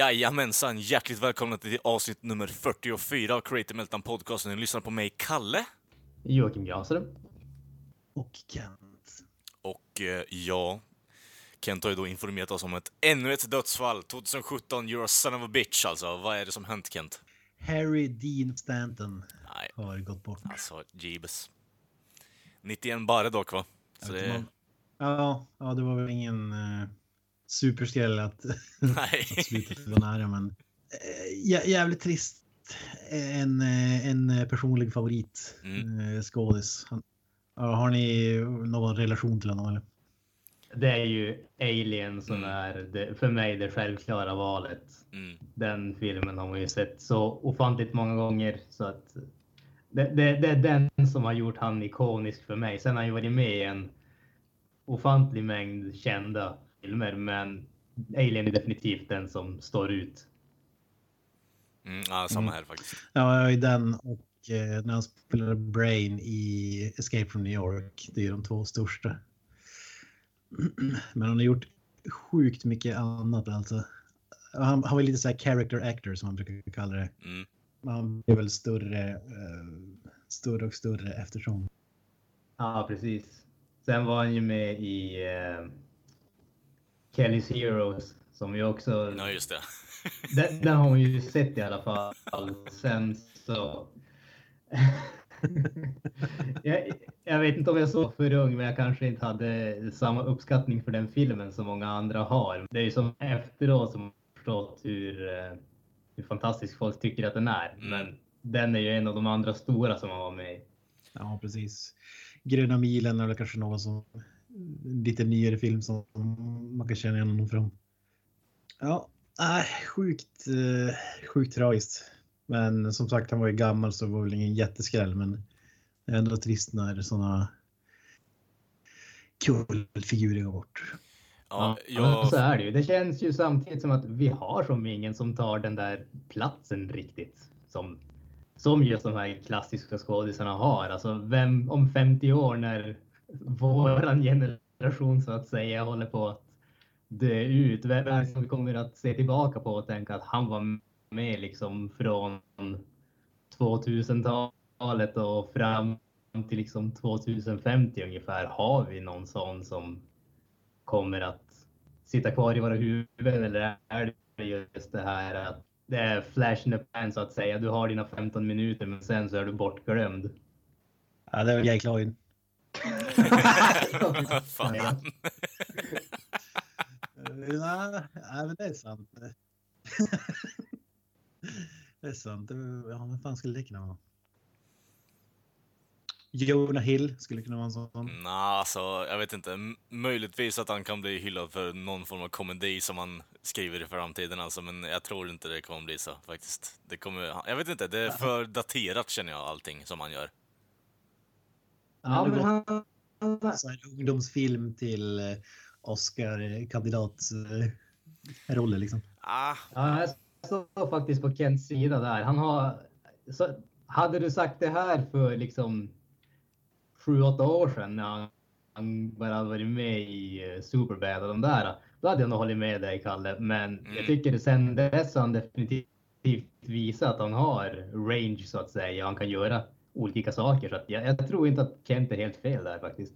Jajamensan, hjärtligt välkomna till avsnitt nummer 44 av Creative Meltdown Podcast. Ni lyssnar på mig, Kalle. Joakim Granström. Och Kent. Och eh, ja, Kent har ju då informerat oss om ett ännu ett dödsfall. 2017, you're a son of a bitch alltså. Vad är det som hänt, Kent? Harry Dean Stanton Nej, har gått bort. alltså Jeebus. 91 bara dock, va? Så vet det... om- Ja, ja, det var väl ingen uh, superskräll att, att slutet var nära, men eh, jä- jävligt trist. En, eh, en personlig favorit, Mm. mm. skådis. Har ni någon relation till honom? Eller? Det är ju Alien som Mm. är det, för mig det självklara valet. Mm. Den filmen har man ju sett så ofantligt många gånger så att det, det, det är den som har gjort han ikonisk för mig. Sen har han ju varit med i en ofantlig mängd kända filmer, men Alien är definitivt den som står ut. Mm, ja, samma här faktiskt. Ja, i den och eh, när han spelar Brain i Escape from New York. Det är de två största. Men han har gjort sjukt mycket annat alltså. Han, han var lite så här character actor som man brukar kalla det. Mm. Han blev väl större, eh, större och större eftersom. Ja, precis. Sen var han ju med i eh, Kelly's Heroes som ju också Ja, just det. Den, den har man ju sett i alla fall. Sen så... jag, jag vet inte om jag såg för ung, men jag kanske inte hade samma uppskattning för den filmen som många andra har. Det är ju som efteråt som jag förstått hur, eh, hur fantastisk folk tycker att den är. Mm. Men den är ju en av de andra stora som man var med i. Ja, precis. Gröna milen eller kanske någon som lite nyare film som man kan känna igen honom från. Ja, nej, sjukt, eh, sjukt tragiskt. Men som sagt, han var ju gammal så det var väl ingen jätteskräll. Men det är ändå trist när sådana figurer går bort. Ja, jag... så är det ju. Det känns ju samtidigt som att vi har som ingen som tar den där platsen riktigt. Som, som just de här klassiska skådisarna har. Alltså vem om 50 år när våran generation så att säga håller på att dö ut. Vem är det som vi kommer att se tillbaka på och tänka att han var med liksom från 2000-talet och fram till liksom 2050 ungefär. Har vi någon sån som kommer att sitta kvar i våra huvuden eller är det just det här att det är flash in the pan så att säga. Du har dina 15 minuter men sen så är du bortglömd. Ja, det är väl Jake Lloyd. Fan. Nej, men det är sant. det är sant. Ja, vem fan skulle det kunna vara? Jonah Hill skulle kunna vara en sån. Nej, alltså, jag vet inte. M- möjligtvis att han kan bli hyllad för någon form av komedi som han skriver i framtiden, alltså, men jag tror inte det kommer bli så faktiskt. Det kommer, jag vet inte, det är för daterat känner jag allting som han gör. Ja, men han, Så en ungdomsfilm till eh, Oscar-kandidatroller liksom. Ah, ja, jag står faktiskt på Kents sida där. Han har, så, hade du sagt det här för liksom sju, åtta år sedan när han, han bara hade varit med i eh, Superbad och de där, då hade jag nog hållit med dig Kalle. Men Mm. jag tycker sen dess har han definitivt visat att han har range så att säga. Han kan göra olika saker. Så att jag, jag tror inte att Kent är helt fel där faktiskt.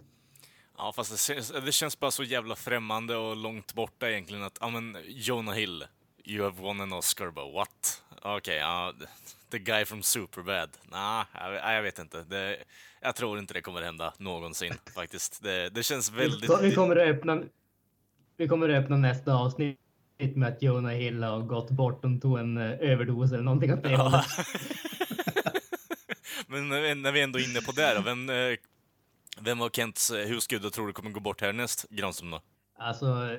ja, fast det känns, det känns bara så jävla främmande och långt borta egentligen att, ja men, Jonah Hill, you have won an Oscar, but what? Okej, ja, the guy from Superbad. Nah, jag, jag vet inte. Det, jag tror inte det kommer hända någonsin faktiskt. Det, det känns väldigt... Vi kommer att öppna. Vi kommer att öppna nästa avsnitt med att Jonah Hill har gått bort och tog en eh, överdos eller någonting åt det Ja. Men när vi ändå är inne på det då, vem, eh, vem av Kents eh, husgudar tror du kommer gå bort härnäst, Granström då? Alltså,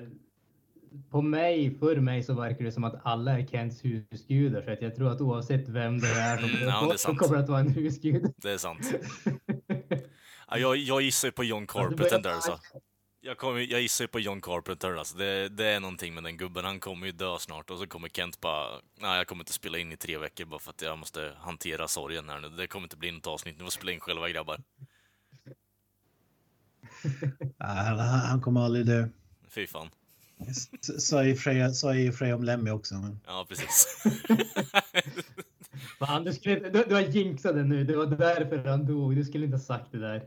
på mig, för mig så verkar det som att alla är Kents husgudar. Så att jag tror att oavsett vem det är som Mm, ja, så kommer det att vara en husgud. Det är sant. Ja, jag, jag gissar ju på John Alltså, Carpenter alltså. Jag, kommer, jag gissar ju på John Carpenter alltså. Det, det är någonting med den gubben. Han kommer ju dö snart och så kommer Kent bara... Nej, jag kommer inte spela in i tre veckor bara för att jag måste hantera sorgen här nu. Det kommer inte bli något avsnitt. Ni får spela in själva grabbar. Han, han kommer aldrig dö. Fy fan. Sa i och för om Lemmy också. Men... Ja, precis. Fan, du, skulle, inte- du, du har jinxat det nu. Det var därför han dog. Du skulle inte ha sagt det där.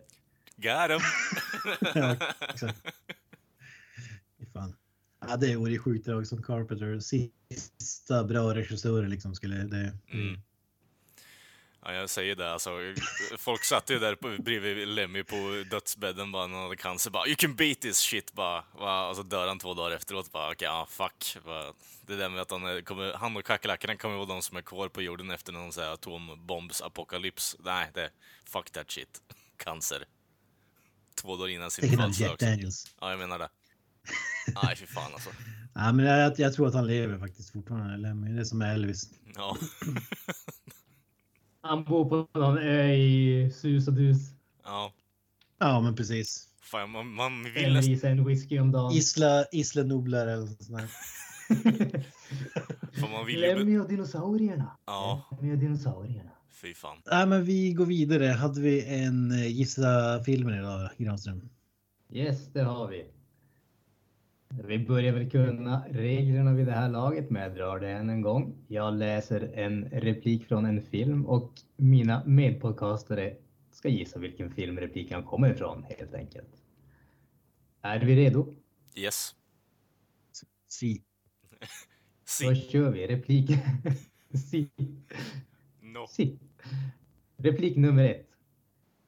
Got him! Ja, exakt. Fan. Ja, det vore sjukt drag som Carpenter. Sista bra regissören liksom skulle det. Mm. Ja, jag säger det alltså. Folk satt ju där på, bredvid Lemmy på dödsbädden bara när han hade cancer. Bara “You can beat this shit” bara. bara och så dör han två dagar efteråt. Bara okej, ja fuck. Bara, det där med att han, kommer, han och kackerlackorna kommer vara de som är kvar på jorden efter någon sån här atombombsapokalyps. Nej, det fuck that shit. Cancer. Två dagar innan sin födelsedag Jack också. Daniels. Ja, jag menar det. Nej, fy fan alltså. Ja, men jag, jag tror att han lever faktiskt fortfarande. Lemmy. Det är som Elvis. Ja. Han bor på någon ö i sus och dus. ja. Ja, men precis. Fan, man, man vill Eller nästan... en whisky om dagen. Isla, Isla Nublar eller sånt där. Fan, man vill ju... Dinosaurierna. Ja, Lemmy och dinosaurierna. Fy fan. Nej, men vi går vidare. Hade vi en eh, gissa filmen idag, Granström? Yes, det har vi. Vi börjar väl kunna reglerna vid det här laget, men jag drar det än en gång. Jag läser en replik från en film och mina medpodcastare ska gissa vilken film repliken kommer ifrån, helt enkelt. Är vi redo? Yes. Si. Då Si. kör vi. Replik... si. No. si. Replik nummer ett.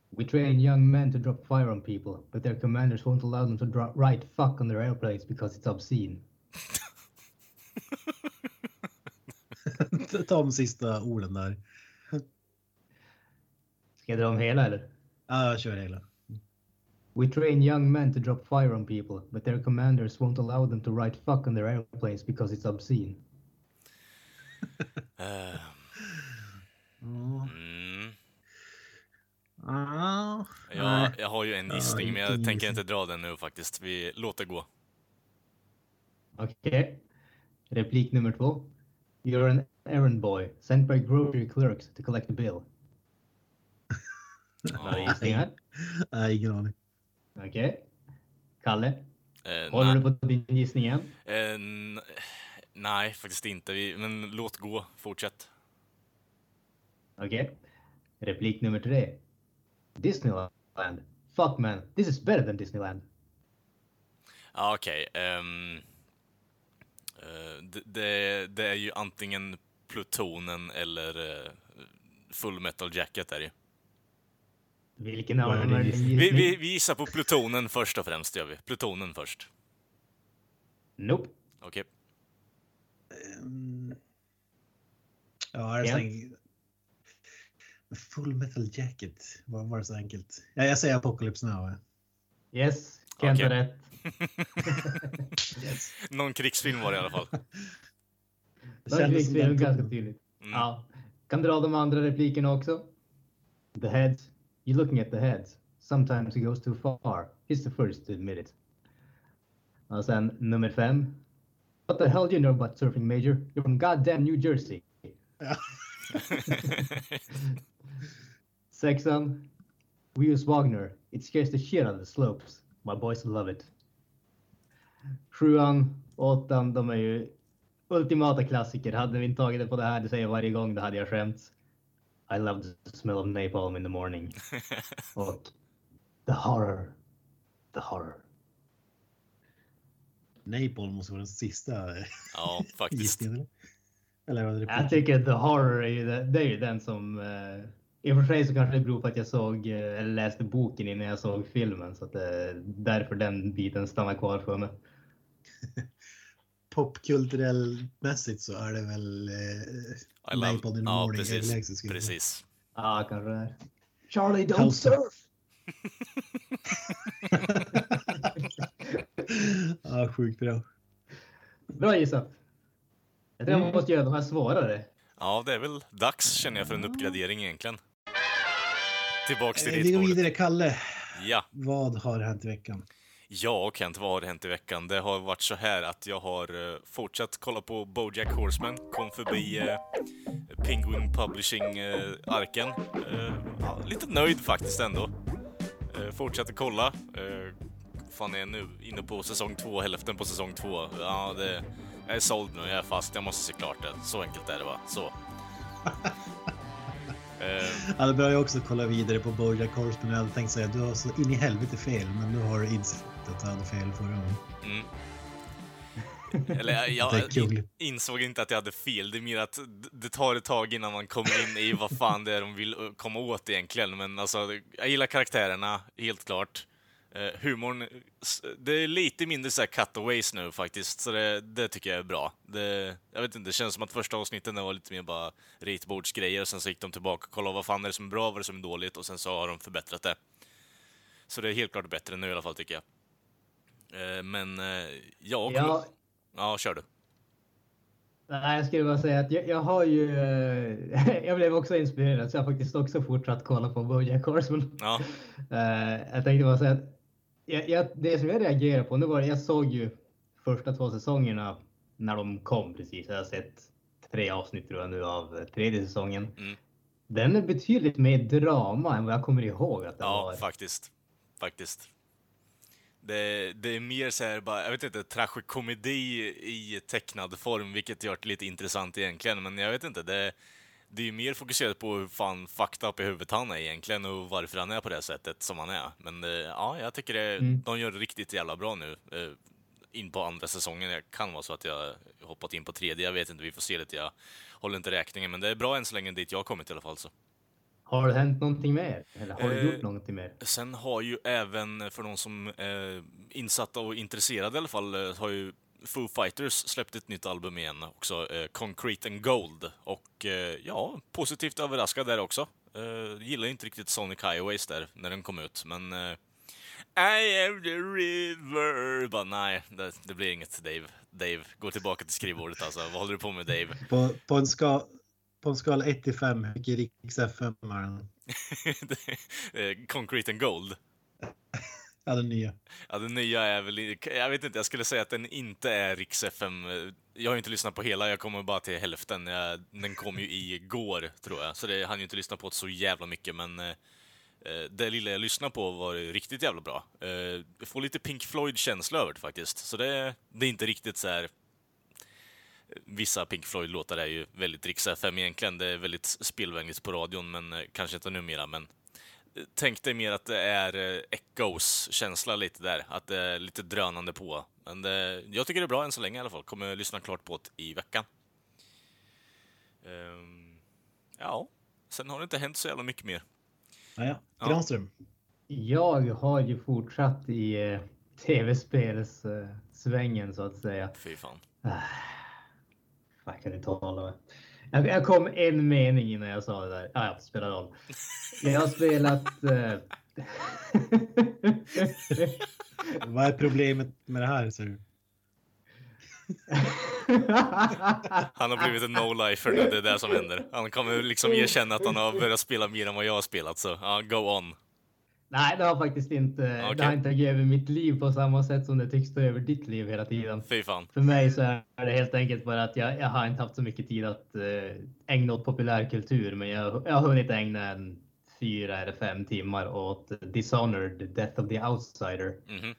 We train young men to drop fire on people, but their commanders won't allow them to drop right fuck on their airplanes because it's obscene. Ta de sista orden där. Ska jag dra om hela eller? Ja, jag kör hela. We train young men to drop fire on people, but their commanders won't allow them to write fuck on their airplanes because it's obscene. Ja. mm. Ja. Jag har ju en gissning, men jag tänker inte dra den nu faktiskt. Vi låter gå. Okej. Replik nummer två. You're an errand boy sent by grocery clerks to collect the bill. Några gissningar? Nej, ingen aning. Okej. Kalle, eh, håller du på din gissning igen? eh, nej, faktiskt inte. Vi, men låt gå. Fortsätt. Okej. Replik nummer tre. Disneyland. Fuck man, this is better than Disneyland. Ja, okej. ehm, eh, det, det, det är ju antingen Plutonen eller uh, Full Metal Jacket är det ju. Vilken av dem är? Vi, vi, vi gissar på Plutonen först och främst, gör vi. Plutonen först. Nope. Okej. Mm. Ja, är det så Ja. enkelt? Full metal jacket. Var, var det så enkelt? Ja, jag säger Apocalypse Now. Yes, Kent Okej. rätt. Yes. Någon krigsfilm var det i alla fall. Det krigsfilm ganska tydligt. Mm. Ja. Kan dra de andra replikerna också. The heads. You're looking at the heads. Sometimes it goes too far. He's the first to admit it. Och sen nummer fem. What the hell do you know about surfing major? You're from goddamn New Jersey. Sexan. We use Wagner. It scares the shit out of the slopes. My boys love it. Sjuan, åttan, de är ju ultimata klassiker. Hade vi inte tagit det på det här, det säger jag varje gång, då hade jag skämts. I love the smell of napalm in the morning. Och the horror. The horror. Napalm måste vara den sista Ja, faktiskt. eller? Var det Jag tycker the horror är ju, det, det är ju den som... Eh, I och för sig så kanske det beror på att jag såg, eh, eller läste boken innan jag såg filmen. Så att eh, därför den biten stannar kvar för mig. Popkulturellmässigt så är det väl I eh, love- Napalm in the ja, morning precis. säga. Precis. Ja, kanske det är. Charlie, don't House- surf! ja, sjukt bra. bra gissat. Jag tror jag Mm. måste göra de här svårare. Ja, det är väl dags känner jag för en uppgradering egentligen. Tillbaks till Eh, Vi ditt går bord. vidare. Kalle, Ja, vad har hänt i veckan? ja Kent, vad har hänt i veckan? Det har varit så här att jag har eh, fortsatt kolla på Bojack Horseman, kom förbi eh, Penguin Publishing-arken. Eh, ja, lite nöjd faktiskt ändå. Eh, fortsätter kolla. Eh, fan är jag nu? Inne på säsong två, hälften på säsong två. Ja, det, jag är såld nu, jag är fast. Jag måste se klart det. Så enkelt är det va? Så. Eh, Ja, det börjar jag också kolla vidare på Bojack Horseman. Jag hade tänkt säga du har så in i helvete fel, men nu har du insett att du hade fel förra gången. Mm. Eller jag, in- insåg inte att jag hade fel. Det är mer att det tar ett tag innan man kommer in i vad fan det är de vill eh, komma åt egentligen. Men alltså, jag gillar karaktärerna, helt klart. Eh, humorn, det är lite mindre så här cutaways nu faktiskt, så det, det tycker jag är bra. Det, jag vet inte, det känns som att första avsnitten var lite mer bara ritbordsgrejer, och sen så gick de tillbaka och kollade vad fan är det som är bra, vad är det som är dåligt, och sen så har de förbättrat det. Så det är helt klart bättre nu i alla fall, tycker jag. Eh, Men, eh, ja, Ja, Ja, kör du. nej, jag skulle bara säga att jag, jag har ju... eh, jag blev också inspirerad så jag har faktiskt också fortsatt kolla på Bojack Horseman. Ja, Eh, jag tänkte bara säga att jag, jag, det som jag reagerar på, nu var jag såg ju första två säsongerna när de kom precis. Jag har sett tre avsnitt tror jag nu av tredje säsongen. Mm. Den är betydligt mer drama än vad jag kommer ihåg att den ja var. faktiskt. Faktiskt. Det, det är mer så här bara, jag vet inte, tragikomedi i tecknad form, vilket gör det lite intressant egentligen, men jag vet inte, det, det är ju mer fokuserat på hur fan fucked up i huvudet han är egentligen och varför han är på det sättet som han är. Men eh, ja, jag tycker det, Mm. de gör det riktigt jävla bra nu. eh, In på andra säsongen. Det kan vara så att jag hoppat in på tredje, jag vet inte, vi får se lite. Jag håller inte räkningen, men det är bra än så länge dit jag kommit i alla fall. Så. Har det hänt någonting mer? Eller har du Eh, gjort någonting mer? Sen har ju även, för de som är insatta och intresserade i alla fall, eh, har ju Foo Fighters släppt ett nytt album igen också, eh, Concrete and Gold. Och eh, ja, positivt överraskad där också. Eh, gillar inte riktigt Sonic Highways där, när den kom ut, men eh, I am the river. Bara nej, det, det blir inget Dave. Dave, gå tillbaka till skrivbordet alltså. Vad håller du på med Dave? På, på, en ska, på en skala 1 till 5, hur mycket riks FM är? Eh, Concrete and Gold. Ja, den nya. Ja, den nya är väl... Jag vet inte, jag skulle säga att den inte är Rix FM. Jag har ju inte lyssnat på hela, jag kommer bara till hälften. Jag, den kom ju igår, tror jag. Så det hann ju inte lyssna på det så jävla mycket, men... Eh, eh, det lilla jag lyssnade på var riktigt jävla bra. Eh, jag får lite Pink Floyd-känsla över det faktiskt. Så det, det är inte riktigt så här... Vissa Pink Floyd-låtar är ju väldigt Rix FM egentligen. Det är väldigt spelvänligt på radion, men eh, kanske inte numera. Men Tänk dig mer att det är eh, Echoes-känsla lite där, att det är lite drönande på. Men det, jag tycker det är bra än så länge i alla fall. Kommer lyssna klart på det i veckan. Ehm, ja, sen har det inte hänt så jävla mycket mer. Ja, ja. Granström. Jag har ju fortsatt i eh, tv-spelssvängen så att säga. Fy fan. Vad kan du tala med? Jag, jag kom en mening innan jag sa det där. Ah, ja, det spelar roll. Jag har spelat... Eh... Vad är problemet med det här? säger du? Han har blivit en no-lifer nu, det är det som händer. Han kommer liksom erkänna att han har börjat spela mer än vad jag har spelat, så ja, go on. Nej, det har faktiskt inte. Okej. Det har inte över mitt liv på samma sätt som det tycks ta över ditt liv hela tiden. Fy fan. För mig så är det helt enkelt bara att jag, jag har inte haft så mycket tid att eh, ägna åt populärkultur, men jag, jag har hunnit ägna en fyra eller fem timmar åt Dishonored, Death of the Outsider. Mhm.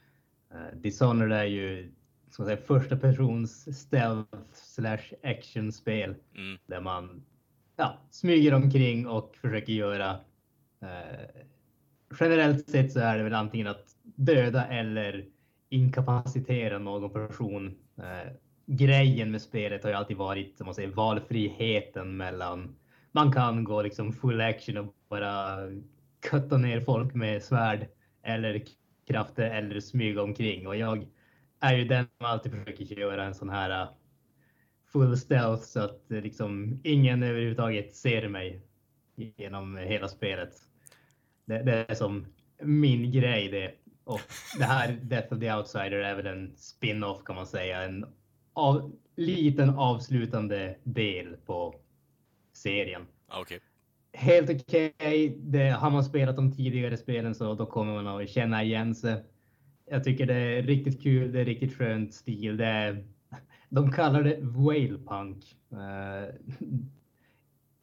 Uh, Dishonored är ju ska säga, första persons stealth slash actionspel Mm. där man ja, smyger omkring och försöker göra eh, generellt sett så är det väl antingen att döda eller inkapacitera någon person. Eh, grejen med spelet har ju alltid varit som man säger, valfriheten mellan man kan gå liksom full action och bara kutta ner folk med svärd eller krafter eller smyga omkring och jag är ju den som alltid försöker göra en sån här eh, full stealth så att eh, liksom ingen överhuvudtaget ser mig genom hela spelet. Det, det är som min grej det. Och det här Death of the Outsider är väl en spin-off kan man säga. En av, liten avslutande del på serien. Okej. Helt okej. Det Har man spelat de tidigare spelen så då kommer man att känna igen sig. Jag tycker det är riktigt kul. Det är riktigt skönt stil. Det är, de kallar det whale punk.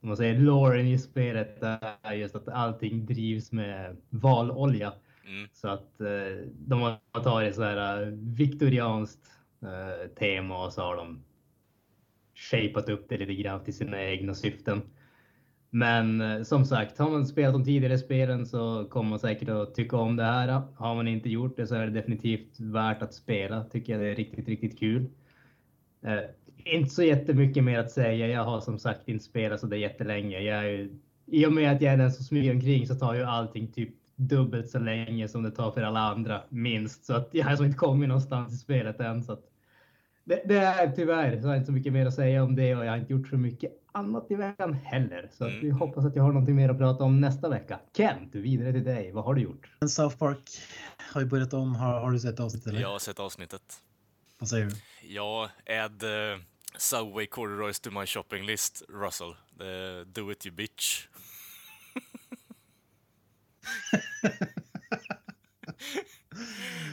Om man säger loren i spelet är just att allting drivs med valolja. Mm. Så att eh, de har tagit så här eh, viktorianskt eh, tema och så har de shapat upp det lite grann till sina egna syften. Men eh, som sagt, har man spelat de tidigare spelen så kommer man säkert att tycka om det här. Har man inte gjort det så är det definitivt värt att spela. Tycker jag det är riktigt, riktigt kul. Eh, inte så jättemycket mer att säga. Jag har som sagt inte spelat så det jättelänge. Jag är ju, I och med att jag är den som smyger omkring så tar ju allting typ dubbelt så länge som det tar för alla andra minst. Så att jag har alltså inte kommit någonstans i spelet än. Så att det, det är tyvärr så har jag inte så mycket mer att säga om det och jag har inte gjort så mycket annat i veckan heller. Så att vi Mm. hoppas att jag har någonting mer att prata om nästa vecka. Kent, vidare till dig. Vad har du gjort? South Park har ju börjat om. Har, har du sett avsnittet? Eller? Jag har sett avsnittet. Vad säger du? Ja, add uh, Subway corduroys to my shopping list, Russell. Uh, do it you bitch.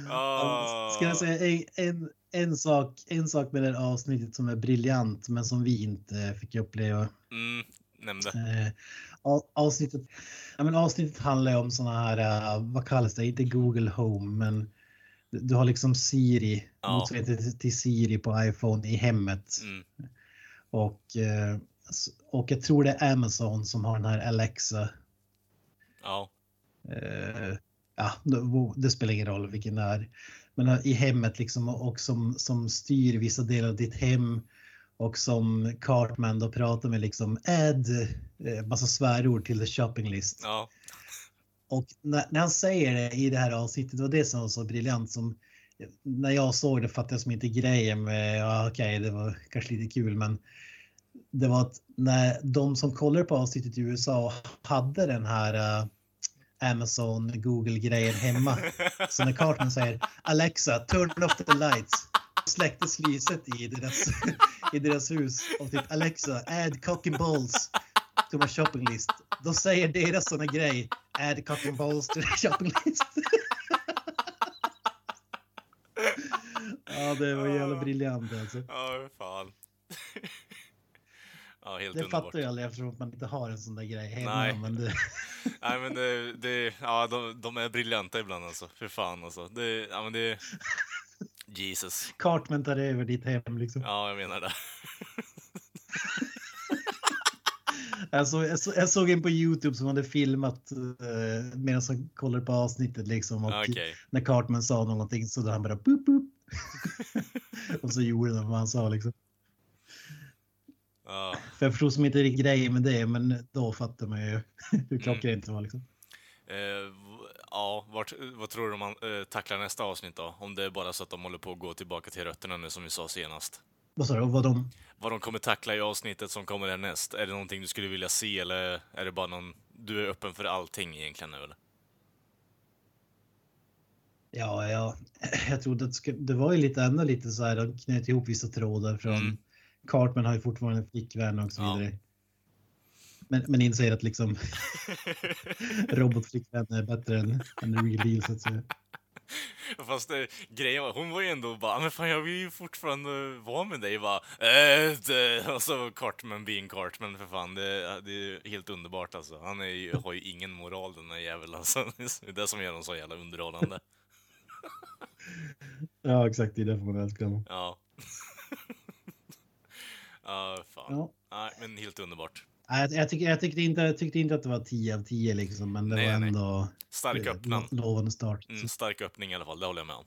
Ah. Ska jag säga en, en, en, sak, en sak med det här avsnittet som är briljant men som vi inte fick uppleva. Mm, nämnde. Eh, avsnittet, ja, men avsnittet handlar om såna här, eh, vad kallas det, inte Google Home men du- har liksom Siri, Ja. motsvarigheten till- Siri på iPhone i hemmet. Mm. Och, eh, och jag tror det är Amazon som har den här Alexa. Ja. Eh, ja, det, spelar ingen roll vilken det är. Men eh, i hemmet liksom och som, som styr vissa delar av ditt hem. Och som Cartman då pratar med liksom add massa svärord till the shopping list. Ja. Och när, när han säger det i det här avsnittet, det var det som var så briljant som när jag såg det fattade jag som inte grejen med, ja okej det var kanske lite kul men det var att när de som kollade på avsnittet i USA hade den här uh, Amazon Google-grejen hemma. Så när Cartman säger Alexa, turn off the lights. Släcktes lyset i deras, i deras hus och typ Alexa, add cock and balls to my shopping list. Då säger deras såna grej, add and balls to the shopping list. ja, det var jävla briljant alltså. Ja, fan. ja, helt Det underbart. fattar jag aldrig eftersom man inte har en sån där grej hemma. Nej. Men det, Nej, men det, det, ja, de, de är briljanta ibland alltså. För fan alltså. Det, ja, men det... Jesus. Cartman tar över ditt hem liksom. Ja, jag menar det. Jag, såg, jag, såg, jag såg en på Youtube som hade filmat eh, medan han kollade på avsnittet liksom. Och Okej. när Cartman sa någonting så då han bara boop boop. och så gjorde han vad han sa liksom. Ja. För jag förstod som inte riktigt grejen med det, men då fattar man ju hur klockrent det var liksom. V- ja, vart, vad tror du man eh, tacklar nästa avsnitt då? Om det är bara så att de håller på att gå tillbaka till rötterna nu som vi sa senast. Vad sa du? Vad de? Vad de kommer tackla i avsnittet som kommer härnäst? Är det någonting du skulle vilja se eller är det bara någon... Du är öppen för allting egentligen nu eller? Ja, ja, jag trodde att det, skulle, det var ju lite ändå lite så här, de knöt ihop vissa trådar från Mm. Cartman har ju fortfarande en flickvän och så Ja. vidare. Men, men inser att liksom robotflickvän är bättre än, än real deal så att säga. Fast eh, grejen var, hon var ju ändå bara, "Ah, men fan jag vill ju fortfarande vara med dig bara. Äh, det, och så Cartman being Cartman för fan, det, det är helt underbart alltså. Han är ju, har ju ingen moral den där jäveln alltså. Det är det som gör honom så jävla underhållande. Ja, exakt. Det är därför man älskar honom. Ja. Ja, fan. Ja. Nej, men helt underbart. Nej, Jag, jag, tycker, jag, tyckte inte, jag tyckte inte att det var 10 av 10 liksom, men det Nej, var nej. ändå Stark öppning. lo- lovande start. Mm, stark öppning i alla fall, det håller jag med om.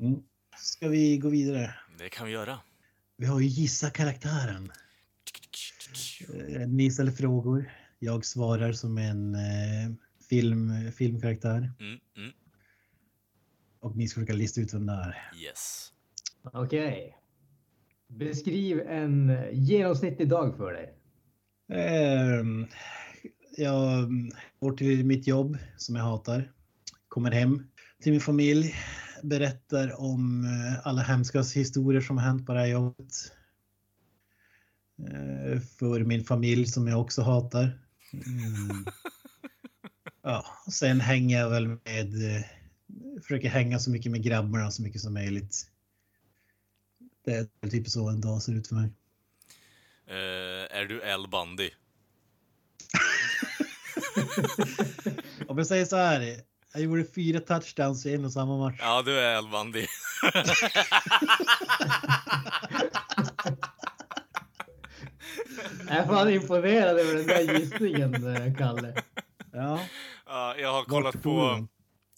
Mm. Ska vi gå vidare? Det kan vi göra. Vi har ju gissa karaktären. Eh, Ni ställer frågor. Jag svarar som en eh, film, filmkaraktär. Mm, mm, Och ni ska försöka lista ut vem det är. yes. Okej. Beskriv en genomsnittlig dag för dig. Ehm, jag går till mitt jobb som jag hatar. Kommer hem till min familj. berättar om eh, alla hemska historier som har hänt på det här jobbet. Eh, För min familj som jag också hatar. Mm. Ja, sen hänger jag väl med, eh, försöker hänga så mycket med grabbarna så mycket som möjligt. Det är typ så en dag ser ut för mig. Eh, är du El Bundy? Om jag säger så här, jag gjorde fyra touchdowns i en och samma match. Ja, du är El Bundy. Jag är fan imponerad över den där gissningen, eh, Kalle. Ja, Ja, jag har kollat på...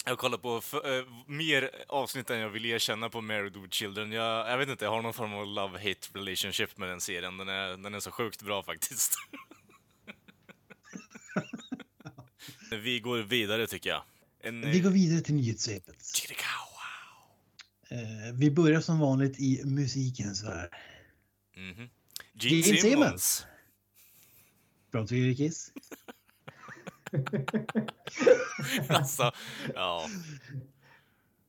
Jag har kollat på f- eh, mer avsnitt än jag vill erkänna på Married with Children. Jag, jag vet inte, jag har någon form av love-hate relationship med den serien. Den är, den är så sjukt bra faktiskt. Vi går vidare tycker jag. En, Vi går vidare till nyhetssvepet. Eh, vi börjar som vanligt i musikens värld. Mhm. Gene Gene Simmons. Simmons. Bra Kiss? alltså, ja.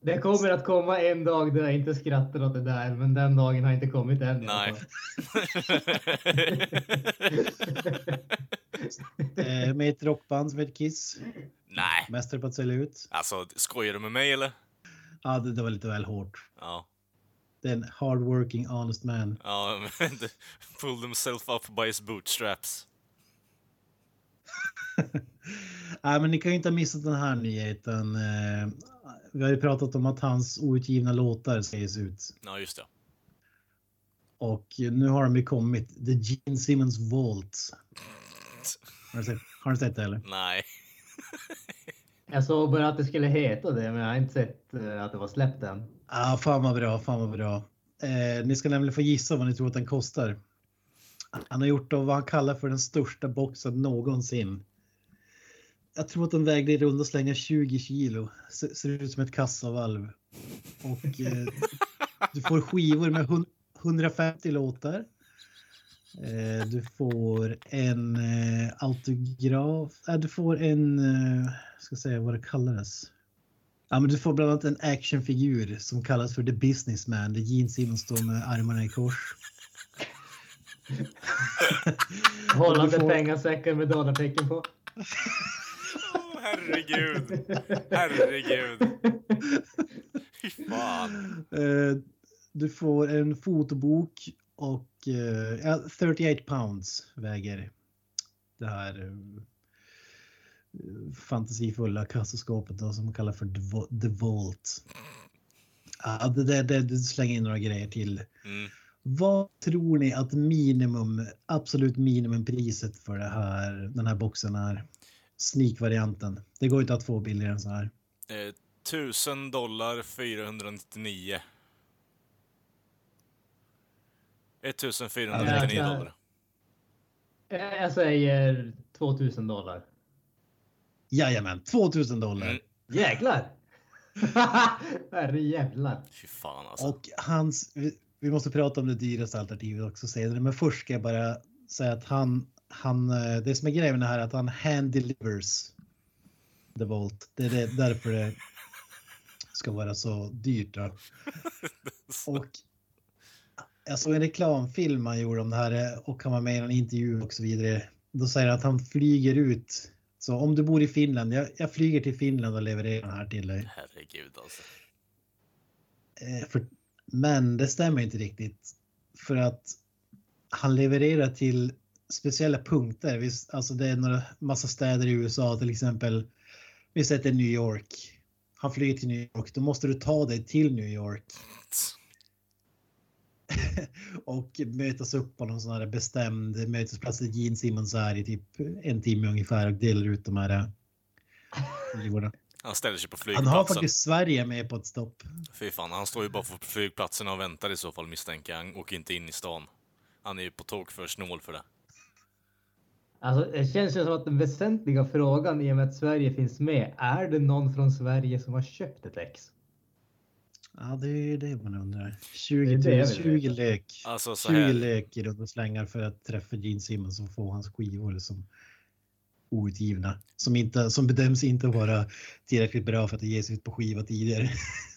Det kommer att komma en dag där jag inte skrattar åt det där, men den dagen har inte kommit än. Nej. Eh, med ett rockband som heter Kiss. Nej. Mästare på att sälja ut. Alltså, skojar du med mig eller? Ja, det, det var lite väl hårt. Ja. Det är en hardworking honest man. Ja, men pull themselves up by his bootstraps. Nej, men ni kan ju inte ha missat den här nyheten. Eh, vi har ju pratat om att hans outgivna låtar sägs ut. Ja, just det. Och nu har de ju kommit. The Gene Simmons Vault. Har du sett, har du sett det eller? Nej. Jag såg bara att det skulle heta det, men jag har inte sett eh, att det var släppt än. Ah, fan vad bra, fan vad bra. Eh, ni ska nämligen få gissa vad ni tror att den kostar. Han har gjort av vad han kallar för den största boxen någonsin. Jag tror att den vägde i runda slängar 20 kilo. Ser, ser ut som ett kassavalv. Och eh, du får skivor med hun- 150 låtar. Eh, du får en eh, autograf. Äh, du får en, eh, ska säga vad det kallades. Ja, men du får bland annat en actionfigur som kallas för The Businessman där Gene Simmons står med armarna i kors. Hållande får- pengasäckar med dollartecken på. Herregud. Herregud. Fy fan. Eh, du får en fotobok och eh, ja, 38 pounds väger det här eh, fantasifulla kassaskåpet då, som man kallar för The Vault. Ja, det, det, det, det slänger in några grejer till. Mm. Vad tror ni att minimum, absolut minimumpriset för det här, den här boxen är? Sneak-varianten. Det går inte att få billigare än så här. Eh, 1000 dollar 499. 1499 Ja, dollar. Eh, Jag säger 2000 dollar. Jajamän, 2000 dollar. Mm. Jäklar! Herre jävlar. Fy fan alltså. Och hans, vi, vi måste prata om det dyraste alternativet också senare, men först ska jag bara säga att han, han, eh, det som är grejen här är att han hand delivers the Volt. Det är därför det ska vara så dyrt. Då. Och jag såg en reklamfilm han gjorde om det här eh, och han var med i en intervju och så vidare. Då säger han att han flyger ut. Så om du bor i Finland, jag, jag flyger till Finland och levererar den här till dig. Herregud alltså. Eh, för, men det stämmer inte riktigt. För att han levererar till speciella punkter. Visst, alltså det är några massa städer i USA till exempel. Vi sätter New York. Han flyger till New York. Då måste du ta dig till New York och mötas upp på någon sån här bestämd mötesplats Gene Simmons är i typ en timme ungefär och delar ut de här eh. Han ställer sig på Han flygplatsen. har faktiskt Sverige med på ett stopp. Fy fan, han står ju bara på flygplatsen och väntar i så fall misstänker jag. Han åker inte in i stan. Han är ju på tok för snål för det. Alltså, det känns ju som att den väsentliga frågan i och med att Sverige finns med, är det någon från Sverige som har köpt ett ex? Ja, det är det man undrar. 20, Det det jag vill 20 veta. lek. Alltså så 20 här. lek i runda slängar för att träffa Gene Simmons och få hans skivor som outgivna. Som, inte, som bedöms inte vara tillräckligt bra för att det ges ut på skiva tidigare.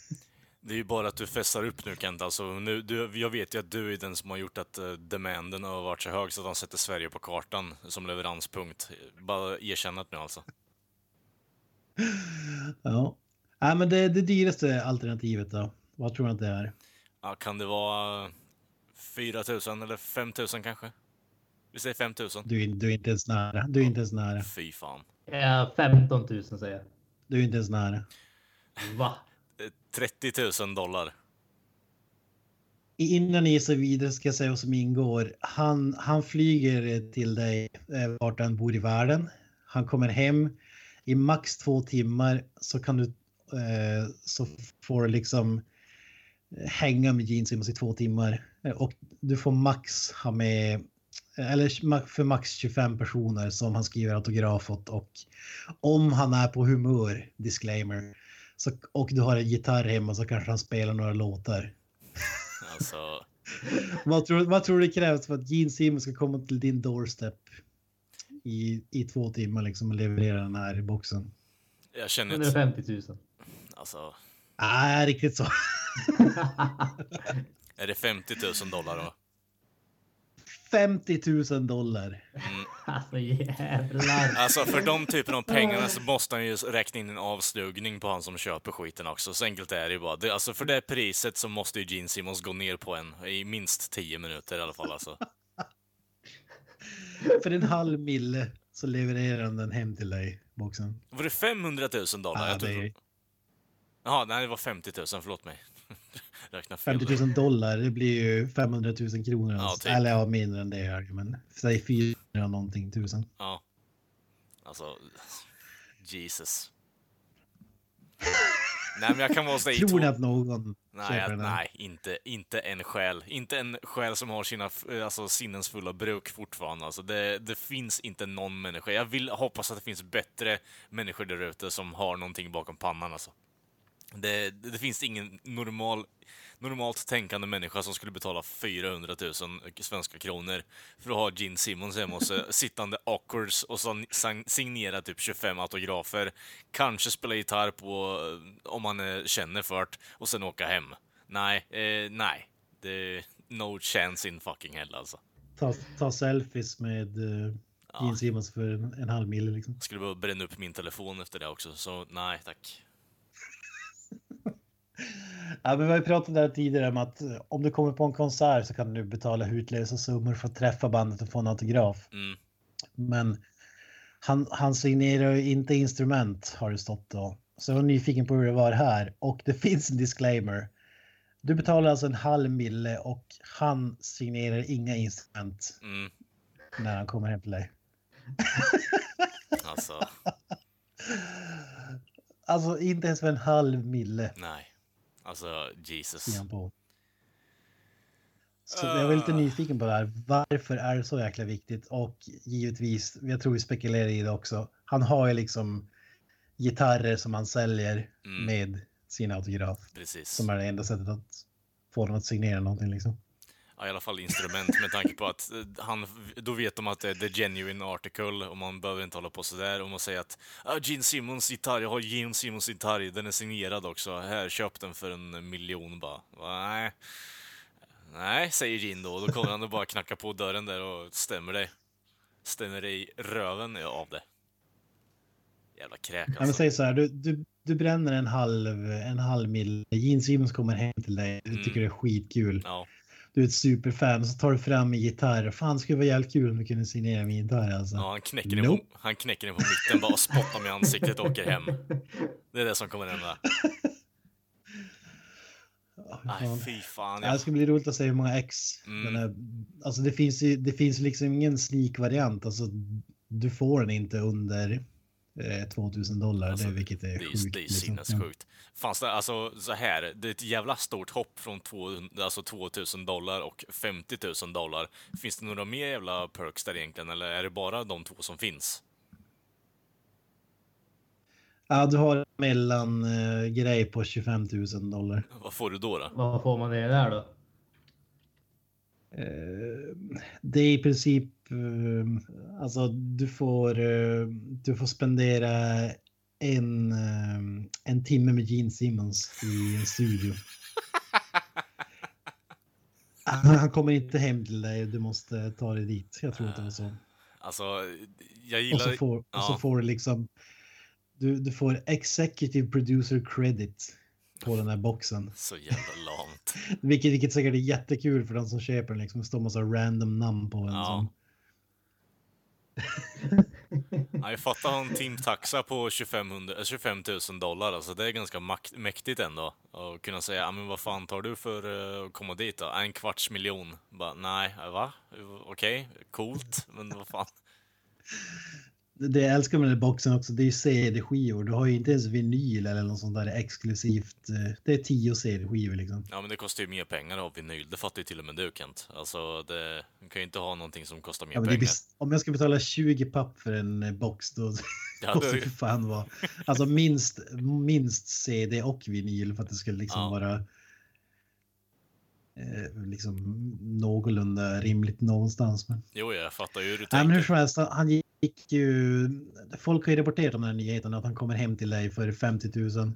Det är ju bara att du fästar upp nu Kent. Alltså, nu, du, jag vet ju att du är den som har gjort att uh, demanden har varit så hög så att de sätter Sverige på kartan som leveranspunkt. Bara erkännat nu alltså. Ja. Nej, men det, det dyraste alternativet då? Vad tror du att det är? Ja, kan det vara 4 000 eller 5 000 kanske? Vi säger 5 000. Du, du är inte ens nära. Du är inte ens nära. Fy fan. Ja, 15 000 säger jag. Du är inte ens nära. Va? 30 000 dollar. Innan ni så vidare ska jag säga vad som ingår. Han, han flyger till dig eh, vart han bor i världen. Han kommer hem. I max två timmar så kan du eh, så får du liksom eh, hänga med Gene Simmons i två timmar. Eh, och du får max ha med eh, eller för max 25 personer som han skriver autograf åt och om han är på humör, disclaimer, så, och du har en gitarr hemma så kanske han spelar några låtar. Alltså, Vad tror, vad tror du krävs för att Gene Simmons ska komma till din doorstep i, i två timmar liksom och leverera den här boxen? jag känner att, 150 000. alltså, Nej, riktigt så. är det 50 000 dollar då? 50 000 dollar. alltså jävlar. Alltså för de typen av pengarna så måste han ju räkna in en avslugning på han som köper skiten också. Så enkelt är det ju bara. Det, alltså för det priset så måste ju Gene Simmons gå ner på en i minst 10 minuter i alla fall alltså. För en halv mille så levererar han den hem till dig, boxen. Var det 500 000 dollar? Ja, jag det Jaha, nej det var 50 000, förlåt mig. Räkna fel. 50 000 dollar, det blir ju 500 000 kronor. Ja, alltså. typ. Eller ja, mindre än det. Men säg 400 någonting tusen. Ja. Alltså, Jesus. nej men jag kan vara sådär Tror ni att någon Nej, jag, nej inte, inte en själ. Inte en själ som har sina f- alltså, sinnens fulla bruk fortfarande. Alltså, det, det finns inte någon människa. Jag vill hoppas att det finns bättre människor där ute som har någonting bakom pannan. Alltså. Det, det, finns ingen normal, normalt tänkande människa som skulle betala 400 000 svenska kronor för att ha Gene Simmons hemma hos sittande awkwards och signera typ 25 autografer. Kanske spela gitarr på, eh, om man eh, känner för det, och sen åka hem. Nej, eh, nej. Det no chance in fucking hell alltså. Ta, ta selfies med uh, Ja. Gene Simmons för en, en halv mille liksom. Skulle behöva bränna upp min telefon efter det också, så nej tack. Ja, men vi har ju pratat där tidigare om att om du kommer på en konsert så kan du betala hutlösa summor för att träffa bandet och få en autograf. Mm. Men han, han signerar ju inte instrument har det stått då. Så jag var nyfiken på hur det var här och det finns en disclaimer. Du betalar alltså en halv mille och han signerar inga instrument Mm. när han kommer hem till dig. Alltså, Alltså inte ens för en halv mille nej. Alltså, Jesus. Så jag var lite nyfiken på det här. Varför är det så jäkla viktigt? Och givetvis, jag tror vi spekulerar i det också. Han har ju liksom gitarrer som han säljer Mm. med sin autograf. Precis. Som är det enda sättet att få dem att signera någonting liksom. Ja, i alla fall instrument med tanke på att eh, han, då vet de att det är the genuine article och man behöver inte hålla på sådär. Och man säger att ah, Gene Simmons gitarr, jag har Gene Simmons gitarr, den är signerad också. Här, köp den för en miljon bara. Nej. Nej, säger Gene då. Då kommer han och bara knacka på dörren där och stämmer dig. Stämmer dig röven av det. Jävla kräk Ja, men alltså. säg så här, du, du, du bränner en halv, en halv mil. Gene Simmons kommer hem till dig. Du Mm. tycker det är skitkul. Ja, Du är ett superfan. Så tar du fram en gitarr. Fan, det skulle vara jävligt kul om du kunde signera min gitarr alltså. ja han, knäcker Nope. på, han knäcker den på mitten bara och spottar mig i ansiktet och åker hem. Det är det som kommer hända. Nej, fy fan. Ja, det ska bli roligt att se hur många ex. Mm. Är, alltså det finns ju det finns liksom ingen sneak-variant. Alltså, du får den inte under 2000 dollar. Alltså, det, vilket är det sjukt. det är liksom. sinnessjukt. Fanns det, alltså så här, det är ett jävla stort hopp från 200, alltså 2000 dollar och 50 000 dollar. Finns det några mer jävla perks där egentligen, eller är det bara de två som finns? Ja, du har en mellangrej på 25 000 dollar. Vad får du då? då? Vad får man det där då? Eh, det är i princip, eh, alltså du får, eh, du får spendera en, eh, en timme med Gene Simmons i en studio. Han kommer inte hem till dig, du måste ta dig dit. Jag tror inte det var så. Alltså, jag Och gillar... så får, och så ja. får du liksom, du, du får executive producer credit på den här boxen. Så jävla lamt. Vilket, vilket säkert är jättekul för den som köper den. Liksom, det står massa random namn på den. Ja. Som, Nej, jag fattar ha en timtaxa på 25, 000 25 000 dollar, alltså det är ganska mäktigt ändå. Att kunna säga, men vad fan tar du för eh, att komma dit då? En kvarts miljon? Bara, nej, va? Okej, coolt, men vad fan det jag älskar med den boxen också, det är ju CD-skivor. Du har ju inte ens vinyl eller något sånt där exklusivt. eh, Det är tio CD-skivor liksom. Ja men det kostar ju mer pengar att ha vinyl, det fattar ju till och med du Kent. Alltså, det, du kan ju inte ha någonting som kostar mer Ja, pengar. om jag ska betala 20 papp för en eh, box då Ja, måste det- fan vara. Alltså minst, minst CD och vinyl för att det skulle liksom Ja. vara eh, liksom någorlunda rimligt någonstans. Men, Jo, jag fattar ju hur du Nej, men hur tänker. som helst, han gick ju... Folk har ju rapporterat om den här nyheten att han kommer hem till dig för 50 000.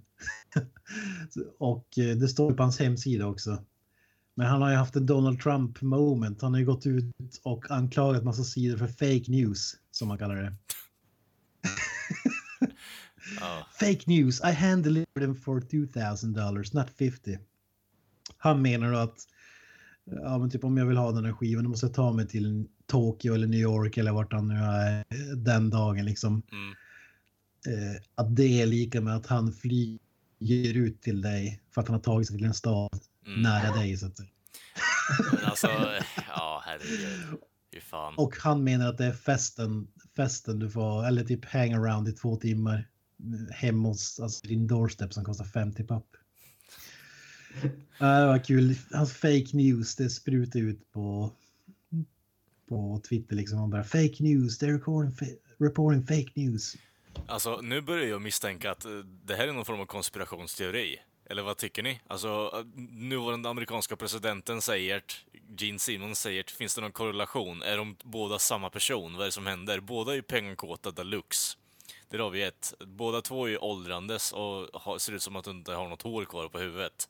och eh, det står på hans hemsida också. Men han har ju haft en Donald Trump moment. Han har ju gått ut och anklagat massa sidor för fake news, som man kallar det. Ja, Fake news, I hand delivered them for 2000 dollars, not 50. Han menar då att ja, men typ om jag vill ha den här skivan då måste jag ta mig till Tokyo eller New York eller vart han nu är den dagen liksom. mm. Eh, att det är lika med att han flyger ut till dig för att han har tagit sig till en stad Mm. nära dig. Så att. Men alltså, ja herregud. Fan. och han menar att det är festen, festen du får, eller typ hang around i två timmar eh, hemma hos alltså, din doorstep som kostar 50 papp. Ja, det var kul. Hans fake news, det sprutar ut på, på Twitter liksom. Han bara fake news, they're recording, fa- reporting fake news. Alltså, nu börjar jag misstänka att eh, det här är någon form av konspirationsteori. Eller vad tycker ni? Alltså, eh, nuvarande amerikanska presidenten säger, Gene Simmons säger, finns det någon korrelation? Är de båda samma person? Vad är det som händer? Båda är ju pengakåta deluxe. Där har vi ett. Båda två är ju åldrandes och ser ut som att de inte har något hår kvar på huvudet.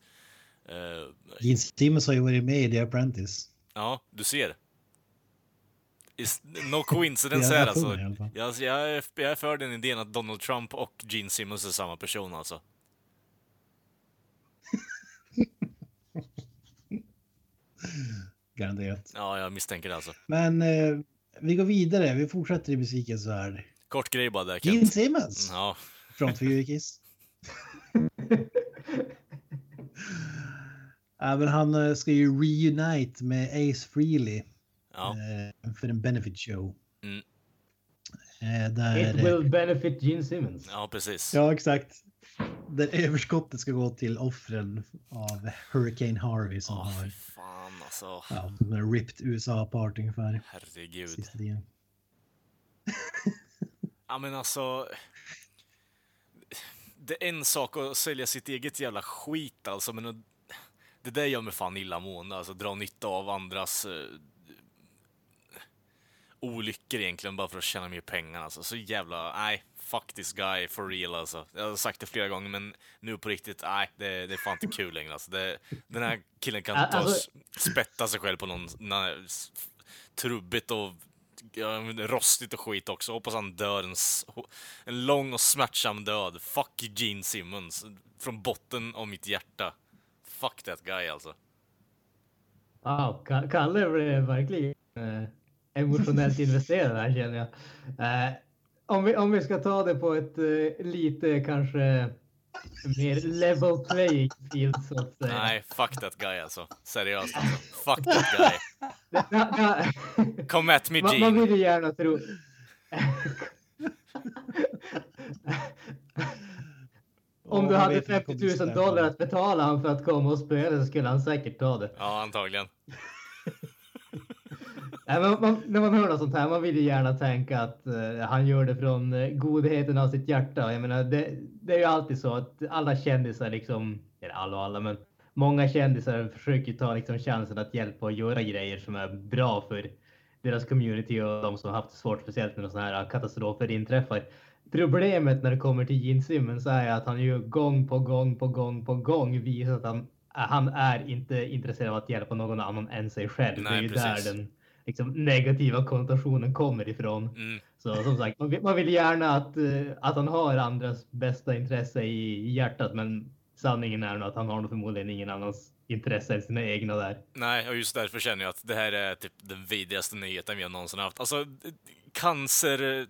Eh, Gene Simmons har ju varit med i The Apprentice. ja, du ser. No coincidence här alltså. Jag, jag, är, jag är för den idén att Donald Trump och Gene Simmons är samma person alltså. Garanterat. Ja, jag misstänker det alltså. Men eh, vi går vidare. Vi fortsätter i musikens värld. Kort grej bara där Gene Kent. Simmons. Ja, Frontfigur i Kiss. ja, men han eh, ska ju reunite med Ace Frehley ja, eh, för en benefit show. Mm. Eh, där, It will benefit Gene Simmons. ja precis. Ja, exakt. Där överskottet ska gå till offren av Hurricane Harvey som Ja, har fan alltså. ja, de har ripped USA apart ungefär. Herregud. Sista tiden. Ja men alltså. Det är en sak att sälja sitt eget jävla skit alltså, men det där gör mig fan illamående. Alltså dra nytta av andras eh, olyckor egentligen bara för att tjäna mer pengar alltså. Så jävla, nej, fuck this guy for real alltså. Jag har sagt det flera gånger men nu på riktigt, nej, det, det är fan inte kul längre alltså. Det, den här killen kan ta och Alltså- spätta sig själv på någon s- trubbigt och ja, rostigt och skit också. Hoppas han dör en, en lång och smärtsam död. Fuck Gene Simmons. Från botten av mitt hjärta. Fuck that guy alltså. Wow, Ka- Kalle blev verkligen eh, emotionellt investerad här känner jag. Eh, om, vi, om vi ska ta det på ett eh, lite kanske mer level playing field så att säga. Nej, fuck that guy alltså. Seriöst alltså. Fuck that guy. Come at me man, man Gene. vill ju gärna tro... Om du hade jag vet inte 50 om det 000 stämmer. dollar att betala han för att komma och spela så skulle han säkert ta det. Ja, antagligen. Nej, men man, när man hör något sånt här, man vill ju gärna tänka att eh, han gör det från uh, godheten av sitt hjärta. Jag menar, det, det är ju alltid så att alla kändisar, liksom, eller alla och alla, men många kändisar försöker ta liksom, chansen att hjälpa och göra grejer som är bra för deras community och de som har haft det svårt, speciellt när sådana här katastrofer inträffar. problemet när det kommer till Gene Simmons är att han ju gång på gång på gång på gång visar att han, han är inte intresserad av att hjälpa någon annan än sig själv. Nej, det är ju precis. där den liksom, negativa konnotationen kommer ifrån. Mm. Så som sagt, man vill, man vill gärna att, eh, att han har andras bästa intresse i, hjärtat, men sanningen är nog att han har nog förmodligen ingen annans intresse än sina egna där. Nej, och just därför känner jag att det här är typ den vidrigaste nyheten vi har någonsin haft. Alltså, cancer... eh,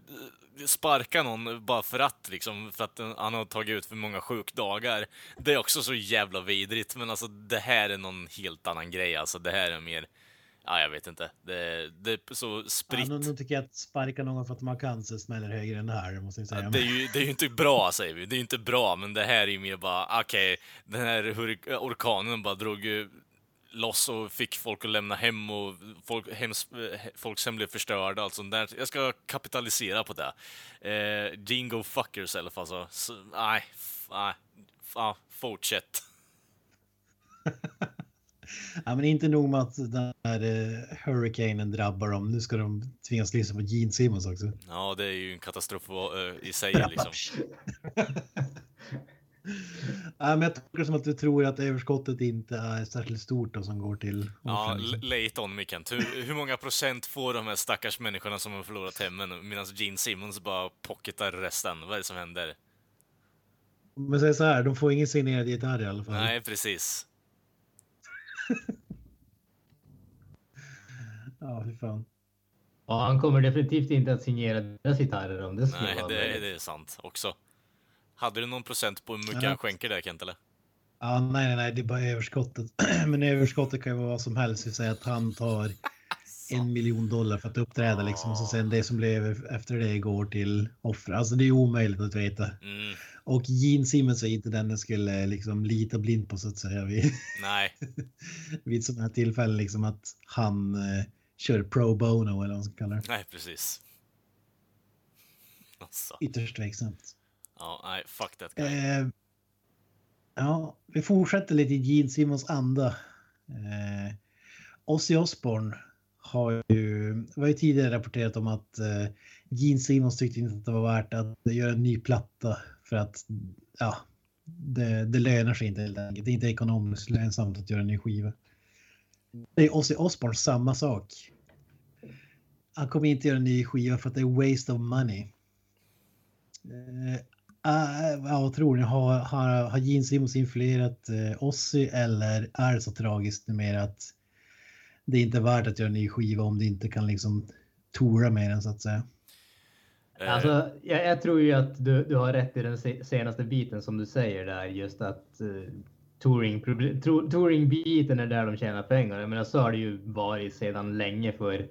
Sparka någon bara för att, liksom, för att han har tagit ut för många sjukdagar. Det är också så jävla vidrigt, men alltså det här är någon helt annan grej. Alltså det här är mer... Ja, jag vet inte. Det, det så spritt. Ja, nu, nu tycker jag att sparka någon för att de har cancer smäller högre än det här, måste jag säga. Ja, det, är ju, det är ju inte bra, säger vi. Det är ju inte bra, men det här är ju mer bara, okej, den här orkanen bara drog loss och fick folk att lämna hem och folk, hems, folks hem blev förstörda och allt sånt där. Jag ska kapitalisera på det. Eh, Gene go fuck yourself alltså. Så, nej, nej, fortsätt. Ja, men inte nog med att den här eh, hurricanen drabbar dem. Nu ska de tvingas lyssna på Gene Simmons också. Ja, det är ju en katastrof eh, i sig liksom. Ja, men jag tolkar som att du tror att överskottet inte är särskilt stort och som går till Ja, liksom. l- lay it on Kent. Hur, hur många procent får de här stackars människorna som har förlorat hemmen medan Gene Simmons bara pocketar resten? Vad är det som händer? Men säg så här, de får ingen signerad gitarr i alla fall. Nej, precis. Ja, fy fan. Och han kommer definitivt inte att signera deras gitarrer om det skulle Nej, vara det, det är sant också. Hade du någon procent på hur mycket Ja. han skänker där, Kent, eller? Ja, nej, nej, nej, det är bara överskottet. Men överskottet kan ju vara vad som helst. Vi säger att han tar en miljon dollar för att uppträda liksom. Och så sen det som blev efter det går till offer. Alltså det är omöjligt att veta. Mm, Och Gene Simmons är inte den jag skulle liksom lita blind på så att säga. Vid, nej, vid sådana här tillfällen liksom att han eh, kör pro bono eller vad man ska kalla det. nej, precis. Alltså, Ytterst tveksamt. ja, nej, fuck that guy. Eh, ja, vi fortsätter lite i Gene Simmons anda. Eh, Ozzy Osbourne har ju, var ju tidigare rapporterat om att eh, Gene Simmons tyckte inte att det var värt att göra en ny platta för att ja, det, det lönar sig inte helt enkelt. Det är inte ekonomiskt lönsamt att göra en ny skiva. Det är Ozzy Osbourne samma sak. Han kommer inte göra en ny skiva för att det är waste of money. Eh, Uh, ja, vad tror ni? Har, har, har Gene Simmons influerat eh, Ozzy eller är det så tragiskt numera att det är inte värt att göra en ny skiva om det inte kan liksom tora med den så att säga? Eh. Alltså, jag, jag tror ju att du, du har rätt i den senaste biten som du säger där, just att uh, touring, touring är där de tjänar pengar. Jag menar, så har det ju varit sedan länge för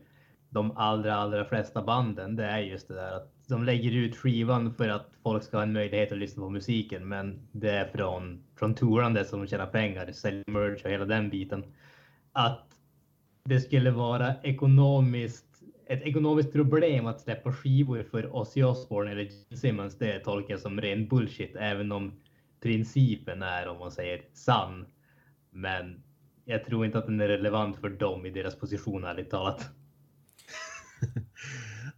de allra, allra flesta banden. Det är just det där att de lägger ut skivan för att folk ska ha en möjlighet att lyssna på musiken, men det är från, från tourandet som de tjänar pengar, säljer merch och hela den biten. Att det skulle vara ekonomiskt ett ekonomiskt problem att släppa skivor för Ozzy Osbourne eller Gene Simmons, det tolkar jag som ren bullshit, även om principen är, om man säger, sann. Men jag tror inte att den är relevant för dem i deras position, ärligt talat.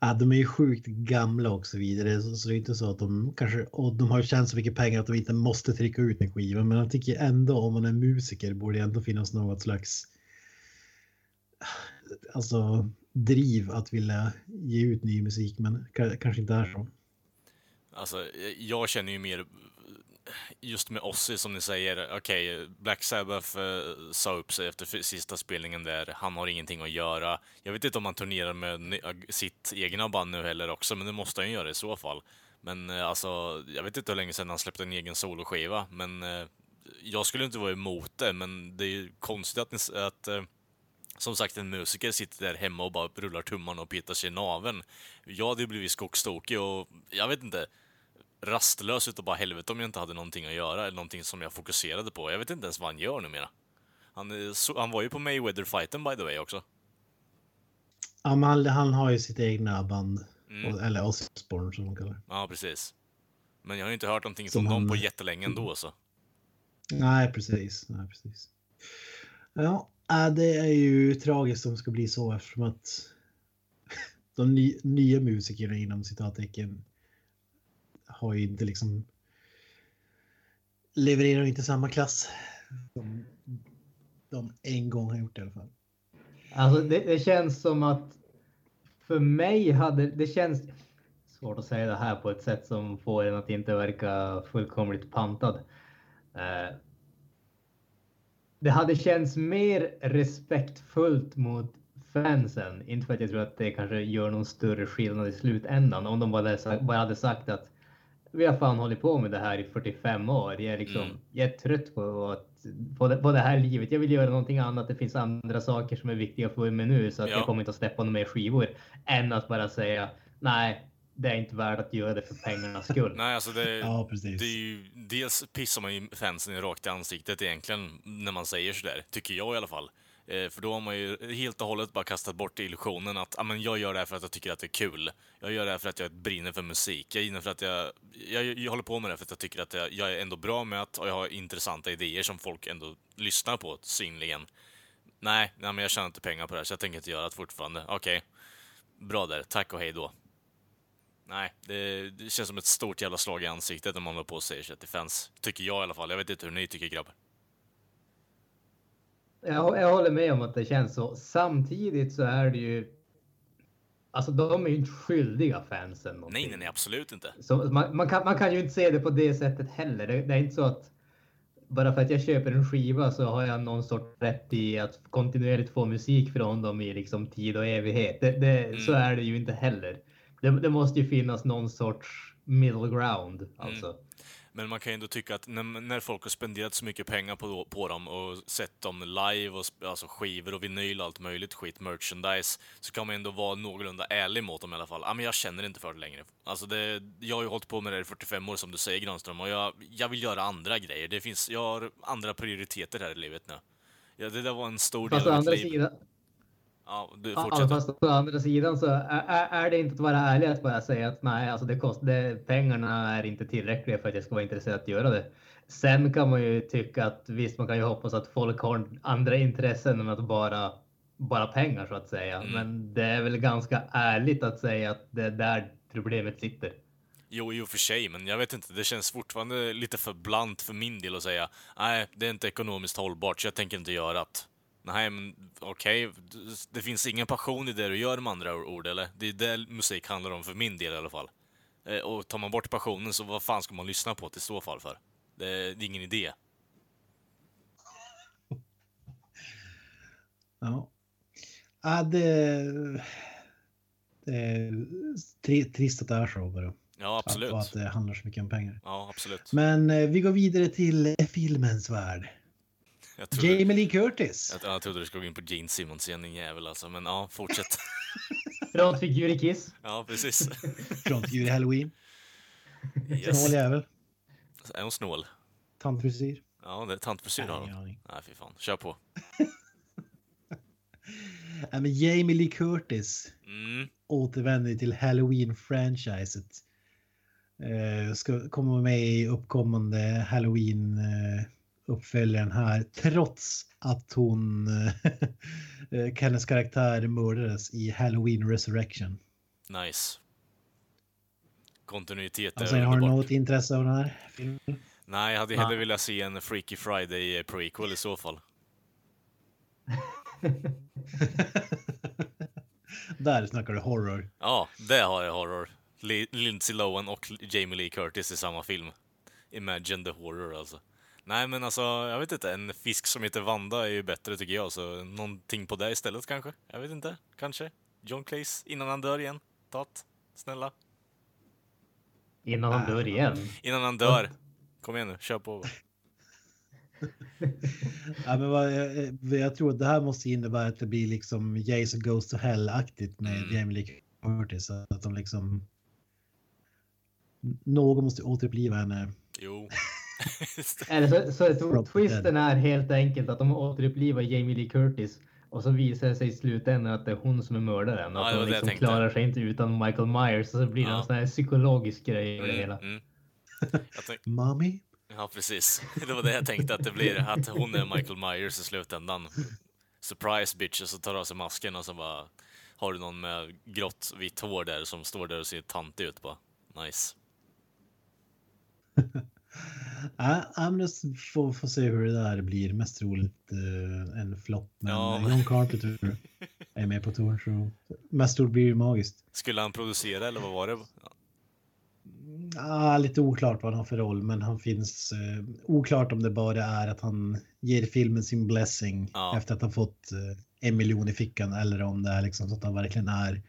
Ja, de är ju sjukt gamla och så vidare så, så det är inte så att de kanske och de har tjänat så mycket pengar att de inte måste trycka ut en skiva. Men jag tycker ändå om man är musiker borde det ändå finnas något slags alltså driv att vilja ge ut ny musik, men kanske inte är så. Alltså, eh, jag känner ju mer just med Ozzy som ni säger, okej, Black Sabbath eh, sa upp sig efter sista spelningen där, han har ingenting att göra. Jag vet inte om han turnerar med eh, sitt egna band nu heller också, men det måste han göra i så fall. Men eh, alltså, jag vet inte hur länge sedan han släppte en egen soloskiva, men eh, jag skulle inte vara emot det, men det är ju konstigt att, ni, att eh, som sagt, en musiker sitter där hemma och bara rullar tummarna och petar sig i naveln. Jag hade blivit skogstokig och jag vet inte, rastlös utav bara helvete om jag inte hade någonting att göra eller någonting som jag fokuserade på. Jag vet inte ens vad han gör numera. Han, är så, han var ju på Mayweather-fighten by the way också. Ja, men han, han har ju sitt egna band, Mm. och- eller Osbourne som de kallar det. Ja, precis. Men jag har ju inte hört någonting Som från dem han- på jättelänge ändå så. Nej, precis. Nej, precis. Ja, äh, det är ju tragiskt om det ska bli så eftersom att de ny, nya musikerna inom citattecken har ju inte liksom levererar inte samma klass som de en gång har gjort i alla fall. Alltså det, det känns som att för mig hade det känns svårt att säga det här på ett sätt som får en att inte verka fullkomligt pantad. Eh, det hade känts mer respektfullt mot fansen. Inte för att jag tror att det kanske gör någon större skillnad i slutändan om de bara, bara hade sagt att vi har fan hållit på med det här i 45 år. Jag är, liksom, mm. jag är trött på, att, på, det, på det här livet. Jag vill göra någonting annat. Det finns andra saker som är viktiga för mig nu så att ja. jag kommer inte att släppa några mer skivor än att bara säga nej, det är inte värt att göra det för pengarnas skull. Nej, alltså det, ja, precis. det är ju, dels pissar man ju fansen rakt i ansiktet egentligen när man säger sådär, tycker jag i alla fall. Eh, för då har man ju helt och hållet bara kastat bort illusionen att ah, men jag gör det här för att jag tycker att det är kul. Jag gör det här för att jag brinner för musik. Jag för att jag, jag, jag håller på med det för att jag tycker att jag, jag är ändå bra med att och jag har intressanta idéer som folk ändå lyssnar på synligen. Nej, nej men jag tjänar inte pengar på det här så jag tänker inte göra det fortfarande. Okej, okay. bra där. Tack och hej då. Nej, det, det, känns som ett stort jävla slag i ansiktet när man håller på och säger till fans. Tycker jag i alla fall. Jag vet inte hur ni tycker grabbar. Jag, jag håller med om att det känns så. Samtidigt så är det ju. Alltså de är ju inte skyldiga fansen. Någonting. Nej, nej, nej, absolut inte. Så man, man, kan, man kan ju inte se det på det sättet heller. Det, det, är inte så att bara för att jag köper en skiva så har jag någon sorts rätt i att kontinuerligt få musik från dem i liksom tid och evighet. Det, det, mm. Så är det ju inte heller. Det, det, måste ju finnas någon sorts middle ground alltså. Mm. Men man kan ju ändå tycka att när, när folk har spenderat så mycket pengar på, på dem och sett dem live, och, alltså skivor och vinyl och allt möjligt skit, merchandise, så kan man ändå vara någorlunda ärlig mot dem i alla fall. Ja, men jag känner inte för det längre. Alltså det, jag har ju hållit på med det i 45 år som du säger Granström, och jag, jag vill göra andra grejer. Det finns, jag har andra prioriteter här i livet nu. Ja, det där var en stor Fast del av mitt liv. Sidan, Ja, du fortsätter. Ja, fast å andra sidan så är, är, det inte att vara ärlig att bara säga att nej, alltså det kost, det, pengarna är inte tillräckliga för att jag ska vara intresserad att göra det. Sen kan man ju tycka att visst, man kan ju hoppas att folk har andra intressen än att bara bara pengar så att säga. Mm. Men det är väl ganska ärligt att säga att det är där problemet sitter. Jo, i och för sig, men jag vet inte, det känns fortfarande lite för blant för min del att säga nej, det är inte ekonomiskt hållbart, så jag tänker inte göra det. Nej, men okej. Okay. Det finns ingen passion i det du gör med andra ord, eller? Det är det musik handlar om för min del i alla fall. Eh, och tar man bort passionen, så vad fan ska man lyssna på till så fall för? Det, är ingen idé. Ja. Ja, det, det är trist att det är så bara. Ja, absolut. Och att det handlar så mycket om pengar. Ja, absolut. Men eh, vi går vidare till filmens värld. Trodde, Jamie Lee Curtis. Jag, jag trodde du skulle gå in på Gene Simmons igen, din jävel alltså. Men ja, fortsätt. Frontfigur i Kiss. Ja, precis. Frontfigur i Halloween. Yes. Snål jävel. Är hon snål? Tantfrisyr. Ja, det är tantfrisyr har hon. Nej, fy fan. Kör på. Nej, men Jamie Lee Curtis mm. återvänder till Halloween-franchiset. Uh, ska komma med i uppkommande Halloween uh, uppföljaren här trots att hon, eh, hennes karaktär mördades i Halloween Resurrection. Nice. Kontinuitet är alltså, Har du något intresse av den här filmen? Nej, jag hade hellre velat se en Freaky Friday eh, prequel i så fall. Där snackar du horror. Ja, det har jag horror. Lindsay Lohan och Jamie Lee Curtis i samma film. Imagine the horror alltså. Nej, men alltså, jag vet inte. En fisk som heter Vanda är ju bättre tycker jag, så någonting på det istället kanske? Jag vet inte. Kanske. John Cleese, innan han dör igen. Tat, snälla. Innan han dör igen? Innan han dör. Kom igen nu, kör på. ja, men vad, jag, jag, tror att det här måste innebära att det blir liksom Jason Goes to Hell-aktigt med mm. Jamie Lee Curtis. Så att de liksom... Någon måste återuppliva henne. Jo. Eller så, så twisten är helt enkelt att de återupplivar Jamie Lee Curtis och så visar det sig i slutändan att det är hon som är mördaren. Ja, att hon liksom klarar sig inte utan Michael Myers. Och så blir det ja. en sån här psykologisk grej över mm, det hela. Mm. Mommy? Ja, precis. Det var det jag tänkte att det blir. Att hon är Michael Myers i slutändan. Surprise bitch, och så tar av sig masken och så bara har du någon med grått vitt hår där som står där och ser tantig ut bara. Nice. Ja, men får, får se hur det där blir. Mest troligt eh, en flopp. Men Ja, John Carpenter är med på tour så mest troligt blir det magiskt. Skulle han producera eller vad var det? Ah, lite oklart vad han har för roll, men han finns eh, oklart om det bara är att han ger filmen sin blessing Ja. efter att ha fått eh, en miljon i fickan eller om det är liksom så att han verkligen är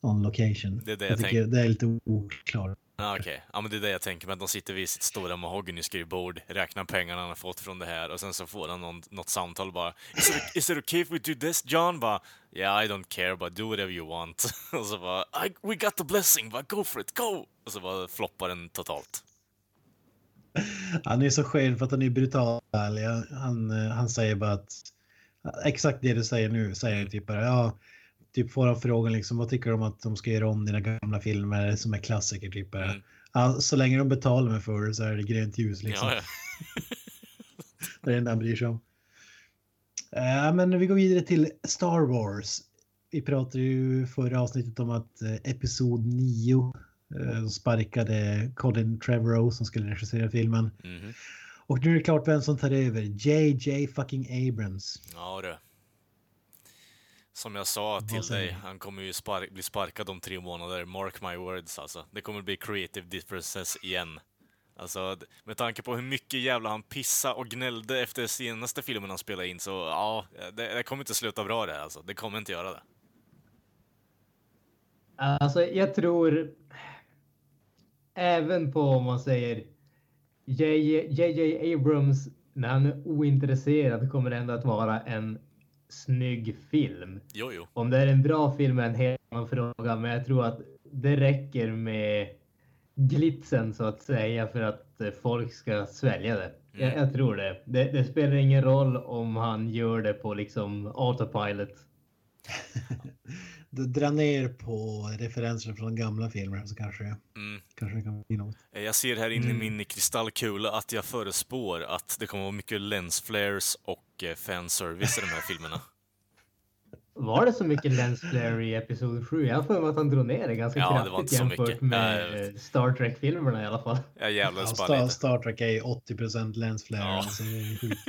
on location. Det är det jag jag det är lite oklart. Ja, Okej, ja men det är det jag tänker mig, att de sitter vid sitt stora mahognyskrivbord, räknar pengarna han har fått från det här och sen så får han någon, något samtal bara Is it, is it okay if we do this John? Bara Yeah I don't care, but do whatever you want. och så bara I, We got the blessing, bara go for it, go! Och så bara floppar den totalt. Han är så skön för att han är brutal. Han, eh, han säger bara att exakt det du säger nu säger han typ bara ja. Typ får han frågan liksom vad tycker du om att de ska göra om dina gamla filmer som är klassiker typ. Mm. Ja, så länge de betalar mig för det så är det grönt ljus liksom. Ja, ja. Det är det enda han bryr sig om. Eh, men vi går vidare till Star Wars. Vi pratade ju förra avsnittet om att eh, Episod 9 eh, sparkade Colin Trevorrow som skulle regissera filmen. Mhm. Och nu är det klart vem som tar över. JJ fucking Abrams. Ja du. Som jag sa till dig, han kommer ju spar- bli sparkad om tre månader. Mark my words alltså. Det kommer bli creative differences igen. Alltså, med tanke på hur mycket jävla han pissa och gnällde efter senaste filmen han spelade in så ja, det, det kommer inte sluta bra det här alltså. Det kommer inte göra det. Alltså, jag tror även på om man säger JJ Abrams när han är ointresserad kommer det ändå att vara en snygg film. Jo, jo. Om det är en bra film är en helt annan fråga, men jag tror att det räcker med glitsen så att säga för att eh, folk ska svälja det. Jag, Mm. jag tror det. det. Det spelar ingen roll om han gör det på liksom autopilot. Du drar ner på referenser från gamla filmer så kanske, Mm. kanske det kan bli något. Jag ser här inne i Mm. min kristallkula att jag förespår att det kommer vara mycket lensflares och eh, fanservice i de här filmerna. Var det så mycket lens flare i Episod 7? Jag har för mig att han drog ner det ganska Ja, det var kraftigt inte så jämfört mycket. med Ja, eh, Star Trek-filmerna i alla fall. Jag jävlar Ja, Star. Star Trek är ju 80 lens flare. Ja. Alltså, det är sjukt.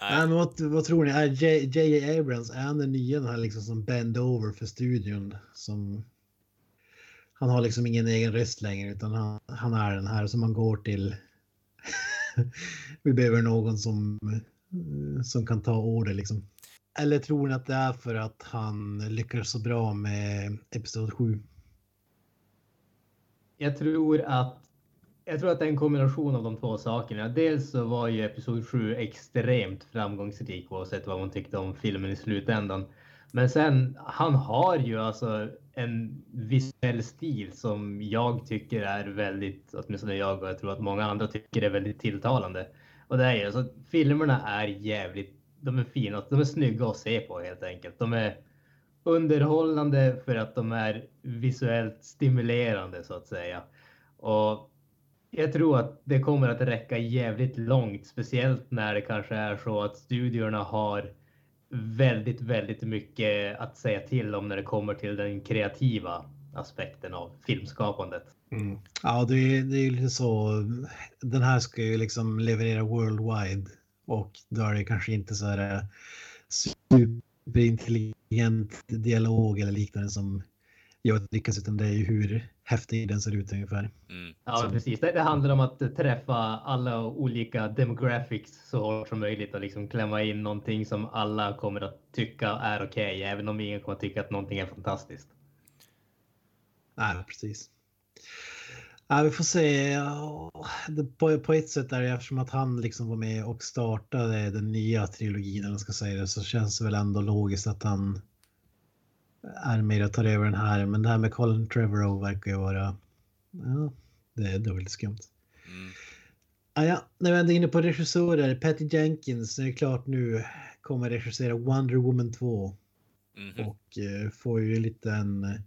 Nej. Nej, men vad, vad tror ni? Är J.J. Abrams, är han den nya den här liksom som bend over för studion? Som, han har liksom ingen egen röst längre utan han, han är den här som man går till. Vi behöver någon som, som kan ta order liksom. Eller tror ni att det är för att han lyckades så bra med Episod 7? Jag tror att jag tror att det är en kombination av de två sakerna. Dels så var ju Episod 7 extremt framgångsrik oavsett vad man tyckte om filmen i slutändan. Men sen, han har ju alltså en visuell stil som jag tycker är väldigt, åtminstone jag och jag tror att många andra tycker är väldigt tilltalande. Och det är ju alltså, filmerna är jävligt, de är fina, de är snygga att se på helt enkelt. De är underhållande för att de är visuellt stimulerande så att säga. Och jag tror att det kommer att räcka jävligt långt, speciellt när det kanske är så att studiorna har väldigt, väldigt mycket att säga till om när det kommer till den kreativa aspekten av filmskapandet. Mm. Ja, det är, det är lite så. Den här ska ju liksom leverera worldwide och då är det kanske inte så här superintelligent dialog eller liknande som jag lyckas utan det är ju hur häftig den ser ut ungefär. Mm. Ja, Så- precis. Det, det handlar om att träffa alla olika demographics så hårt som möjligt och liksom klämma in någonting som alla kommer att tycka är okej, även om ingen kommer att tycka att någonting är fantastiskt. Nej, precis. Ja, vi får se. Ja, På, på ett sätt är det eftersom att han liksom var med och startade den nya trilogin, eller ska säga det, så känns det väl ändå logiskt att han är och tar över den här. Men det här med Colin Trevorrow verkar ju vara... Ja, det, var lite skumt. Mm. Ah, ja, när vi ändå är inne på regissörer, Patty Jenkins är klart nu kommer regissera Wonder Woman 2 Mhm. och eh, får ju lite en eh,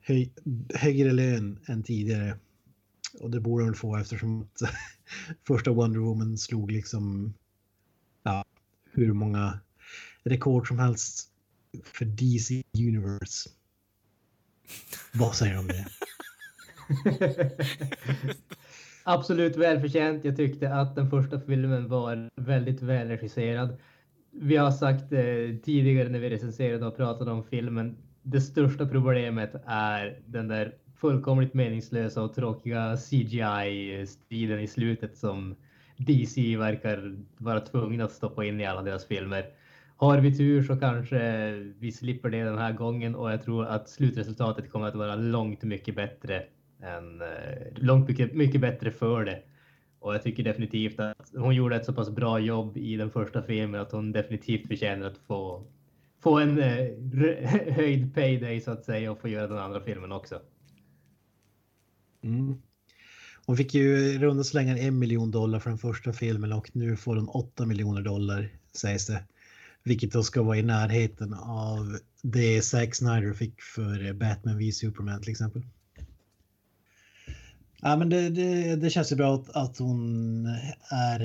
höj, högre lön än tidigare. Och det borde hon få eftersom att första Wonder Woman slog liksom ja, hur många rekord som helst för DC Universe. Vad säger du om det? Absolut välförtjänt. Jag tyckte att den första filmen var väldigt välregisserad. Vi har sagt eh, tidigare när vi recenserade och pratade om filmen. Det största problemet är den där fullkomligt meningslösa och tråkiga CGI-striden i slutet som DC verkar vara tvungna att stoppa in i alla deras filmer. Har vi tur så kanske vi slipper det den här gången och jag tror att slutresultatet kommer att vara långt mycket bättre än eh, långt mycket, mycket bättre för det. Och jag tycker definitivt att hon gjorde ett så pass bra jobb i den första filmen att hon definitivt förtjänar att få, få en eh, höjd payday så att säga och få göra den andra filmen också. Mm. Hon fick ju runda slängar en miljon dollar för den första filmen och nu får hon åtta miljoner dollar sägs det. Vilket då ska vara i närheten av det Zack Snyder fick för Batman v Superman till exempel. Ja, men det, det, det känns ju bra att, att hon är,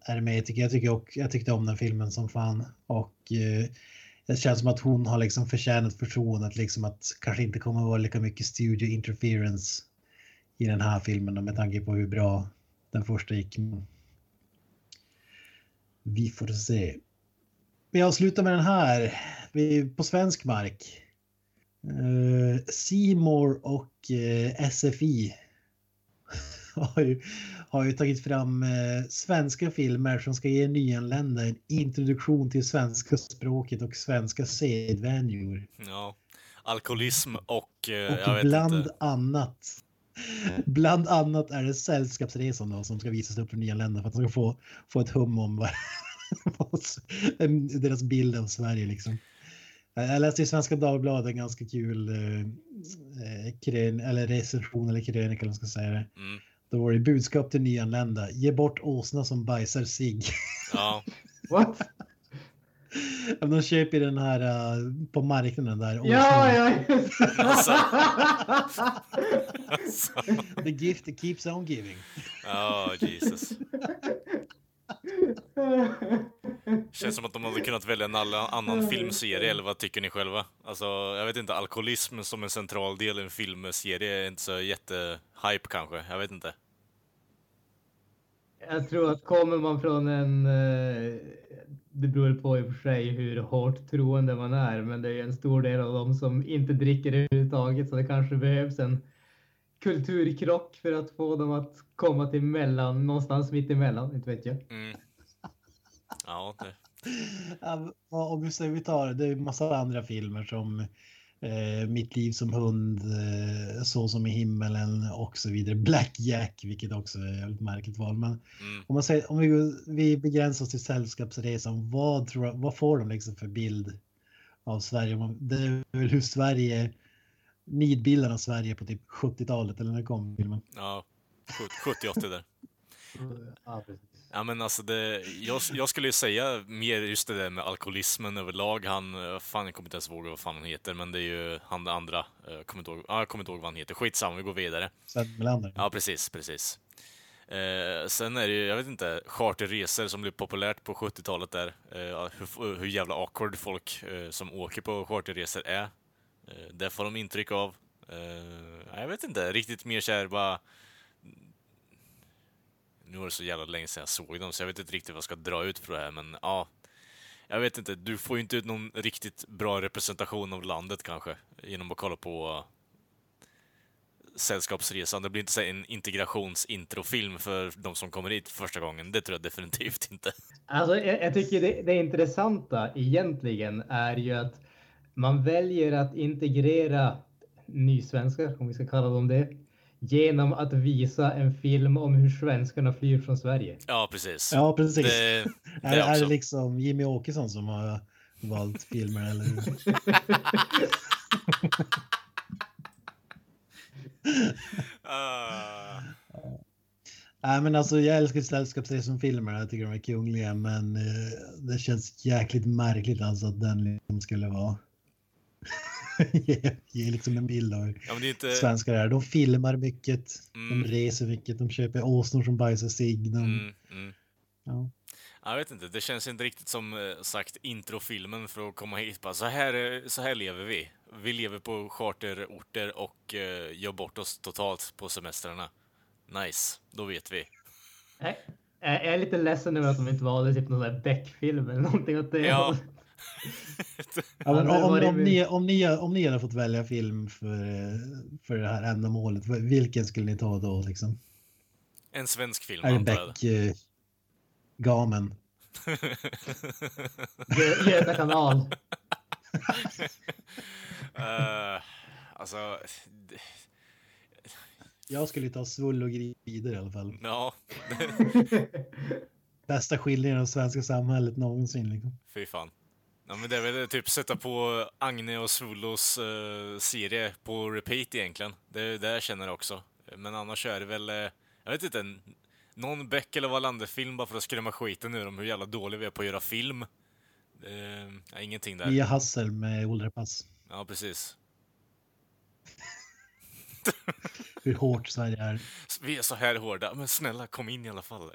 är med. Jag, tycker, jag, tycker och, jag tyckte om den filmen som fan. Och eh, det känns som att hon har liksom förtjänat förtroendet. Liksom att kanske inte kommer att vara lika mycket studio interference i den här filmen med tanke på hur bra den första gick. Vi får se. Vi avslutar med den här. Vi på svensk mark. Uh, Seymour och uh, SFI har ju, har ju tagit fram uh, svenska filmer som ska ge nyanlända en introduktion till svenska språket och svenska sedvänjor. Ja, alkoholism och... och bland inte. annat Bland annat är det Sällskapsresan då, som ska visas upp för nyanlända för att de ska få, få ett hum om vad, deras bild av Sverige. Liksom. Jag läste i Svenska Dagbladet en ganska kul eh, eh krön, eller recension eller krönika, eller ska säga det. Mm. Då var det budskap till nyanlända. Ge bort åsna som bajsar sig. Ja. What? De köper den här uh, på marknaden där. Ja, ja, alltså. The gift that keeps on giving. Ja, oh, Jesus. Känns som att de hade kunnat välja en annan filmserie, eller vad tycker ni själva? Alltså, jag vet inte, alkoholism som en central del i en filmserie är inte så jättehype kanske, jag vet inte. Jag tror att kommer man från en eh, det beror på i och för sig hur hårt troende man är, men det är en stor del av dem som inte dricker överhuvudtaget, så det kanske behövs en kulturkrock för att få dem att komma till mellan, någonstans mitt emellan, inte vet jag. Mm. Ja, det. Ja, om vi tar det är massa andra filmer som eh, Mitt liv som hund, eh, Så som i himmelen och så vidare. Black Jack, vilket också är ett märkligt val. Men mm. om, man säger, om vi, vi begränsar oss till Sällskapsresan, vad, tror, vad får de liksom för bild av Sverige? Det är väl hur Sverige, nidbilden av Sverige på typ 70-talet eller när kom filmen? Ja, 70-80 där. Ja, precis. Ja men alltså det, jag, jag skulle ju säga mer just det där med alkoholismen överlag. Han, eh, fan jag kommer inte ens ihåg vad fan han heter, men det är ju han det andra. Jag eh, kommer inte ihåg, jag kommer inte ihåg vad han heter. Skitsamma, vi går vidare. Melander. Ja precis, precis. Eh, sen är det ju, jag vet inte, charterresor som blev populärt på 70-talet där. Eh, hur, hur jävla awkward folk eh, som åker på charterresor är. Eh, det får de intryck av. jag vet inte, riktigt mer såhär bara nu var det så jävla länge sedan jag såg dem, så jag vet inte riktigt vad jag ska dra ut för det här, men ja. Jag vet inte, du får ju inte ut någon riktigt bra representation av landet kanske, genom att kolla på uh, Sällskapsresan. Det blir inte så en integrationsintrofilm för de som kommer hit första gången. Det tror jag definitivt inte. Alltså, jag, jag tycker det, det intressanta egentligen är ju att man väljer att integrera nysvenskar, om vi ska kalla dem det, genom att visa en film om hur svenskarna flyr från Sverige. Ja, precis. Ja, precis. Det, det är, är det liksom Jimmy Åkesson som har valt filmer eller uh. Nej, men alltså jag älskar Sällskapsresan-filmer. Jag tycker de är kungliga, men uh, det känns jäkligt märkligt alltså att den liksom skulle vara ge, liksom en bild av hur ja, inte... svenskar är. De filmar mycket, mm. de reser mycket, de köper åsnor som bajsar sig. De... Mm, mm. Ja. Jag vet inte, det känns inte riktigt som eh, sagt introfilmen för att komma hit. Bara, så, här, eh, så här lever vi. Vi lever på charterorter och eh, gör bort oss totalt på semestrarna. Nice, då vet vi. Jag, jag är lite ledsen över att de inte valde typ någon sån här Beck-film eller någonting åt det Ja. om, ni, om, ni, om ni hade fått välja film för, för det här ändamålet, vilken skulle ni ta då? Liksom? En svensk film, Är det antar jag. Beck eh, Gamen? Gö- Göta kanal. Eh, alltså, Jag skulle ta Svull och Grider i alla fall. ja, Bästa skildringen av svenska samhället någonsin. Liksom. fy fan. Ja, men det är väl typ sätta på Agne och Svullos eh, serie på repeat egentligen. Det är det jag känner också. Men annars är det väl, eh, jag vet inte, en- någon Beck eller Wallander-film bara för att skrämma skiten ur dem hur jävla dåliga vi är på att göra film. Ja, ingenting där. Mia Hassel med Olle Rapace. Ja, precis. Hur hårt Sverige är. Vi är så här hårda, men snälla kom in i alla fall.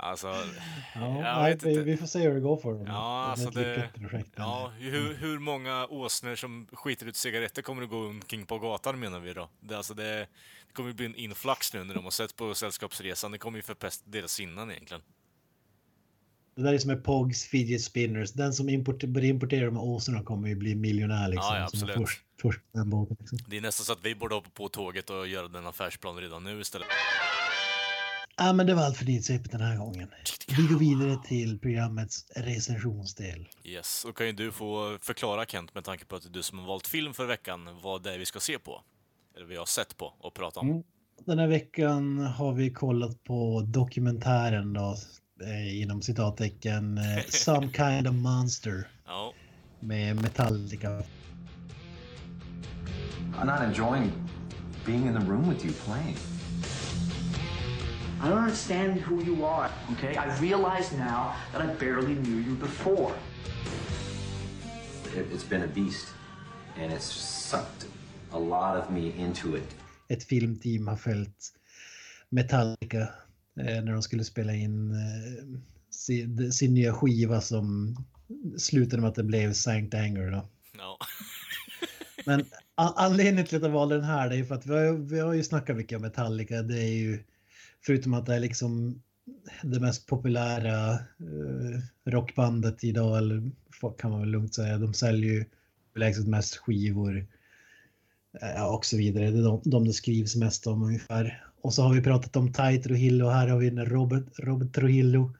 Alltså, Ja, nej, vet vi, vi får se hur det går för dem. Ja, det alltså det- projekt. Ja, hur, hur många åsnor som skiter ut cigaretter kommer att gå omkring på gatan menar vi då? Det, alltså det, det kommer att bli en influx nu när de har sett på Sällskapsresan. Det kommer ju förpesta deras sinnen egentligen. Det där är som med Pogs fidget spinners. Den som import, börjar importera de här åsorna kommer ju bli miljonär liksom. Ja, ja, absolut. Först, först den båten. Liksom. Det är nästan så att vi borde hoppa på tåget och göra den affärsplan redan nu istället. Ja, men det var allt för Nidsvepet den här gången. Vi går vidare till programmets recensionsdel. Yes, då kan ju du få förklara Kent med tanke på att det är du som har valt film för veckan, vad det är vi ska se på. Eller vi har sett på och prata om. Mm. Den här veckan har vi kollat på dokumentären då, eh, inom citattecken, eh, Some kind of monster Ja, med Metallica. I'm not enjoying being in the room with you playing. I don't understand who you are, okay? I realize now that I barely knew you before. It, it's been a beast, and it's sucked a lot of me into it. Ett filmteam har följt Metallica eh, när de skulle spela in eh, sin, sin nya skiva som slutade med att det blev Sankt Anger. Då. ja. Men anledningen till att jag valde den här det är för att vi har, vi har ju snackat mycket om Metallica. Det är ju förutom att det är liksom det mest populära eh, rockbandet idag, eller kan man väl lugnt säga. De säljer ju överlägset mest skivor eh, och så vidare. Det är de, de det skrivs mest om ungefär. Och så har vi pratat om Ty Trujillo. Här har vi när Robert, Robert Trujillo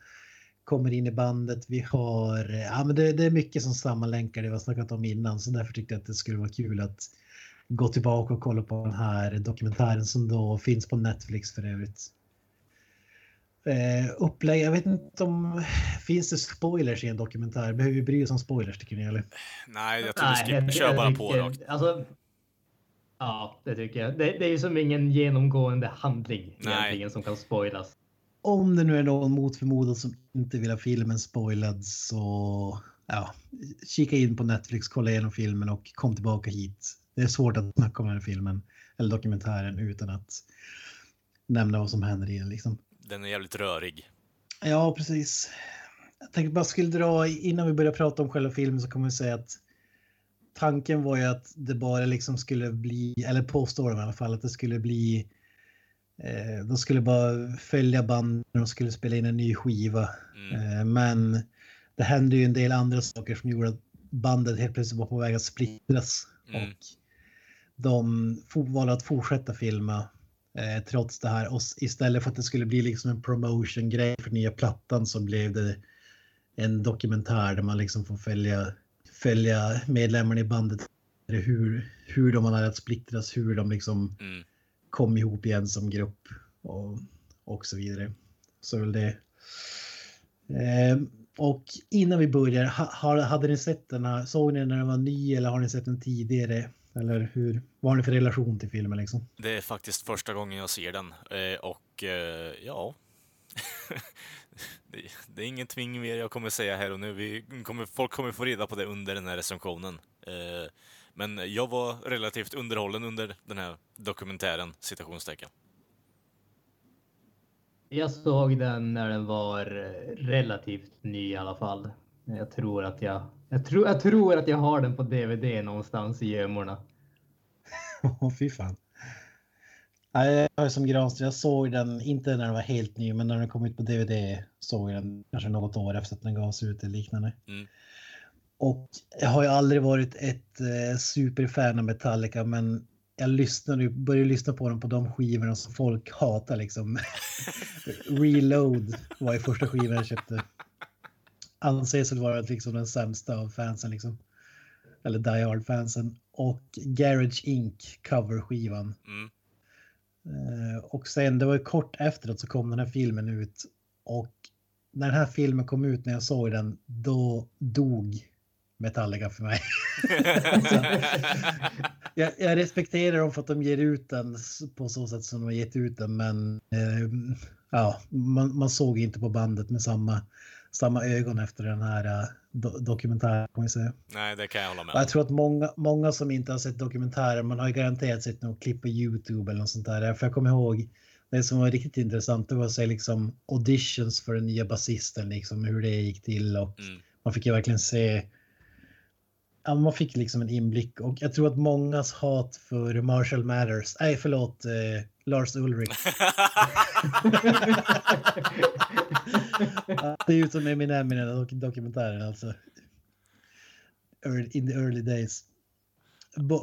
kommer in i bandet. Vi har, eh, ja men det, det är mycket som sammanlänkar det vi har snackat om innan så därför tyckte jag att det skulle vara kul att gå tillbaka och kolla på den här dokumentären som då finns på Netflix för övrigt. Eh, upplägg, jag vet inte om, finns det spoilers i en dokumentär? Behöver vi bry oss om spoilers tycker ni eller? Nej, jag tror vi ska jag- köra bara på rakt. Alltså, ja, det tycker jag. Det, det är ju som ingen genomgående handling Nej. egentligen som kan spoilas. Om det nu är någon mot förmodan som inte vill ha filmen spoilad så ja, kika in på Netflix, kolla igenom filmen och kom tillbaka hit. Det är svårt att snacka om den här filmen eller dokumentären utan att nämna vad som händer i den. Liksom. Den är jävligt rörig. Ja, precis. Jag tänkte bara skulle dra innan vi börjar prata om själva filmen så kommer vi säga att tanken var ju att det bara liksom skulle bli, eller påstår de i alla fall, att det skulle bli eh, de skulle bara följa band när de skulle spela in en ny skiva. Mm. Eh, men det hände ju en del andra saker som gjorde att bandet helt plötsligt var på väg att splittras. Mm. Och de valde att fortsätta filma eh, trots det här. Och istället för att det skulle bli liksom en promotion-grej för nya plattan så blev det en dokumentär där man liksom får följa, följa medlemmarna i bandet. Hur, hur de har att splittras, hur de liksom Mm. kom ihop igen som grupp och, och så vidare. Så väl det. Eh, och innan vi börjar, ha, hade ni sett den här, såg ni den när den var ny eller har ni sett den tidigare? Eller hur, vad har ni för relation till filmen liksom? Det är faktiskt första gången jag ser den. Eh, och eh, ja... det, det är ingenting mer jag kommer säga här och nu. Vi kommer, folk kommer få reda på det under den här recensionen. Eh, men jag var relativt underhållen under den här dokumentären, citationstecken. Jag såg den när den var relativt ny i alla fall. Jag tror att jag, jag, tror, jag tror att jag har den på DVD någonstans i gömmorna. Åh, fy fan. Nej, jag är som Granström, jag såg den, inte när den var helt ny, men när den kom ut på DVD såg jag den kanske något år efter att den gavs ut eller liknande. Mm. Och jag har ju aldrig varit ett eh, superfan av Metallica, men jag lyssnade, började lyssna på dem på de skivorna som folk hatar liksom. Reload var ju första skivan jag köpte. Anses väl vara liksom den sämsta av fansen liksom. Eller Die Hard-fansen. Och Garage Inc. coverskivan. Mm. Eh, och sen det var ju kort efteråt så kom den här filmen ut. Och när den här filmen kom ut när jag såg den, då dog Metallica för mig. så, jag, jag, respekterar dem för att de ger ut den på så sätt som de har gett ut den, men eh, ja, man, man, såg inte på bandet med samma, samma ögon efter den här uh, do, dokumentären. Kan vi säga. Nej, det kan jag hålla med Jag tror att många, många som inte har sett dokumentären, man har garanterat sett något klipp på YouTube eller något sånt där. För jag kommer ihåg det som var riktigt intressant, det var att se liksom auditions för den nya basisten, liksom hur det gick till och Mm. man fick ju verkligen se ja, man fick liksom en inblick och jag tror att mångas hat för Marshall Mathers, nej förlåt, eh, Lars Ulrich. Det är ju som Eminem i den dokumentären alltså. In the early days.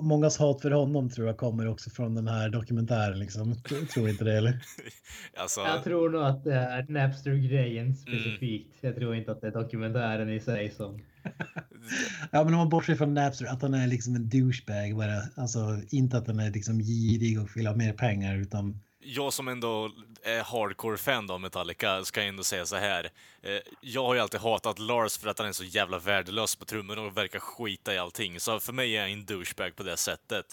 Mångas hat för honom tror jag kommer också från den här dokumentären liksom. Tror- inte det eller? alltså, Jag tror nog att det är Napster-grejen specifikt. Jag tror inte att det är dokumentären i sig som... Ja men om man bortser från Napster, att han är liksom en douchebag bara. Alltså inte att han är liksom girig och vill ha mer pengar utan jag som ändå är hardcore-fan av Metallica ska ändå säga så här. Eh, jag har ju alltid hatat Lars för att han är så jävla värdelös på trummorna och verkar skita i allting. Så för mig är han en douchebag på det sättet.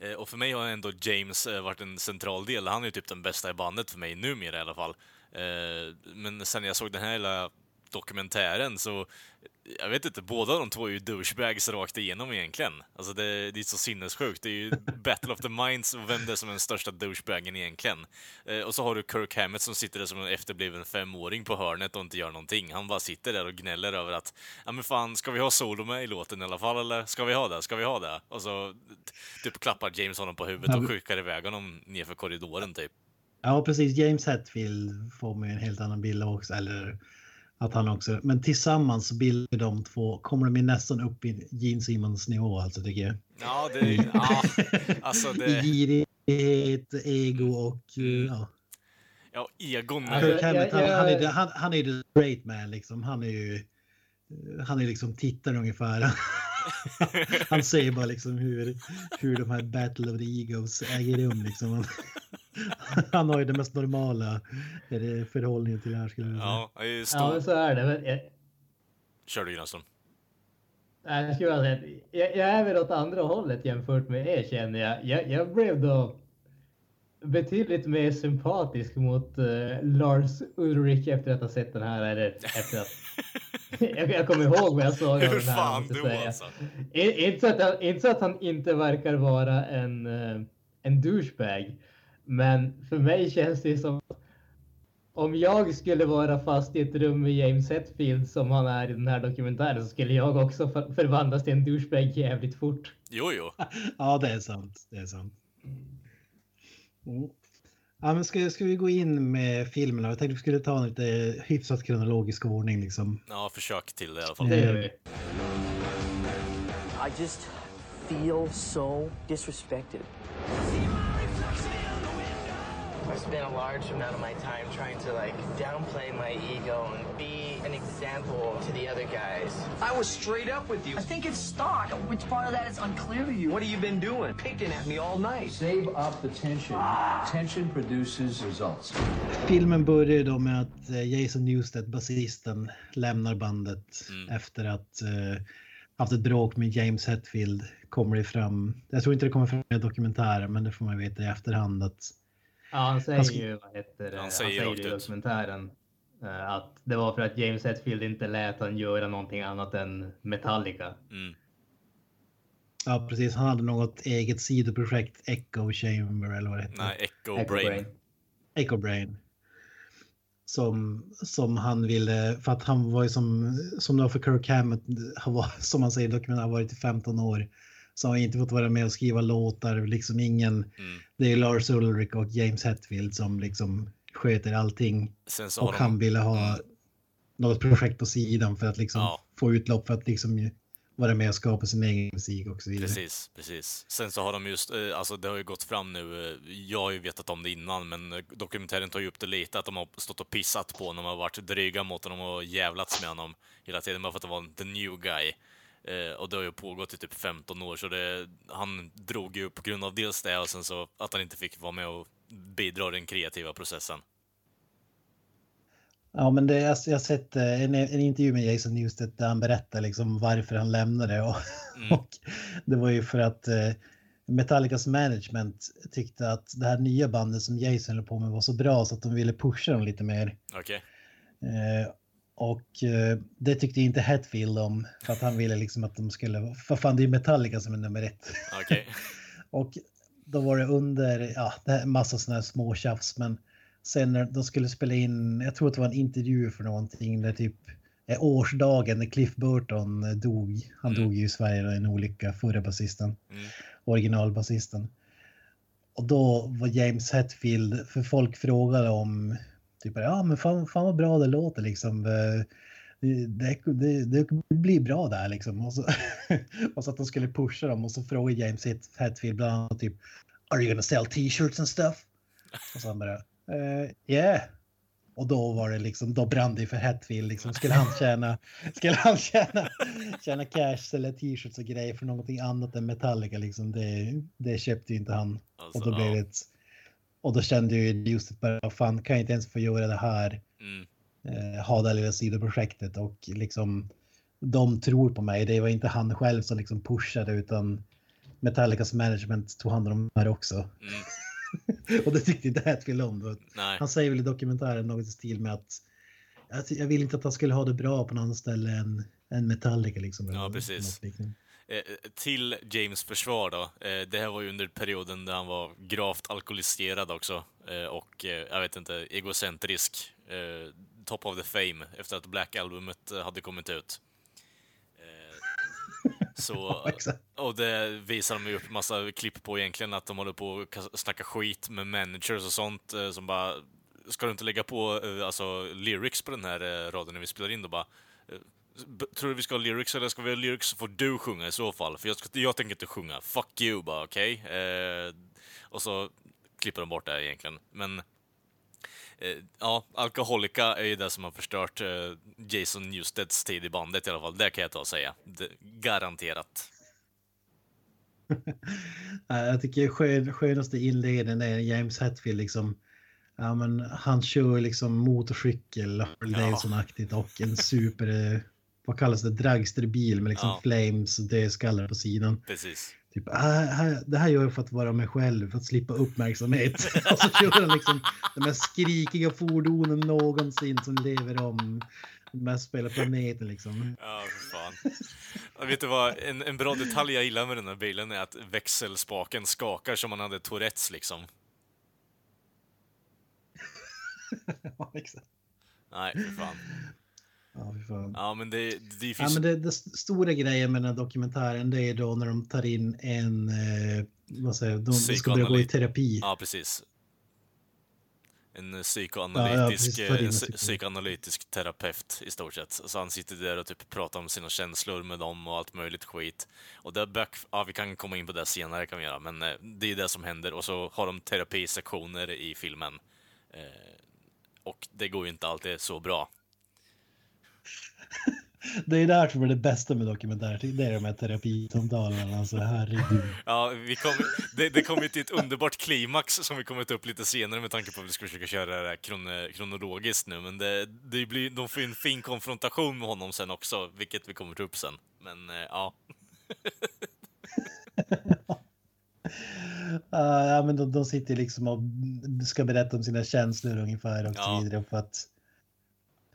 Eh, och för mig har ändå James eh, varit en central del. Han är ju typ den bästa i bandet för mig numera i alla fall. Men sen jag såg den här hela dokumentären så, jag vet inte, båda de två är ju douchebags rakt igenom egentligen. Alltså det, det är så sinnessjukt. Det är ju battle of the minds och vem det är som är den största douchebagen egentligen. Eh, Och så har du Kirk Hammett som sitter där som en efterbliven femåring på hörnet och inte gör någonting. Han bara sitter där och gnäller över att, ja men fan, ska vi ha solo med i låten i alla fall eller? Ska vi ha det? Ska vi ha det? Och så typ klappar James honom på huvudet och skickar iväg honom nerför korridoren typ. Ja, precis. James Hetfield får man ju en helt annan bild också. Eller att han också. Men tillsammans bildar de två. Kommer de ju nästan upp i Gene Simmons nivå alltså tycker jag. Ja, det... Ja, alltså det... girighet, ego och Mm. ja. Ja, egon. Alltså, Hammett, han, jag- han, är, han, han är ju the great man liksom. Han är ju. Han är liksom tittaren ungefär. Han säger bara liksom hur, hur de här battle of the egos äger rum liksom. Han, han har ju det mest normala förhållningen till det här skulle jag säga. Ja, det är ju Ja, men så är det. Men jag, Kör du Grönström. Nej, jag skulle säga jag, jag är väl åt andra hållet jämfört med er känner jag. Jag, jag blev då betydligt mer sympatisk mot eh, Lars Ulrich efter att ha sett den här. Eller efter att... jag, jag kommer ihåg vad jag såg Hur den här. fan jag då säga. alltså? Inte så, att han, inte så att han inte verkar vara en, eh, en douchebag. Men för mig känns det som om jag skulle vara fast i ett rum med James Hetfield som han är i den här dokumentären så skulle jag också för- förvandlas till en douchebag jävligt fort. Jo, jo. Ja, det är sant. Det är sant. Mm. Ja, men ska, ska vi gå in med filmerna? Jag tänkte vi skulle ta en lite hyfsat kronologisk ordning liksom. Ja, försök till det i alla fall. Det gör vi. I just feel so disrespected. I spent a large amount of my time trying to like downplay my ego and be an example to the other guys. I was straight up with you. I think it's stock. Which part of that is unclear to you? What have you been doing? Picking at me all night. Save up the tension. Tension produces results. Filmen börjar då med att eh, Jason Newsted, basisten, lämnar bandet Mm. efter att eh, haft ett bråk med James Hetfield. Kommer det fram. Jag tror inte det kommer fram i dokumentären, men det får man veta i efterhand att Ja, han säger Han ska- ju vad heter det? Han Han säger säger, rakt det i dokumentären. eh, Att det var för att James Hetfield inte lät han göra någonting annat än Metallica. Mm. ja, precis. Han hade något eget sidoprojekt, Echo Chamber eller vad det heter. Nej, Echo Echo Brain. Brain. Echo Brain. som, som han ville, för att han var ju som, som det var för Kirk Hammett, han var, som man säger i dokumentet, han har varit i 15 år. Så han har inte fått vara med och skriva låtar, liksom ingen, Mm. det är Lars Ulrich och James Hetfield som liksom sköter allting. Och de... han ville ha Mm. något projekt på sidan för att liksom Ja. få utlopp för att liksom vara med och skapa sin egen musik och så vidare. Precis, precis. Sen så har de just, eh, alltså det har ju gått fram nu, eh, jag har ju vetat om det innan, men eh, dokumentären tar ju upp det lite, att de har stått och pissat på honom, har varit dryga mot honom och jävlats med honom hela tiden, bara för att det var the new guy. Eh, och det har ju pågått i typ 15 år, så det, han drog ju på grund av dels det och sen så att han inte fick vara med och bidra i den kreativa processen. Ja, men det, jag, jag har sett eh, en, en intervju med Jason Newsted där han berättar liksom varför han lämnade. Och, Mm. och det var ju för att eh, Metallicas management tyckte att det här nya bandet som Jason höll på med var så bra så att de ville pusha dem lite mer. Okej? Eh, och eh, det tyckte inte Hetfield om för att han ville liksom att de skulle, för fan det är Metallica som är nummer ett. Okej. Och då var det under, ja, det är massa sådana här små tjafs, men sen när de skulle spela in, jag tror att det var en intervju för någonting, där typ eh, årsdagen när Cliff Burton dog. Han Mm. dog ju i Sverige i en olycka, förra basisten, Mm. originalbasisten. Och då var James Hetfield, för folk frågade om, typ, ja men fan, fan vad bra det låter liksom. eh, Det, det, det blir bra där liksom. Och så, och så att de skulle pusha dem och så frågade James Hetfield bland annat typ Are you gonna sell t-shirts and stuff? Och så han bara eh, Yeah. Och då var det liksom, då brann det för Hetfield liksom. Skulle han tjäna, skulle han tjäna, tjäna cash eller t-shirts och grejer för någonting annat än Metallica liksom. Det, det köpte ju inte han. Alltså, Och då blev det ett, och då kände ju just bara, fan kan jag inte ens få göra det här? Mm. eh, ha det här lilla sidoprojektet och liksom de tror på mig. Det var inte han själv som liksom pushade utan Metallicas management tog hand om det här också. Mm. och det tyckte inte Hetfield om. Han säger väl i dokumentären något i stil med att jag, vill inte att han skulle ha det bra på något ställe än, än Metallica liksom. Ja, precis. något. Eh, till James försvar då. Eh, det här var ju under perioden där han var gravt alkoholiserad också. Eh, och jag vet inte, egocentrisk. Top of the fame efter att Black-albumet eh, hade kommit ut. Så, och det visar de ju upp massa klipp på egentligen, att de håller på kas- snacka skit med managers och sånt som bara Ska du inte lägga på alltså, lyrics på den här raden när vi spelar in då bara Tror du vi ska ha lyrics eller ska vi ha lyrics så får du sjunga i så fall. För jag, ska, jag tänker inte sjunga. Fuck you bara, okej? Eh, och så klipper de bort det egentligen. Men eh, ja, Alkoholika är ju det som har förstört eh, Jason Newsteds tid i bandet i alla fall. Det kan jag ta och säga. Det, garanterat. Ja, Jag tycker skön, skönaste inledningen är James Hetfield liksom. Ja, men han kör liksom motorcykel, Harley. Davidson-aktigt och en super, eh, vad kallas det, dragsterbil med liksom Ja. flames och dödskallar på sidan. Precis. Typ, ah, här, det här gör jag för att vara mig själv, för att slippa uppmärksamhet. och så kör han liksom de mest skrikiga fordonen någonsin som lever om den mest spelade planeten liksom. Ja, för fan. Och vet du vad? En, en bra detalj jag gillar med den här bilen är att växelspaken skakar som man hade Tourettes liksom. ja, exakt. Nej, för fan. Ja. Ja, men det, det Ja, finns... men det, det st- stora grejen med den här dokumentären det är då när de tar in en, eh, vad säger de, de ska börja gå i terapi. Ja, precis. En Ja, ja, psykoanalytisk, precis, ta in en psykoanalytisk terapeut i stort sett. Så han sitter där och typ pratar om sina känslor med dem och allt möjligt skit. Och det back... Ja, vi kan komma in på det senare kan vi göra, men eh, det är det som händer. Och så har de terapisektioner i filmen. Eh, och det går ju inte alltid så bra. Det är där som är det bästa med dokumentärer, det är de här terapisamtalen. Alltså herregud. Ja, vi kom, det, det kommer till ett underbart klimax som vi kommer ta upp lite senare med tanke på att vi ska försöka köra det här kron, kronologiskt nu. Men det, det blir, de får ju en fin konfrontation med honom sen också, vilket vi kommer ta upp sen. Men eh, ja, Uh, ja, men de, de sitter liksom och ska berätta om sina känslor ungefär och Ja. så vidare. För att,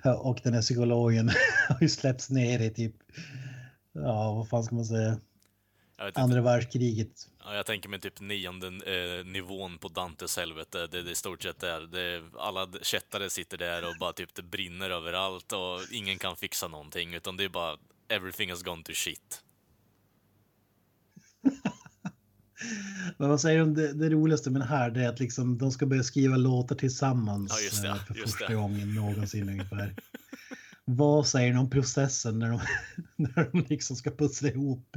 och den här psykologen har ju släppts ner i typ, ja vad fan ska man säga, andra världskriget. ja, jag tänker mig typ nionde eh, nivån på Dantes helvete. Det, det är i stort sett där. Det, alla kättare sitter där och bara typ det brinner överallt och ingen kan fixa någonting. Utan det är bara everything has gone to shit. Men vad säger du om det, det roligaste med det här? Det är att liksom, de ska börja skriva låtar tillsammans Ja, just det, eh, för första det. gången någonsin ungefär. vad säger ni om processen när de, när de liksom ska pussla ihop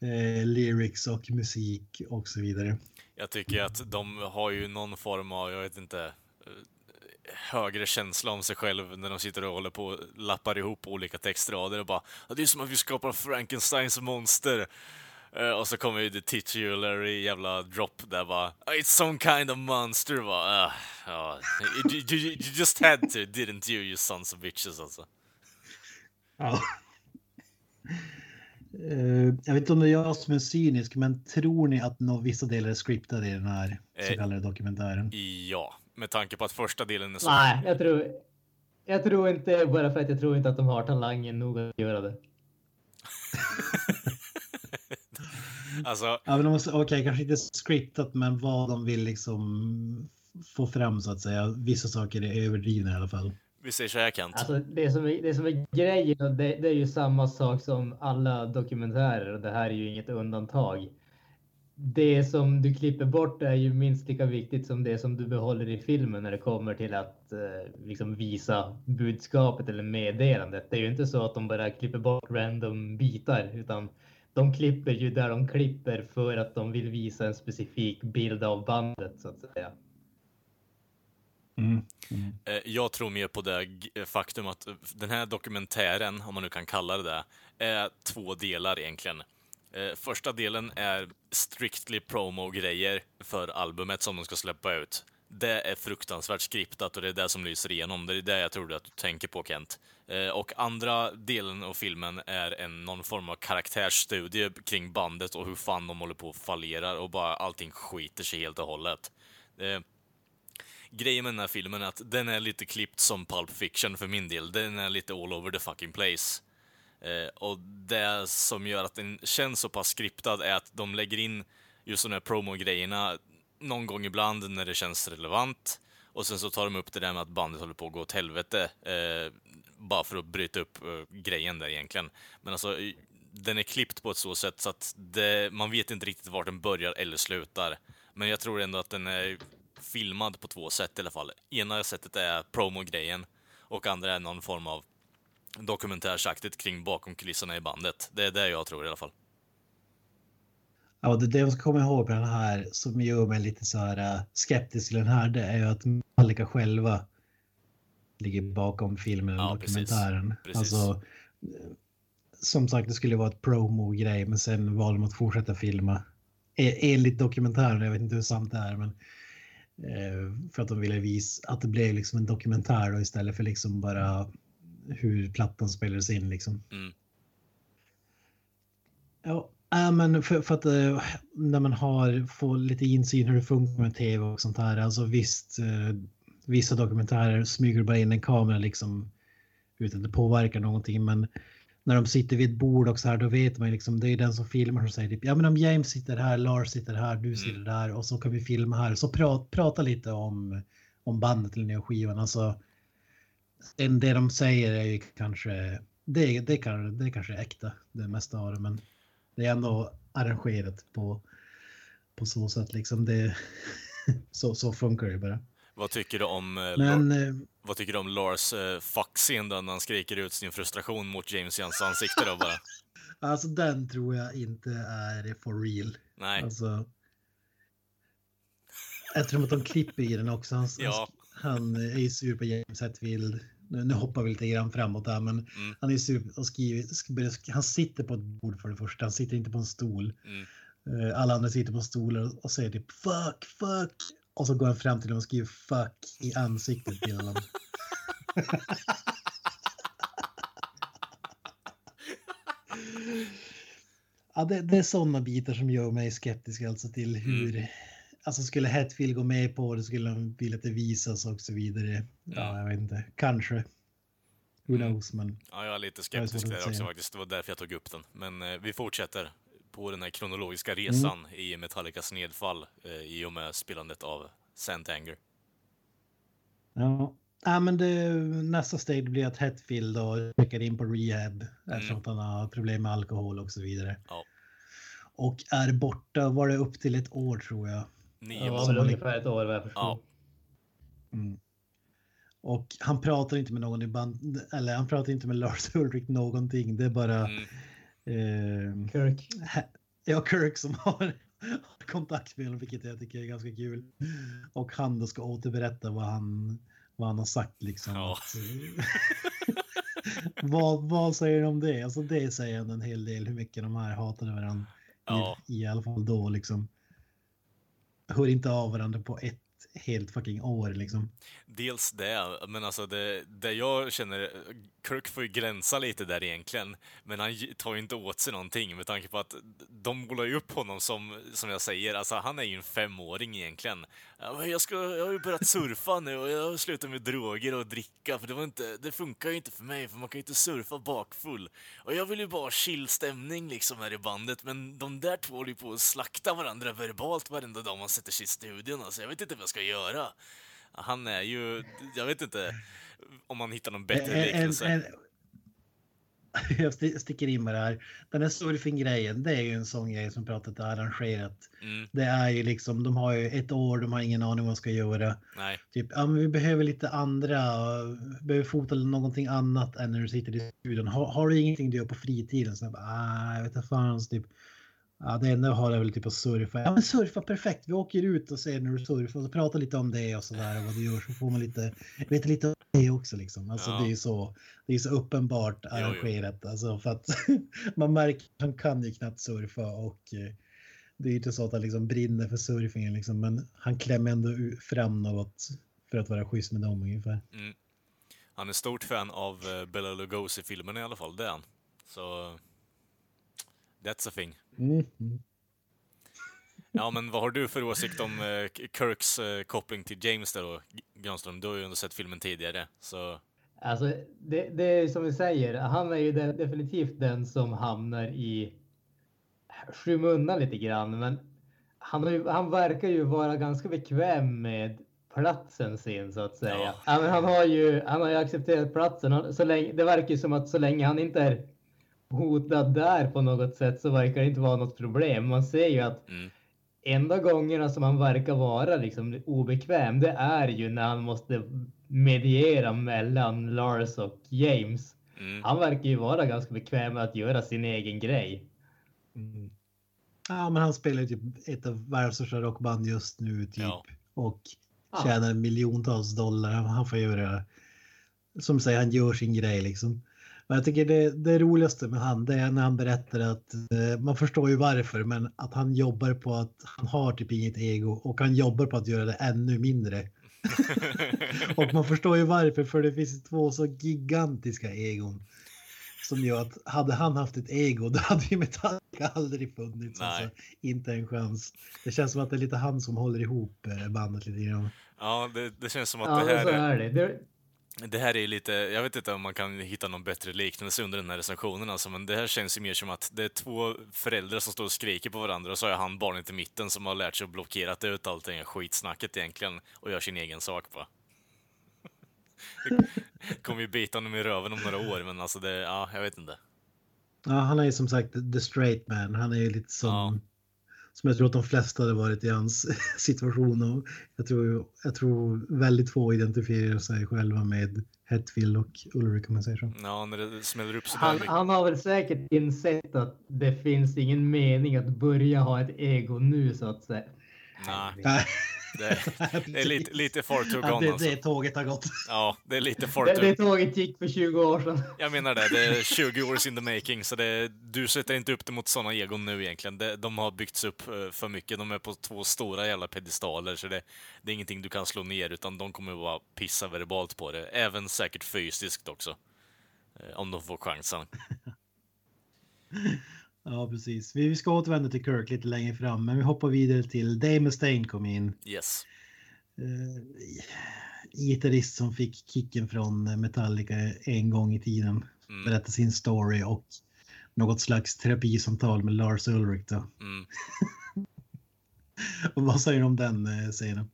eh, lyrics och musik och så vidare? Jag tycker att de har ju någon form av, jag vet inte, eh, högre känsla om sig själv när de sitter och håller på och lappar ihop olika textrader och bara "Ja, Det är som att vi skapar Frankensteins monster. Eh, och så kommer ju the titular i jävla drop där bara It's some kind of monster bara. Uh, ja. you, you, you just had to, didn't you, you sons of bitches alltså. Ja. Eh, jag vet inte om det är jag som är cynisk, men tror ni att nå vissa delar är scriptade i den här så Eh, kallade dokumentären? Ja, med tanke på att första delen är så... Nej, jag tror, jag tror inte, bara för att jag tror inte att de har talangen nog att göra det. Alltså, Ja, men de måste- Okej, kanske inte scriptat, men vad de vill liksom få fram så att säga. Vissa saker är överdrivna i alla fall. vi säger så här Kent. Alltså det som är, det som är grejen, det, det är ju samma sak som alla dokumentärer och det här är ju inget undantag. Det som du klipper bort är ju minst lika viktigt som det som du behåller i filmen när det kommer till att eh, liksom visa budskapet eller meddelandet. Det är ju inte så att de bara klipper bort random bitar utan de klipper ju där de klipper för att de vill visa en specifik bild av bandet så att säga. Eh, Jag tror mer på det faktum att eh, den här dokumentären, om man nu kan kalla det det, är två delar egentligen. Eh, Första delen är strictly promo-grejer för albumet som de ska släppa ut. Det är fruktansvärt skriptat och det är det som lyser igenom. Det är det jag tror att du tänker på Kent. Eh, och andra delen av filmen är en, någon form av karaktärsstudie kring bandet och hur fan de håller på och fallerar och bara allting skiter sig helt och hållet. Eh, grejen med den här filmen är att den är lite klippt som Pulp Fiction för min del. Den är lite all over the fucking place. Eh, och det som gör att den känns så pass skriptad är att de lägger in just de här promo-grejerna någon gång ibland när det känns relevant. Och sen så tar de upp det där med att bandet håller på att gå åt helvete. Eh, bara för att bryta upp eh, grejen där egentligen. Men alltså, den är klippt på ett så sätt så att det, man vet inte riktigt vart den börjar eller slutar. Men jag tror ändå att den är filmad på två sätt i alla fall. Ena sättet är promo-grejen och andra är någon form av dokumentärsaktigt kring bakom kulisserna i bandet. Det är det jag tror i alla fall. Ja, det, det jag ska komma ihåg med den här som gör mig lite så här äh, skeptisk till den här, det är ju att Metallica själva ligger bakom filmen och Ja, dokumentären. Precis. Alltså, eh, som sagt, det skulle vara ett promo-grej, men sen valde de att fortsätta filma. E- Enligt dokumentären, jag vet inte hur sant det är, men eh, för att de ville visa att det blev liksom en dokumentär då, istället för liksom bara hur plattan spelades in liksom. Mm. Ja, äh, men för, för att eh, när man har, får lite insyn hur det funkar med tv och sånt här. Alltså visst, eh, vissa dokumentärer smyger bara in en kamera liksom utan att det påverkar någonting. Men när de sitter vid ett bord och så här, då vet man liksom, det är den som filmar som säger typ, ja men om James sitter här, Lars sitter här, du sitter där och så kan vi filma här. Så prat, prata lite om, om bandet eller nya skivan. Alltså, det de säger är ju kanske, det, det, kan, det kanske är äkta, det mesta av det, men det är ändå arrangerat på, på så sätt liksom. Det, så, så funkar det bara. Vad tycker du om, eh, Men eh, vad tycker du om Lars eh, fuck-scen när han skriker ut sin frustration mot James i hans ansikte då bara? alltså den tror jag inte är for real. Nej. Alltså, jag tror att de klipper i den också. Han, Ja. han är ju sur på James Hetfield. Nu, hoppar vi lite grann framåt där, men Mm. han är sur och skriver, han sitter på ett bord för det första. Han sitter inte på en stol. Mm. Eh, Alla andra sitter på stolar och- säger typ fuck, fuck. Och så går han fram till dem och skriver fuck i ansiktet till honom. ja, det, det är sådana bitar som gör mig skeptisk alltså till hur... Alltså skulle Hetfield gå med på det, skulle han vilja att det visas och så vidare. Ja, jag vet inte. Kanske. Who knows, men... Ja, jag är lite skeptisk där också säga. faktiskt. Det var därför jag tog upp den. Men eh, vi fortsätter på den här kronologiska resan i Metallicas nedfall eh, i och med spelandet av Sant Anger. Ja. Ja, men det, nästa steg blir att Hetfield då checkar in på rehab eftersom att han har problem med alkohol och så vidare. Ja. Och är borta, var det upp till ett år tror jag. Nio Det var väl ungefär ett år vad jag förstod. Ja. Mm. Och han pratar inte med någon i band, eller han pratar inte med Lars Ulrich någonting. Det är bara Mm. eh, Kirk. ja, Kirk som har, kontakt med honom, vilket jag tycker är ganska kul. Och han då ska återberätta vad han, vad han har sagt liksom. Ja. Att, eh, vad, vad säger de om det? Alltså det säger han en hel del hur mycket de här hatade varandra. Ja. I, I alla fall då liksom. Hör inte av varandra på ett helt fucking år liksom. Dels det, men alltså det, det jag känner, Kirk får ju gränsa lite där egentligen, men han tar ju inte åt sig någonting med tanke på att de målar ju upp honom som, som jag säger, alltså han är ju en femåring egentligen. Ja, men Jag, ska, jag har ju börjat surfa nu och jag har slutat med droger och dricka för det, var inte, det funkar ju inte för mig för man kan ju inte surfa bakfull. Och jag vill ju bara ha chill-stämning liksom här i bandet men de där två håller ju på att slakta varandra verbalt varenda dag man sätter sig i studion alltså. Jag vet inte vad jag ska göra. Han är ju, jag vet inte om man hittar någon bättre liknelse. jag sti- sticker in med det här. Den här surfing-grejen, det är ju en sån grej som pratat är arrangerat. Mm, Det är ju liksom, de har ju ett år, de har ingen aning vad de ska göra. nej, Typ, ja men vi behöver lite andra, vi behöver fota någonting annat än när du sitter i studion. Har, har du ingenting du gör på fritiden? Så jag bara, ah, jag vet inte fan. Så typ, ja, det enda jag har är väl typ att surfa. Ja men surfa perfekt, vi åker ut och ser när du surfar och så pratar lite om det och sådär och vad du gör så får man lite, vet lite om det också liksom. Alltså Ja. det är ju så, det är så uppenbart arrangerat. Alltså för att man märker att han kan ju knappt surfa och eh, det är ju inte så att han liksom brinner för surfingen liksom, men han klämmer ändå fram något för att vara schysst med dem ungefär. han är stort fan av eh, Bela Lugosi-filmen i alla fall, det är han. Så... That's a thing. Mm. Ja, men vad har du för åsikt om eh, Kirks eh, koppling till James där då, Granström? Du har ju ändå sett filmen tidigare, så... Alltså, det, det är som vi säger, han är ju de- definitivt den som hamnar i skymundan lite grann. Men han, har ju, han verkar ju vara ganska bekväm med platsen sin så att säga. Ja. Ja. men han, har ju, han har ju accepterat platsen. Han- Så länge, det verkar ju som att så länge han inte är hotad där på något sätt så verkar det inte vara något problem. Man ser ju att Mm. enda gångerna som han verkar vara liksom obekväm, det är ju när han måste mediera mellan Lars och James. Mm. Han verkar ju vara ganska bekväm med att göra sin egen grej. Mm. Ja, men han spelar ju typ ett av världens största rockband just nu typ. Ja. Och Ja. tjänar miljontals dollar. Han- Han får göra, som säger, han gör sin grej liksom. Men jag tycker det, det roligaste med han, det är när han berättar att eh, man förstår ju varför, men att han jobbar på att han har typ inget ego och han jobbar på att göra det ännu mindre. Och man förstår ju varför, för det finns två så gigantiska egon. Som gör att hade han haft ett ego då hade ju Metallica aldrig funnits. Alltså, inte en chans. Det känns som att det är lite han som håller ihop eh, bandet lite grann. Ja, det, det känns som att Ja, det här så är... är det. Det. Här är lite, jag vet inte om man kan hitta någon bättre liknelse under den här recensionen alltså, men det här känns ju mer som att det är två föräldrar som står och skriker på varandra och så har han barnet i mitten som har lärt sig att blockerat ut allt det här skitsnacket egentligen och gör sin egen sak bara. Det kommer ju bita honom i röven om några år, men alltså det, ja, jag vet inte. Ja, han är ju som sagt the straight man. Han är ju lite som. Som jag tror att de flesta hade varit i hans situation. Och jag, tror, jag tror väldigt få identifierar sig själva med Hetfield och Ulrich om man säger så. Ja, när det smäller upp sådär Han, han har väl säkert insett att det finns ingen mening att börja ha ett ego nu så att säga. Nej, det, det är lite, lite far too ja, gone det, alltså. det tåget har gått. Ja, det är lite far Det, det too... tåget gick för 20 år sedan. Jag menar det, det är 20 år in the making, så det, du sätter inte upp det mot sådana egon nu egentligen. Det, de har byggts upp eh, för mycket, de är på två stora jävla pedestaler, så det, det är ingenting du kan slå ner, utan de kommer bara pissa verbalt på det. Även säkert fysiskt också. Eh, Om de får chansen. Ja, precis. Vi vi ska återvända till Kirk lite längre fram, men vi hoppar vidare till Dave Mustaine kom in. Yes. Eh, gitarrist som fick kicken från Metallica en gång i tiden. Mm. Berätta sin story och något slags terapisamtal med Lars Ulrich då. Mm. Och vad säger du om den eh, scenen?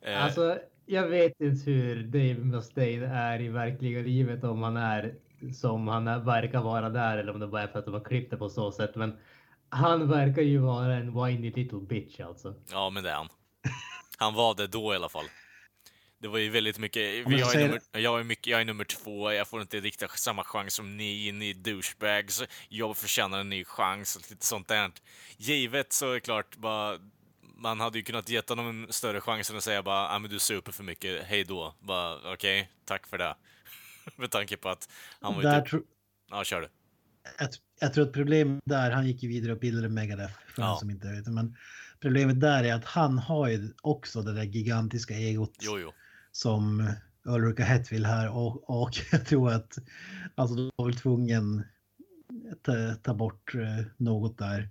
Eh, Alltså, jag vet inte hur Dave Mustaine är i verkliga livet, om han är som han verkar vara där eller om det bara är för att de har klippt det på så sätt. Men han verkar ju vara en whiny little bitch alltså. Ja, men det är han. Han var det då i alla fall. Det var ju väldigt mycket... Vi har nummer, jag, är mycket, jag är nummer två, jag får inte riktigt samma chans som ni, ni är douchebags. Jag förtjänar en ny chans och lite sånt där. Givet så är det klart, bara, man hade ju kunnat ge honom en större chans än att säga bara ah, men du super för mycket, hej då. Bara okej, tack för det. Med tanke på att han var ju typ... Ja, kör du. jag, jag tror att problemet där, han gick ju vidare och bildade Megadeth för Ja. som inte vet. Men problemet där är att han har ju också det där gigantiska egot Jo, jo. som Ulrika Hetfield här och, och jag tror att alltså de var väl tvungen ta, ta bort eh, något där.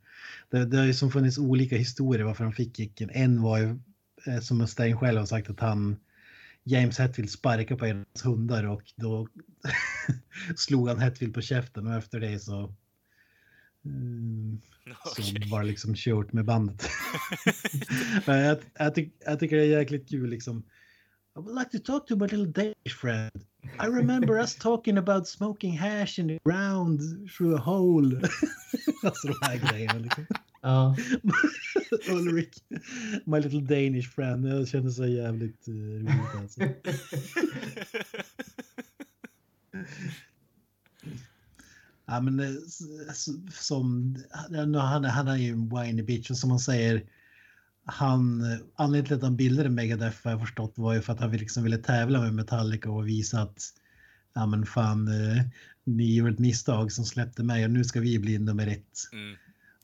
Det, det har ju som funnits olika historier varför han fick kicken. En var ju eh, som Mustaine själv har sagt att han James Hetfield sparkade på hans hundar och då slog han Hetfield på käften och efter det så mm, så Okej. var det liksom kört med bandet. Jag, jag, tyck, jag tycker det är jäkligt kul liksom. I would like to talk to my little Danish friend. I remember us talking about smoking hash in the ground through a hole. alltså de här grejerna liksom. Ja, Ulrik, my little Danish friend. Jag känner så jävligt uh, roligt alltså. Ja, men eh, som han, han är ju en whiny bitch och som man säger. Han, anledningen till att han bildade Megadeth har jag förstått var ju för att han liksom ville tävla med Metallica och visa att ja men fan, eh, ni gjorde ett misstag som släppte mig och nu ska vi bli nummer ett. Mm.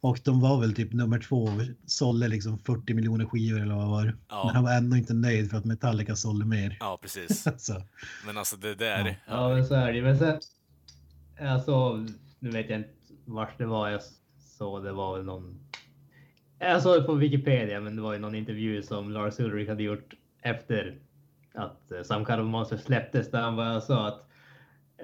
Och de var väl typ nummer två, sålde liksom 40 miljoner skivor eller vad var? Ja. Men han var ändå inte nöjd för att Metallica sålde mer. Ja, precis. Alltså, Men alltså det där... ja men så är det ju. Men sen, alltså, nu vet jag inte vart det var jag såg. Det var väl någon. Jag såg det på Wikipedia, men det var ju någon intervju som Lars Ulrich hade gjort efter att eh, Some Kind of Monster släpptes där han bara sa att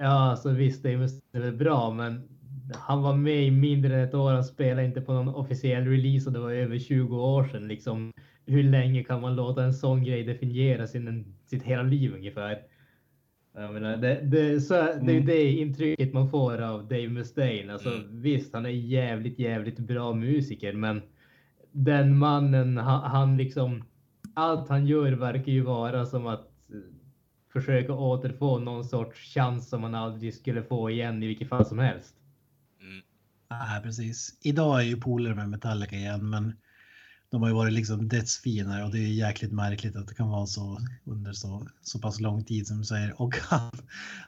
ja, så visst, det är väl bra, men han var med i mindre än ett år. Han spelade inte på någon officiell release och det var över 20 år sedan. Liksom, hur länge kan man låta en sån grej definiera sin, sitt hela liv ungefär? Jag menar, det, det, så, det är ju det intrycket man får av Dave Mustaine. Alltså, Mm. Visst, han är jävligt, jävligt bra musiker, men den mannen, han, han liksom, allt han gör verkar ju vara som att eh, försöka återfå någon sorts chans som man aldrig skulle få igen i vilket fall som helst. Nej, precis. Idag är ju polare med Metallica igen, men de har ju varit liksom dödsfina och det är jäkligt märkligt att det kan vara så under så, så pass lång tid som du säger. Och han,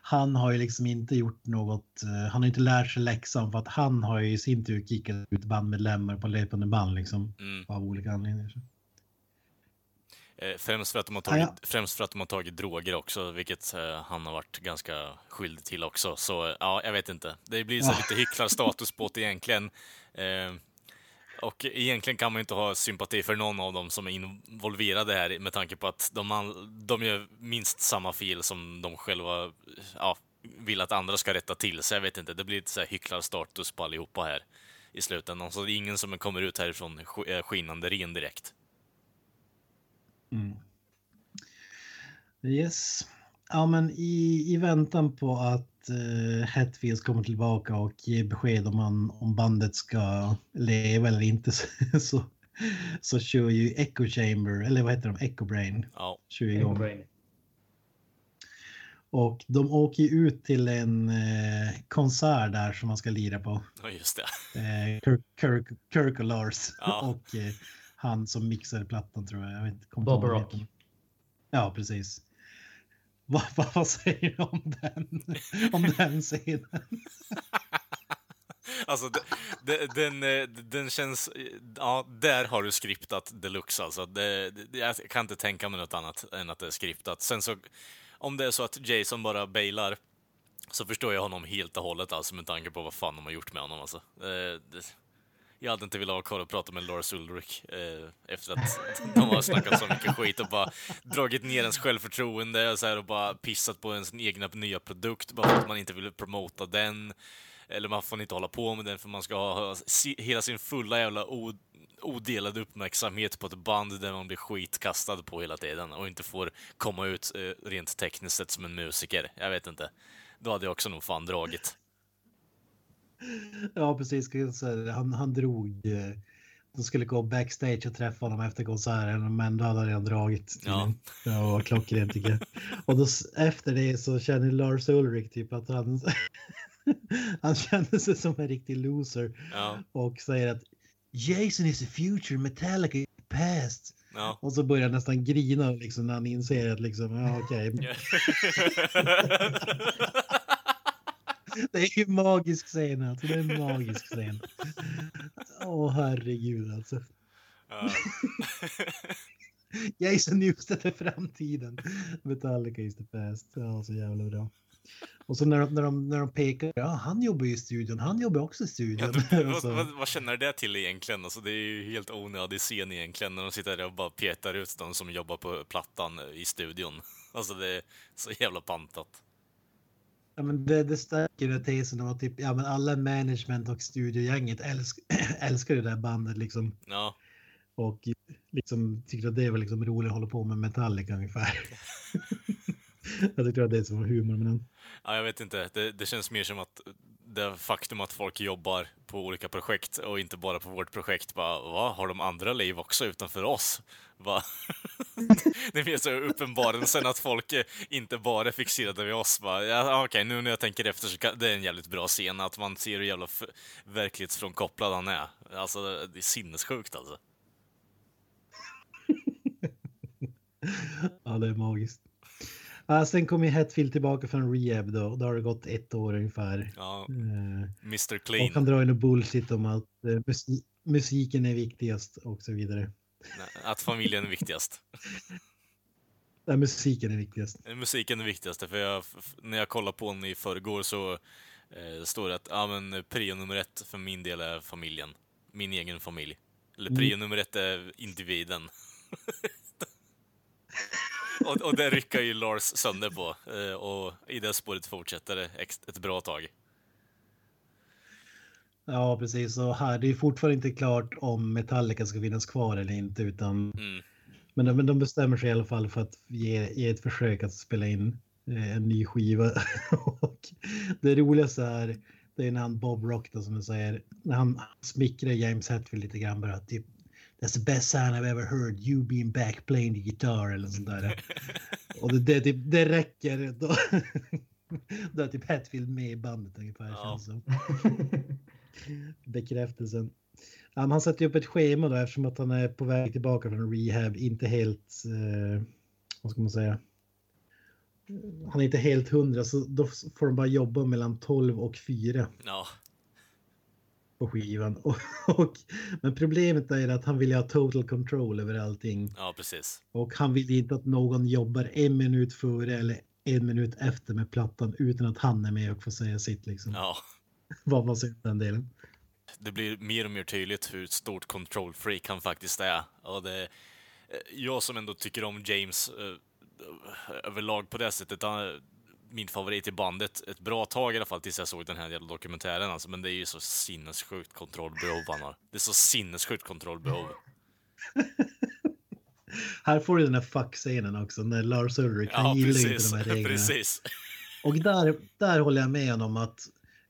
han har ju liksom inte gjort något, eh, han har inte lärt sig läxan för att han har ju i sin tur kickat ut bandmedlemmar på löpande band liksom Mm. av olika anledningar. Eh, Främst för, att de har Ah, tagit, ja. främst för att de har tagit droger också, vilket eh, han har varit ganska skyldig till också. Så eh, ja, jag vet inte. Det blir så Ja. lite hycklarstatus på det egentligen. Eh, och egentligen kan man inte ha sympati för någon av dem som är involverade här med tanke på att de, de gör minst samma fel som de själva ja, vill att andra ska rätta till. Så jag vet inte, det blir lite så här hycklarstatus på allihopa här i slutändan. Så det är ingen som kommer ut härifrån sk- skinande ren direkt. Yes. Ja, men i, i väntan på att uh, Hetfields kommer tillbaka och ger besked om, man, om bandet ska leva eller inte så, så, så kör ju Echo Chamber, eller vad heter de, Echo Brain, Ja, kör igång. Och de åker ju ut till en eh, konsert där som man ska lira på. ja, just det. Eh, Kirk, Kirk, Kirk och Lars Ja. och eh, han som mixade plattan tror jag. jag vet, Bob Rock. Ja, precis. Vad, vad, vad säger du om den, om den scenen? Alltså, de- de- den, eh, den känns... Ja, där har du skriptat deluxe alltså. Det, det, jag kan inte tänka mig något annat än att det är skriptat. Sen så, om det är så att Jason bara bailar, så förstår jag honom helt och hållet alltså med tanke på vad fan de har gjort med honom alltså. Eh, det, jag hade inte velat vara kvar och prata med Lars Ulrich eh, efter att de har snackat så mycket skit och bara dragit ner ens självförtroende och, så här, och bara pissat på ens egna nya produkt bara för att man inte ville promota den. Eller man får inte hålla på med den för man ska ha hela sin fulla jävla o, odelade uppmärksamhet på ett band där man blir skitkastad på hela tiden och inte får komma ut eh, rent tekniskt sett som en musiker. Jag vet inte. Då hade jag också nog fan dragit. Ja, precis. Han, han drog. eh, De skulle gå backstage och träffa honom efter konserten, men då hade han redan dragit. Ja. Var klockrent tycker jag. Och då, efter det så känner Lars Ulrich typ att han, han kände sig som en riktig loser Ja, och säger att Jason is the future, Metallica is the past. ja. Och så börjar han nästan grina liksom när han inser att liksom, ja okej, det är ju magisk scen alltså, det är en magisk scen. Åh herregud alltså. Ja. Jason Newsted är framtiden. Metallica is the past. Ja, så jävla bra. Och så när de, när de, när de pekar, ja han jobbar ju i studion, han jobbar också i Ja, studion. du, Och vad, vad, vad känner det till egentligen? Alltså, det är ju helt onödig scen egentligen när de sitter där och bara petar ut de som jobbar på plattan i studion. Alltså det är så jävla pantat. Ja, men det, det stärker den tesen om att typ, ja, men alla management och studiogänget älsk, älskar det där bandet liksom. Ja, Och liksom tyckte att det var liksom roligt att hålla på med Metallica ungefär. jag tyckte det var det som var humor med den. ja jag vet inte. Det, det känns mer som att det faktum att folk jobbar på olika projekt och inte bara på vårt projekt, bara va, har de andra liv också utanför oss? Va? det finns mer så uppenbarelsen att folk eh, inte bara är fixerade vid oss. Bara, ja, ah, okej, nu när jag tänker efter så kan, det är en jävligt bra scen, att man ser hur jävla verklighetsfrånkopplad han är. Alltså, det är sinnessjukt alltså. Ja, det är magiskt. Ja, sen kom ju Hetfield tillbaka från rehab då. Då har det gått ett år ungefär. Ja, Eh, Mr och han Clean. drar ju något bullshit om att eh, musi- musiken är viktigast och så vidare. Att familjen är viktigast. Nej, musiken är viktigast. Musiken är viktigaste, för jag, när jag kollade på den i förrgår så eh, står det att ja, men prio nummer ett för min del är familjen. Min egen familj. Eller prio nummer ett är individen. och, och det rycker ju Lars sönder på. Eh, och i det spåret fortsätter det ett bra tag. Ja, precis. Och här, det är fortfarande inte klart om Metallica ska finnas kvar eller inte, utan Mm. men de, men de bestämmer sig i alla fall för att ge, ge ett försök att spela in eh, en ny skiva. och det roligaste är, det är när han Bob Rock då, som du säger, när han smickrar James Hetfield lite grann bara typ That's the best sound I've ever heard, you being back playing the guitar eller sånt där. och det, det, typ, det räcker. Då, då är typ Hetfield med i bandet ungefär. Ja. Känns som. Bekräftelsen. Men han sätter upp ett schema då eftersom att han är på väg tillbaka från rehab. Inte helt, eh, vad ska man säga? Han är inte helt hundra så då får de bara jobba mellan 12 och 4 Ja, på skivan. Och, och, men problemet är att han vill ha total control över allting. ja precis. Och han vill inte att någon jobbar en minut före eller en minut efter med plattan utan att han är med och får säga sitt liksom. Ja. Vad man säger den delen. det blir mer och mer tydligt hur stort control freak han faktiskt är. Och det, eh, jag som ändå tycker om James eh, överlag på det sättet, han, min favorit i bandet ett bra tag i alla fall tills jag såg den här jävla dokumentären alltså, men det är ju så sinnessjukt kontrollbehov han har. Det är så sinnessjukt kontrollbehov. Här får du den här fuck-scenen också när Lars Ulrich, Ja, han gillar inte de här reglerna. precis. Och där, där håller jag med honom att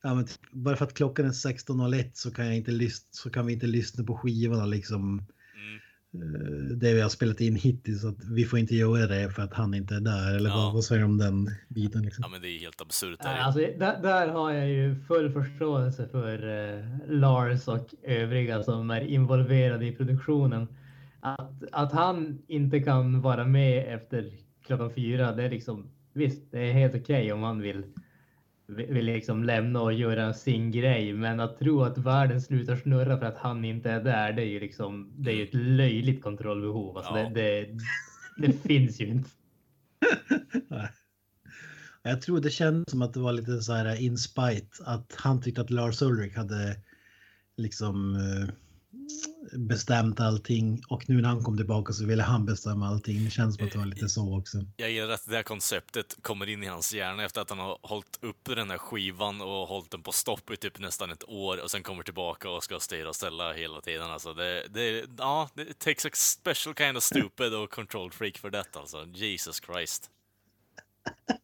ja, men, bara för att klockan är 16.01 så kan, jag inte lys- så kan vi inte lyssna på skivorna liksom. Eh, Det vi har spelat in hittills, att vi får inte göra det för att han inte är där. Eller Ja. vad, vad säger du om den biten? Liksom? Ja, men det är helt absurt. Där. Alltså, där, där har jag ju full förståelse för eh, Lars och övriga som är involverade i produktionen. Att, att han inte kan vara med efter klockan fyra, det är liksom visst, det är helt okej om han vill, vill vill liksom lämna och göra sin grej. Men att tro att världen slutar snurra för att han inte är där, det är ju liksom, det är ju ett löjligt kontrollbehov. Alltså Ja. det, det, det finns ju inte. Jag tror det kändes som att det var lite så här in spite att han tyckte att Lars Ulrich hade liksom bestämt allting och nu när han kom tillbaka så ville han bestämma allting. Det känns som att det var lite så också. Jag gillar att det här konceptet kommer in i hans hjärna efter att han har hållit upp den här skivan och hållit den på stopp i typ nästan ett år och sen kommer tillbaka och ska styra och ställa hela tiden. Alltså det, det, ja, det takes a special kind of stupid och control freak för det alltså. Jesus Christ.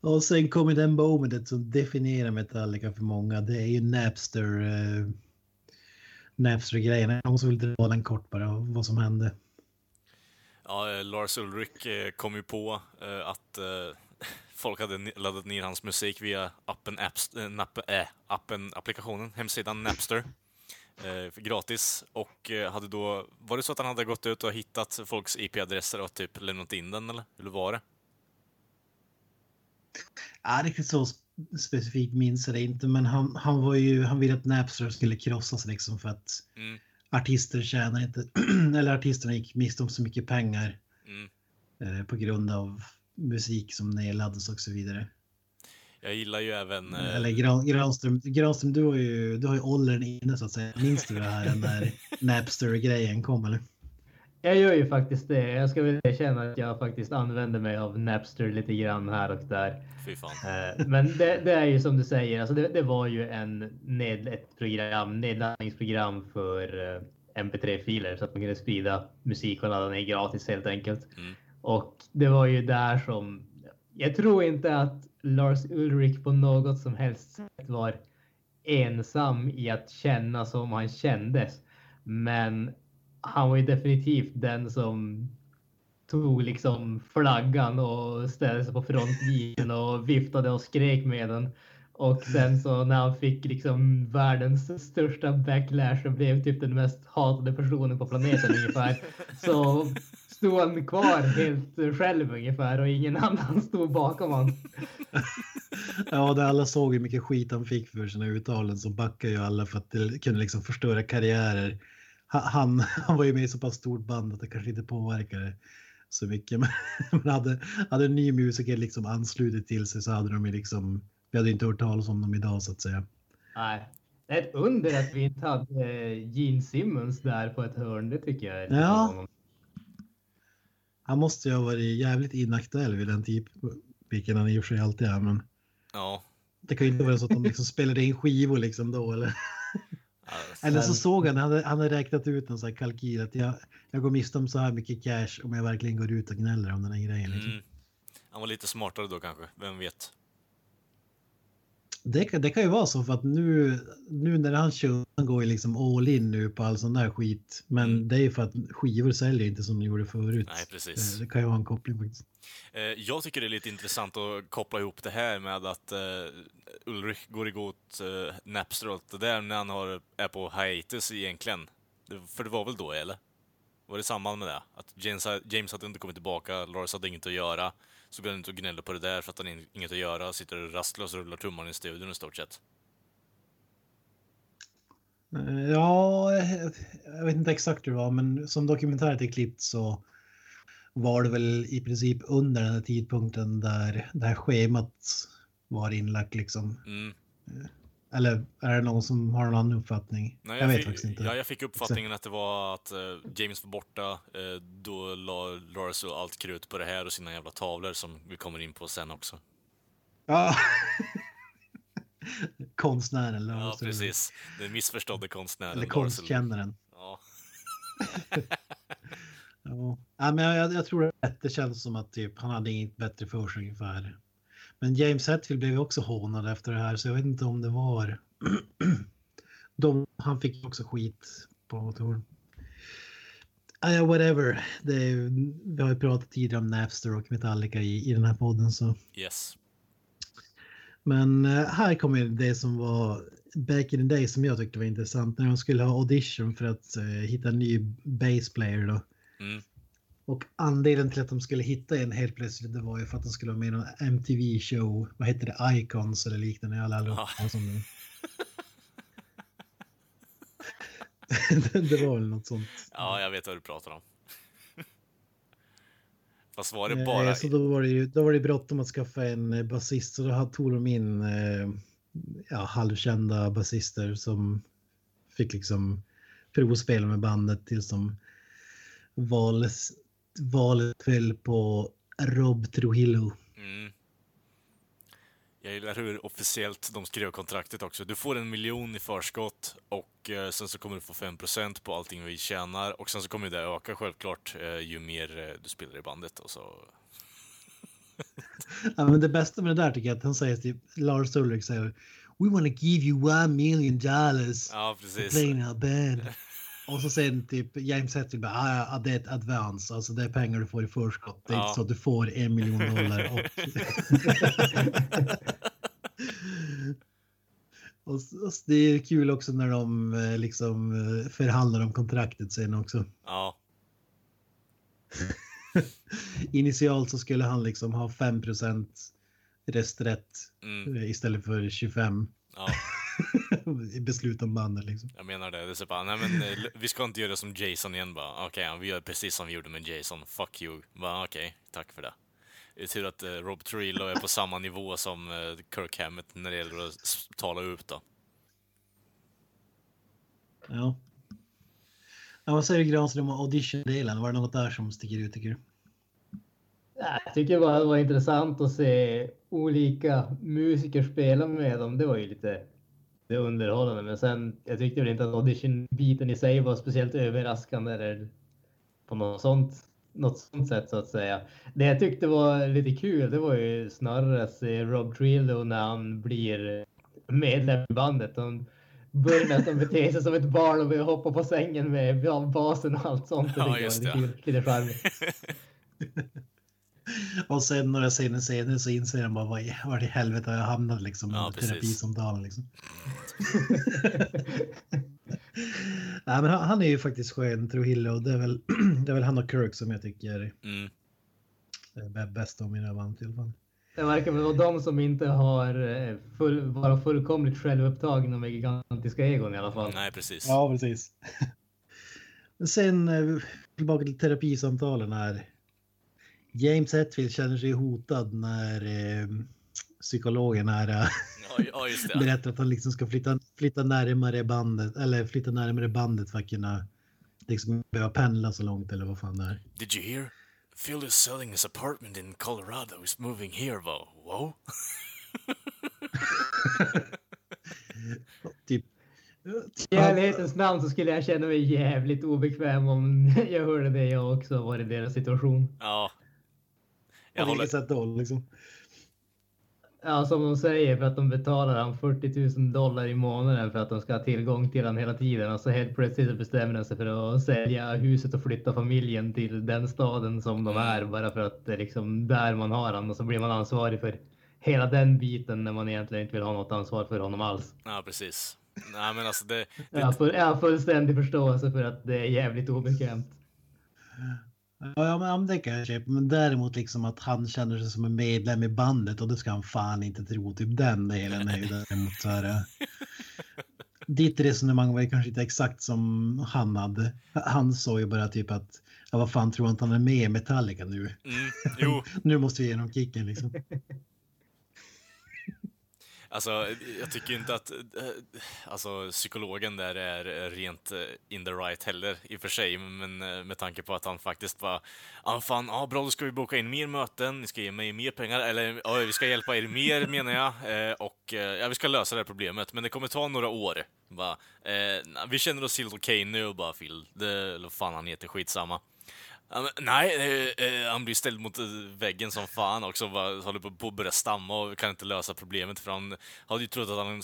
Och sen kommer den momentet som definierar Metallica för många. Det är ju Napster. Eh, Napster-grejen. Jag måste väl dra den kort bara, vad som hände. Ja, eh, Lars Ulrik eh, kom ju på eh, att folk hade laddat ner hans musik via appen, apps, napp, äh, appen applikationen, hemsidan Napster. Gratis. Och hade då, var det så att han hade gått ut och hittat folks IP-adresser och typ lämnat in den eller? Hur var det? Ja, riktigt så sp- specifikt minns jag det inte, men han, han var ju, han ville att Napster skulle krossas liksom för att Mm. artister tjänar inte, eller artisterna gick miste om så mycket pengar Mm. eh, på grund av musik som nedladdas och så vidare. Jag gillar ju även... eh, Eller Gran, Granström, Granström, du har ju, du har ju åldern inne så att säga. Minns du det här när Napster-grejen kom eller? Jag gör ju faktiskt det. Jag ska väl erkänna att jag faktiskt använder mig av Napster lite grann här och där. Eh, Men det, det är ju som du säger, alltså det, det var ju en ned, ett program, nedladdningsprogram för eh, MP3-filer så att man kunde sprida musik och ladda ner gratis helt enkelt. Mm. Och det var ju där som jag tror inte att Lars Ulrik på något som helst sätt var ensam i att känna som han kändes. Men han var ju definitivt den som tog liksom flaggan och ställde sig på frontlinjen och viftade och skrek med den. Och sen så när han fick liksom världens största backlash och blev typ den mest hatade personen på planeten ungefär. Så stod han kvar helt själv ungefär och ingen annan stod bakom honom. Ja, det alla såg hur mycket skit han fick för sina uttalanden så backade ju alla för att det kunde liksom förstöra karriärer. Ha- Han, han var ju med i så pass stort band att det kanske inte påverkade så mycket. Men, men hade, hade en ny musiker liksom anslutit till sig så hade de ju liksom, vi hade inte hört talas om dem idag så att säga. Nej. Det är ett under att vi inte hade eh, Gene Simmons där på ett hörn. Det tycker jag är lite Ja. Han måste ju ha varit jävligt inaktuell vid den typ, vilken han i och för sig alltid är. Men Ja. det kan ju inte vara så att de liksom spelade in skivor liksom då eller? Ja, Eller så såg han, han hade, han hade räknat ut en sån här kalkyl att jag, jag går miste om så här mycket cash om jag verkligen går ut och gnäller om den här grejen. Liksom. Mm. Han var lite smartare då kanske, vem vet? Det, kan- det kan ju vara så för att nu, nu när han kör, han går ju liksom all in nu på all sån där skit. Men Mm. det är ju för att skivor säljer inte som de gjorde förut. Nej, precis. Eh, Det kan ju vara en koppling faktiskt. Eh, Jag tycker det är lite intressant att koppla ihop det här med att eh, Ulrich går emot eh, Napster och allt det där när han har, är på hiatus egentligen. För det var väl då, eller? Var det samband med det? Att James, James hade inte kommit tillbaka, Lars hade inget att göra. Så går han inte och gnäller på det där för att han inget att göra, sitter rastlös och rullar tummarna i studion i stort sett. Eh, Ja, eh, jag vet inte exakt hur det var, men som dokumentäret är klippt så var det väl i princip under den här tidpunkten där det här schemat var inlagt liksom. Mm. Eller är det någon som har en annan uppfattning? Nej, jag, vet fick, faktiskt inte. Ja, jag fick uppfattningen att det var att eh, James var borta, eh, då la Lars allt krut på det här och sina jävla tavlor som vi kommer in på sen också. Ja. Konstnären Lars. Ja, precis. Den missförstådde konstnären Eller konstkännaren. Ja. Ja. Men jag, jag tror att det känns som att typ, han hade inget bättre för sig ungefär. Men James Hetfield blev också hånad efter det här så jag vet inte om det var... De, han fick också skit på motorn. Ah, ja, whatever. Det vi har ju pratat tidigare om Napster och Metallica i, i den här podden så. Yes. Men eh, här kommer det som var back in the day som jag tyckte var intressant när de skulle ha audition för att eh, hitta en ny bassplayer då. Mm. Och andelen till att de skulle hitta en helt plötsligt det var ju för att de skulle vara med i någon MTV-show. Vad hette det? Icons eller liknande. Jag har aldrig hört om det. det. var väl något sånt. Ja, jag vet vad du pratar om. Fast var det Eh, bara... Så då var det ju då var det bråttom att skaffa en eh, basist så då tog de in eh, ja, halvkända basister som fick liksom provspela med bandet tills de valet, valet föll på Rob Trujillo. Mm. Jag gillar hur officiellt de skrev kontraktet också. Du får en miljon i förskott och eh, sen så kommer du få 5% på allting vi tjänar och sen så kommer det öka självklart eh, ju mer eh, du spelar i bandet och så. Ja, men det bästa med det där tycker jag att han säger typ Lars Ulrik säger We wanna give you one million dollars Ja, precis. playing our band. Och så säger typ James Hetfield bara ah, ja, det är ett advance, alltså det är pengar du får i förskott. Det är Ja. inte så att du får en miljon dollar. Och, och, och det är kul också när de eh, liksom eh, förhandlar om kontraktet sen också. Ja, Initialt så skulle han liksom ha 5 rösträtt mm, eh, istället för 25 ja, beslut om bandet liksom. jag menar det. Det är så bara, nej men eh, vi ska inte göra som Jason igen bara. Okej, ja, vi gör precis som vi gjorde med Jason. Fuck you. Bara okej, tack för det. Det är tur att eh, Rob Trujillo är på samma nivå som eh, Kirk Hammett när det gäller att tala ut då. Ja. ja vad säger du Granström om audition-delen? Var det något där som sticker ut tycker du? Ja, Jag tycker bara det var intressant att se olika musiker spela med dem. Det var ju lite det underhållande. Men sen, jag tyckte väl inte att audition-biten i sig var speciellt överraskande eller på något sånt, något sånt sätt så att säga. Det jag tyckte var lite kul, det var ju snarare att se Rob Trillo när han blir medlem i bandet. Han börjar nästan bete sig som ett barn och börjar hoppa på sängen med basen och allt sånt. Det Ja, just det. lite, lite charmigt. Och sen några scener senare så inser han bara vad i, var i helvete har jag hamnat liksom Ja, terapisamtalen liksom. Nej men han, han är ju faktiskt skön Trujillo och det är väl, det är väl han och Kirk som jag tycker Mm. är bä- bäst om i det här bandet i alla fall. Det verkar vara de som inte har eh, full, vara fullkomligt självupptagna med gigantiska egon i alla fall. Nej, precis. Ja, precis. Men Sen eh, tillbaka till terapisamtalen här. James Hetfield känner sig hotad när eh, psykologen här eh, Ja, ja, just det. berättar att han liksom ska flytta, flytta närmare bandet eller flytta närmare bandet för att kunna liksom behöva pendla så långt eller vad fan det är. Did you hear? Phil is selling his apartment in Colorado. He's moving here, though. Whoa. Typ. I ärlighetens namn så skulle jag känna mig jävligt obekväm om jag hörde det jag också var i deras situation. Ja. Jag På håller... vilket sätt då liksom? Ja, som de säger för att de betalar han 40 000 dollar i månaden för att de ska ha tillgång till han hela tiden och så helt plötsligt bestämmer de sig för att sälja huset och flytta familjen till den staden som de är bara för att det är liksom där man har han och så blir man ansvarig för hela den biten när man egentligen inte vill ha något ansvar för honom alls. Ja, precis. Nej, men alltså det... Full, jag har fullständig förståelse för att det är jävligt obekvämt. Ja, men det kan jag köpa. Men däremot liksom att han känner sig som en medlem i bandet och det ska han fan inte tro. Typ den delen är ju däremot så här. eh, Ditt resonemang var ju kanske inte exakt som han hade. Han sa ju bara typ att ja, vad fan tror han att han är med i Metallica nu? Mm, Nu måste vi ge honom kicken liksom. Alltså jag tycker inte att... eh, Alltså psykologen där är rent eh, in the right heller i och för sig, men eh, med tanke på att han faktiskt bara... Ja, fan, ja bra, då ska vi boka in mer möten, ni ska ge mig mer pengar, eller ja, vi ska hjälpa er mer menar jag, och ja, vi ska lösa det här problemet, men det kommer ta några år. Bara, eh, vi känner oss helt okej nu och bara Phil, det, eller vad fan han heter, skitsamma. Nej, eh, eh, han blir ställd mot eh, väggen som fan också. Bara, håller på att börja stamma och kan inte lösa problemet. För han hade ju trott att han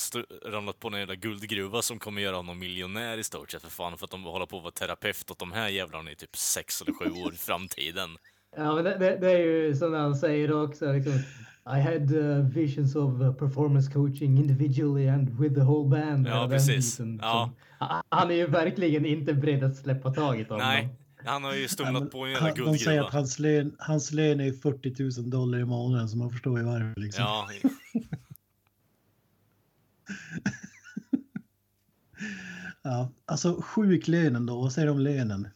ramlat på en jävla guldgruva som kommer göra honom miljonär i stort sett för fan. För att de håller på att vara terapeut åt de här jävlarna i typ sex eller sju år i framtiden. Ja, men det, det, det är ju som han säger också. Liksom, I had uh, visions of uh, performance coaching individually and with the whole band. Ja, precis. biten Ja. som- Han- Han är ju verkligen inte beredd att släppa taget om Nej, dem. Han har ju stumlat på en jävla Han, de säger att guldgruva. hans lön, hans lön är 40 000 dollar i månaden så man förstår ju varför. Liksom. Ja, Ja, alltså sjuklönen då, vad säger du om lönen?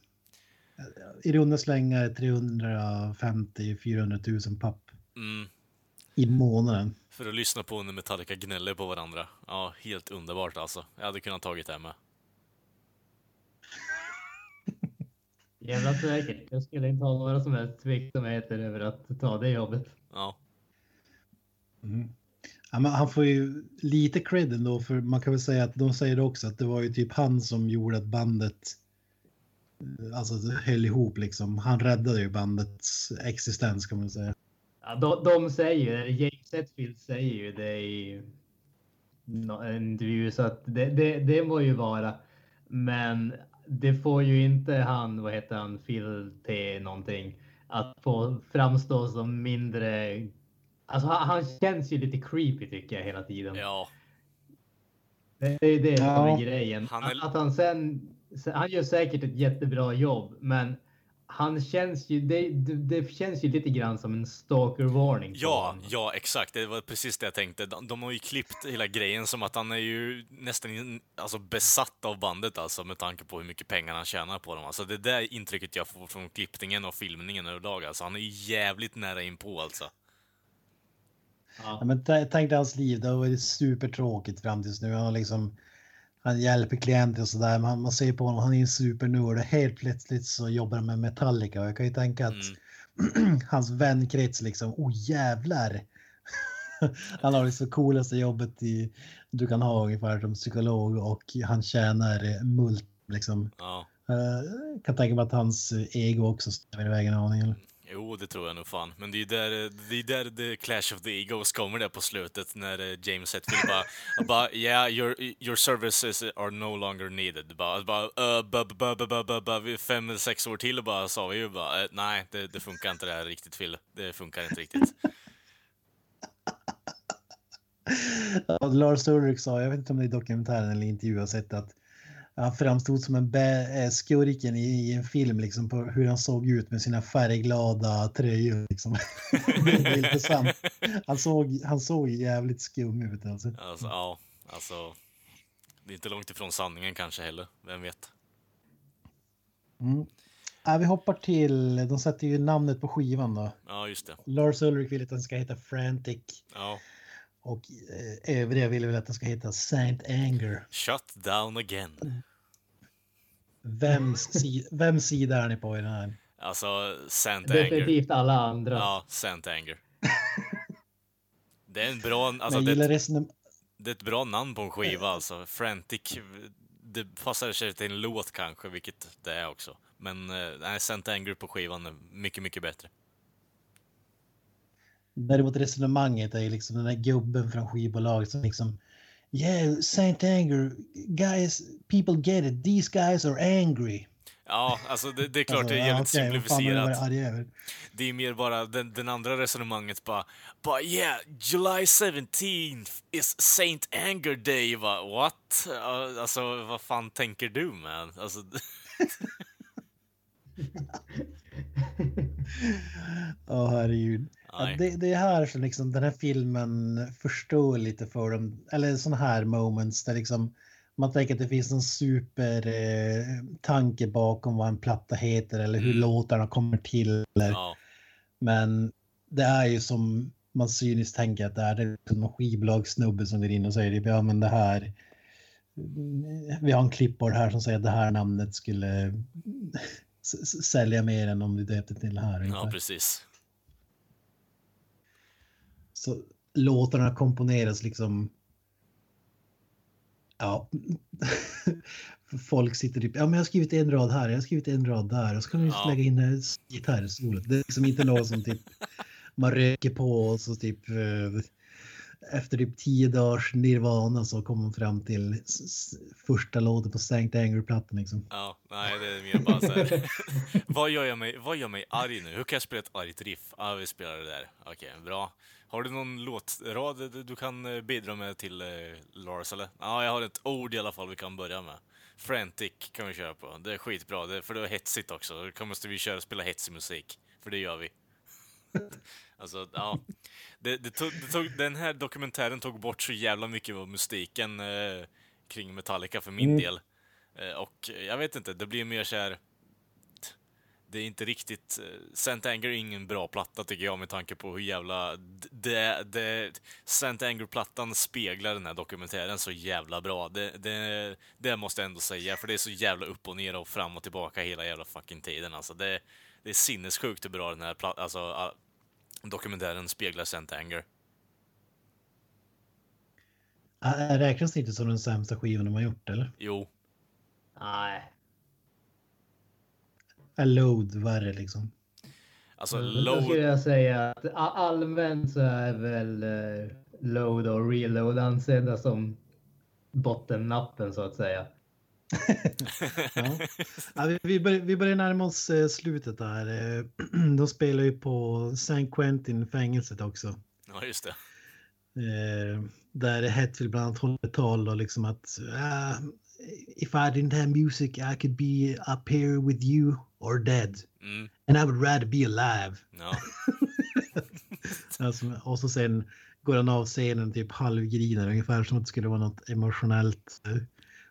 I runda slängar 350-400 000 papp mm. i månaden. För att lyssna på när Metallica gnäller på varandra. Ja, helt underbart alltså. Jag hade kunnat tagit det med. Jävla säkert. Jag skulle inte ha några som helst tveksamheter över att ta det jobbet. Ja. Mm. Ja, men han får ju lite cred ändå för man kan väl säga att de säger också att det var ju typ han som gjorde att bandet eh, alltså höll ihop liksom. Han räddade ju bandets existens kan man säga. Ja, de, de säger ju, James Hetfield säger ju det i en intervju så att det, det, det må ju vara. Men det får ju inte han, vad heter han, Phil T någonting, att få framstå som mindre. Alltså han, han känns ju lite creepy tycker jag hela tiden. Ja. Det det är det som Ja. är grejen. Han är- Att han sen, sen, han gör säkert ett jättebra jobb, men han känns ju, det, det, känns ju lite grann som en stalker warning. på Ja, honom. ja, exakt. Det var precis det jag tänkte. De, de har ju klippt hela grejen som att han är ju nästan alltså, besatt av bandet alltså med tanke på hur mycket pengar han tjänar på dem. Alltså det är det intrycket jag får från klippningen och filmningen överlag. Alltså han är jävligt nära inpå alltså. Ja, men t- tänk dig hans liv, det har varit supertråkigt fram tills nu. Han, har liksom, han hjälper klienter och sådär, men han, man ser på honom, han är en supernörd och helt plötsligt så jobbar han med Metallica. Och jag kan ju tänka att Mm. hans vänkrets liksom, oh jävlar. han har så coolaste jobbet i, du kan ha ungefär som psykolog och han tjänar mult liksom. Ja. Uh, kan tänka mig att hans ego också stämmer i vägen en aning. Jo, det tror jag nog fan. Men det är ju där, det är där the Clash of the Egos kommer där på slutet när eh, James Hetfield bara, bara yeah, your, your services are no longer needed. Bara, bara uh, ba, ba, ba, ba, ba, fem eller sex år till bara sa vi ju bara, eh, nej, det, det funkar inte det här riktigt Phil. Det funkar inte riktigt. Ja, Lars Ulrich sa, jag vet inte om det är dokumentären eller intervju, jag har sett att han framstod som en eh, skurken i, i en film, liksom på hur han såg ut med sina färgglada tröjor. Liksom. det är lite sant. Han såg, han såg jävligt skum ut alltså. Alltså, ja, alltså. Det är inte långt ifrån sanningen kanske heller, vem vet? Mm. Ja, vi hoppar till, de sätter ju namnet på skivan då. Ja, just det. Lars Ulrich vill att den ska heta Frantic Ja. Och eh, övriga vill väl att den ska heta Saint Anger. Shut down again. Vems, si vems sida är ni på i den här? Alltså, Sant Anger. Definitivt alla andra. Ja, Sant Anger. Det är en bra, alltså det, är ett- det är ett bra namn på en skiva alltså. Frantic, det passar sig till en låt kanske, vilket det är också. Men eh, nej, Sant Anger på skivan är mycket, mycket bättre. Däremot resonemanget är ju liksom den där gubben från skivbolaget som liksom Yeah, Saint Anger, guys, people get it, these guys are angry. Ja, alltså det, det är klart Alltså, det är jävligt okej, vad fan simplifierat. arg över? Det är mer bara den, den andra resonemanget bara, bara yeah, July 17th is Saint Anger Day, va? What? Alltså, vad fan tänker du man? Alltså, Åh herregud. Ja, det, det är här som liksom den här filmen förstår lite för dem, eller sådana här moments där liksom man tänker att det finns en super eh, tanke bakom vad en platta heter eller hur Mm. låtarna kommer till. Ja, Men det är ju som man cyniskt tänker att det är, en skivbolagssnubbe som går in och säger ja men det här vi har en klippbord här som säger att det här namnet skulle sälja mer än om vi döpte till det här. ja, precis. Så låtarna komponeras liksom. Ja. Folk sitter typ, ja men jag har skrivit en rad här, jag har skrivit en rad där och så kan du Ja. lägga in en gitarrsolo. Det är liksom inte något som typ man röker på och så typ eh, efter typ tio dagars nirvana så kommer man fram till första låten på Sankt Anger-plattan liksom. Ja, nej, det är mer bara så här. vad, gör jag mig, vad gör mig arg nu? Hur kan jag spela ett argt riff? Ja, vi spelar det där. Okej, bra. Har du någon låtrad du- kan eh, bidra med till eh, Lars, eller? Ja, jag har ett ord i alla fall vi kan börja med. Frantic kan vi köra på. Det är skitbra, det, för det är hetsigt också. Då måste vi köra spela hetsig musik. För det gör vi. alltså, ja. Det, det tog, det tog, den här dokumentären tog bort så jävla mycket av mystiken eh, kring Metallica för min Mm. del. Eh, och jag vet inte, det blir mer så här. Det är inte riktigt... eh, Saint Anger är ingen bra platta tycker jag med tanke på hur jävla... Det, det, Saint Anger-plattan speglar den här dokumentären så jävla bra. Det, det, det måste jag ändå säga, för det är så jävla upp och ner och fram och tillbaka hela jävla fucking tiden. Alltså det, det är sinnessjukt hur bra den här pla- alltså, dokumentären speglar Saint Anger. Räknas det inte som den sämsta skivan de har gjort eller? Jo, Nej. Load värre liksom? alltså Då Load... skulle jag säga att allmänt så är väl eh, load och reload ansedda som bottennappen så att säga. Ja. Ja, vi, börjar, vi börjar närma oss eh, slutet där. Eh, De spelar ju på San Quentin fängelset också. Ja, just det. Där Hetfield bland annat håller tal och liksom att ah, if I didn't have music I could be up here with you or dead. Mm, And I would rather be alive. ja. Alltså, och så sen går han av scenen typ halvgriner ungefär som att det skulle vara något emotionellt eh,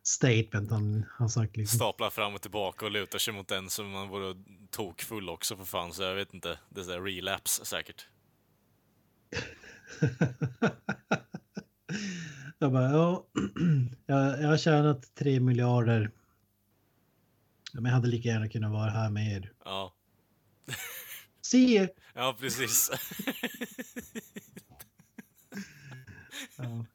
statement han har sagt. Liksom. Staplar fram och tillbaka och lutar sig mot den som man vore tokfull också för fan, så jag vet inte. Det är här relapse säkert. jag bara, ja, jag, jag har tjänat tre miljarder. Men jag hade lika gärna kunnat vara här med er. Ja, Se er! ja precis. Ja.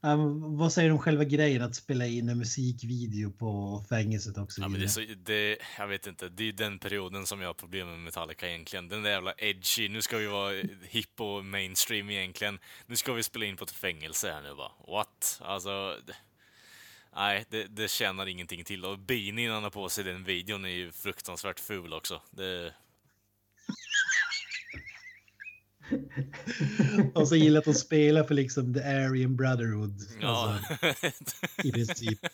Men vad säger om själva grejen att spela in en musikvideo på fängelset också? Ja, men det är så, det, jag vet inte, det är den perioden som jag har problem med Metallica egentligen. Den där jävla edgy, nu ska vi vara hip och mainstream egentligen. Nu ska vi spela in på ett fängelse här nu bara. What? Alltså... Det, nej, det, det tjänar ingenting till. Och beanien han har på sig i den videon är ju fruktansvärt ful också. Det, Och så gillar att de spelar för liksom the Aryan Brotherhood. ja. Alltså, I princip.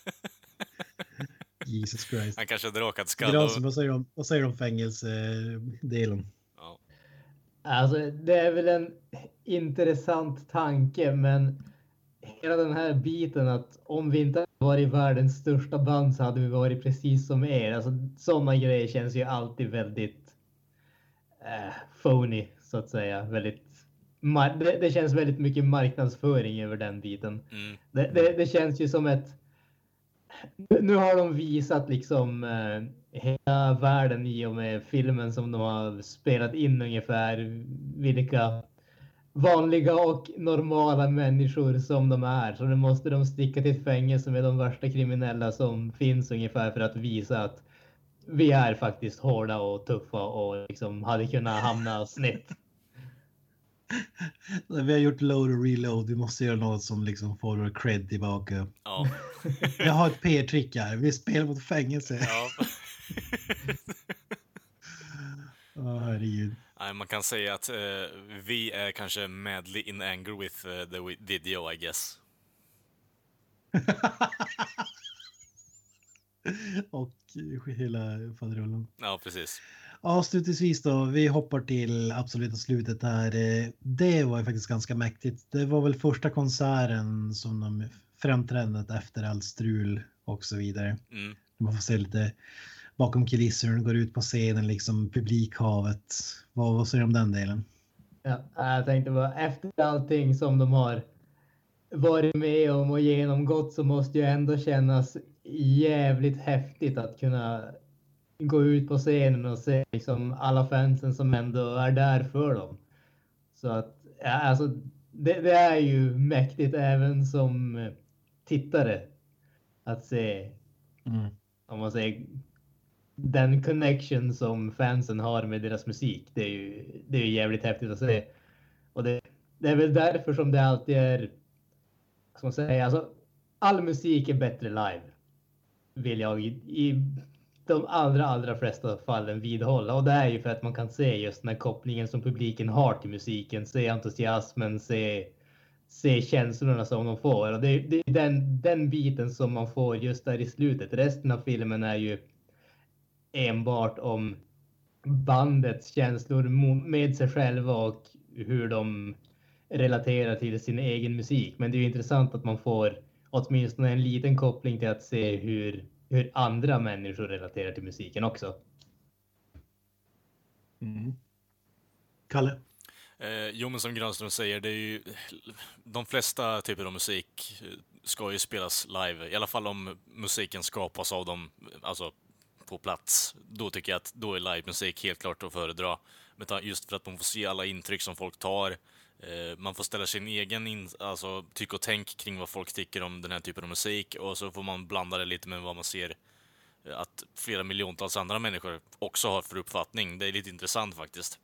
Jesus Christ. han kanske har drakat skall Grasen, och... vad säger om, vad säger du om fängelsedelen? Ja. Alltså, det är väl en intressant tanke, men hela den här biten att om vi inte varit världens största band så hade vi varit precis som er. Alltså, sådana grejer känns ju alltid väldigt eh, phony så att säga. Väldigt, det, det känns väldigt mycket marknadsföring över den biten. Mm, Det, det, det känns ju som ett... Nu har de visat liksom eh, hela världen i och med filmen som de har spelat in ungefär vilka vanliga och normala människor som de är. Så nu måste de sticka till ett fängelse med de värsta kriminella som finns ungefär för att visa att vi är faktiskt hårda och tuffa och liksom hade kunnat hamna snett. Vi har gjort load och reload. Vi måste göra något som liksom får vår cred tillbaka. ja. Jag har ett PR-trick här. Vi spelar mot fängelse. ja. Åh, herregud. Nej, man kan säga att eh, vi är kanske madly in anger with eh, the video, I guess. och hela faderullen. Ja, precis. Avslutningsvis då, vi hoppar till absoluta slutet här. Eh, Det var ju faktiskt ganska mäktigt. Det var väl första konserten som de framträdandet efter allt strul och så vidare. Mm. Man får se lite bakom kulisserna, går ut på scenen, liksom publikhavet. Vad, vad säger du om den delen? Ja, jag tänkte bara efter allting som de har varit med om och genomgått så måste ju ändå kännas jävligt häftigt att kunna gå ut på scenen och se liksom alla fansen som ändå är där för dem. Så att ja, alltså, det, det är ju mäktigt även som tittare att se Mm. om man säger den connection som fansen har med deras musik. Det är ju, det är ju jävligt häftigt att se. Och det, det är väl därför som det alltid är, ska man säga, alltså all musik är bättre live. Vill jag i, i de allra, allra flesta fallen vidhålla. Och det är ju för att man kan se just den här kopplingen som publiken har till musiken. Se entusiasmen, se, se känslorna som de får. Och det, det är den, den biten som man får just där i slutet. Resten av filmen är ju enbart om bandets känslor med sig själva och hur de relaterar till sin egen musik. Men det är ju intressant att man får åtminstone en liten koppling till att se hur, hur andra människor relaterar till musiken också. Mm. Kalle? Eh, jo, men som Granström säger, det är ju... De flesta typer av musik ska ju spelas live. I alla fall om musiken skapas av dem, alltså på plats. Då tycker jag att då är livemusik helt klart att föredra. Just för att man får se alla intryck som folk tar. Eh, man får ställa sin egen in, alltså, tyck och tänk kring vad folk tycker om den här typen av musik och så får man blanda det lite med vad man ser eh, att flera miljontals andra människor också har för uppfattning. Det är lite intressant faktiskt.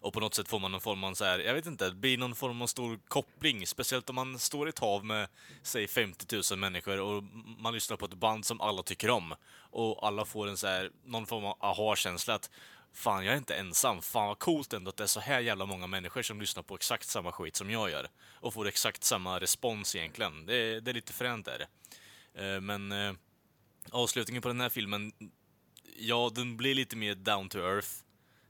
Och på något sätt får man någon form av så här, jag vet inte, det blir någon form av stor koppling. Speciellt om man står i ett hav med, säg 50 000 människor och man lyssnar på ett band som alla tycker om. Och alla får en så här, någon form av aha-känsla att fan, jag är inte ensam. Fan vad coolt ändå att det är så här jävla många människor som lyssnar på exakt samma skit som jag gör. Och får exakt samma respons egentligen. Det är, det är lite fränt är det. Eh, men eh, avslutningen på den här filmen, ja, den blir lite mer down to earth.